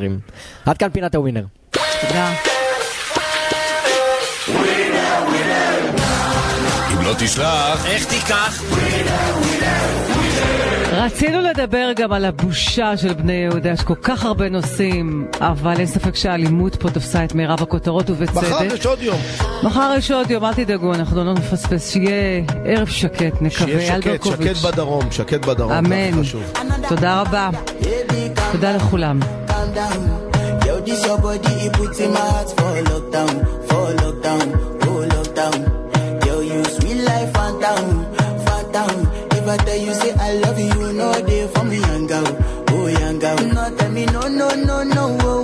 Speaker 9: עד כאן פינת הווינר.
Speaker 1: תודה.
Speaker 5: אם לא תשלח,
Speaker 12: איך תיקח?
Speaker 1: רצינו לדבר גם על הבושה של בני יהודה, יש כל כך הרבה נושאים, אבל אין ספק שהאלימות פה תפסה את מירב הכותרות ובצדק.
Speaker 2: מחר יש עוד יום.
Speaker 1: מחר יש עוד יום, אל תדאגו, אנחנו לא נפספס, שיהיה ערב שקט, נקווה.
Speaker 2: שיהיה שקט. שקט בדרום, שקט בדרום.
Speaker 1: אמן. תודה רבה. תודה לכולם.
Speaker 4: this your body, it puts in my heart for lockdown, for lockdown, oh lockdown. Yo, you sweet life, phantom, phantom. Tell you say I love you, no they for me, young girl, oh young girl. No, tell me me no, no, no, no, oh,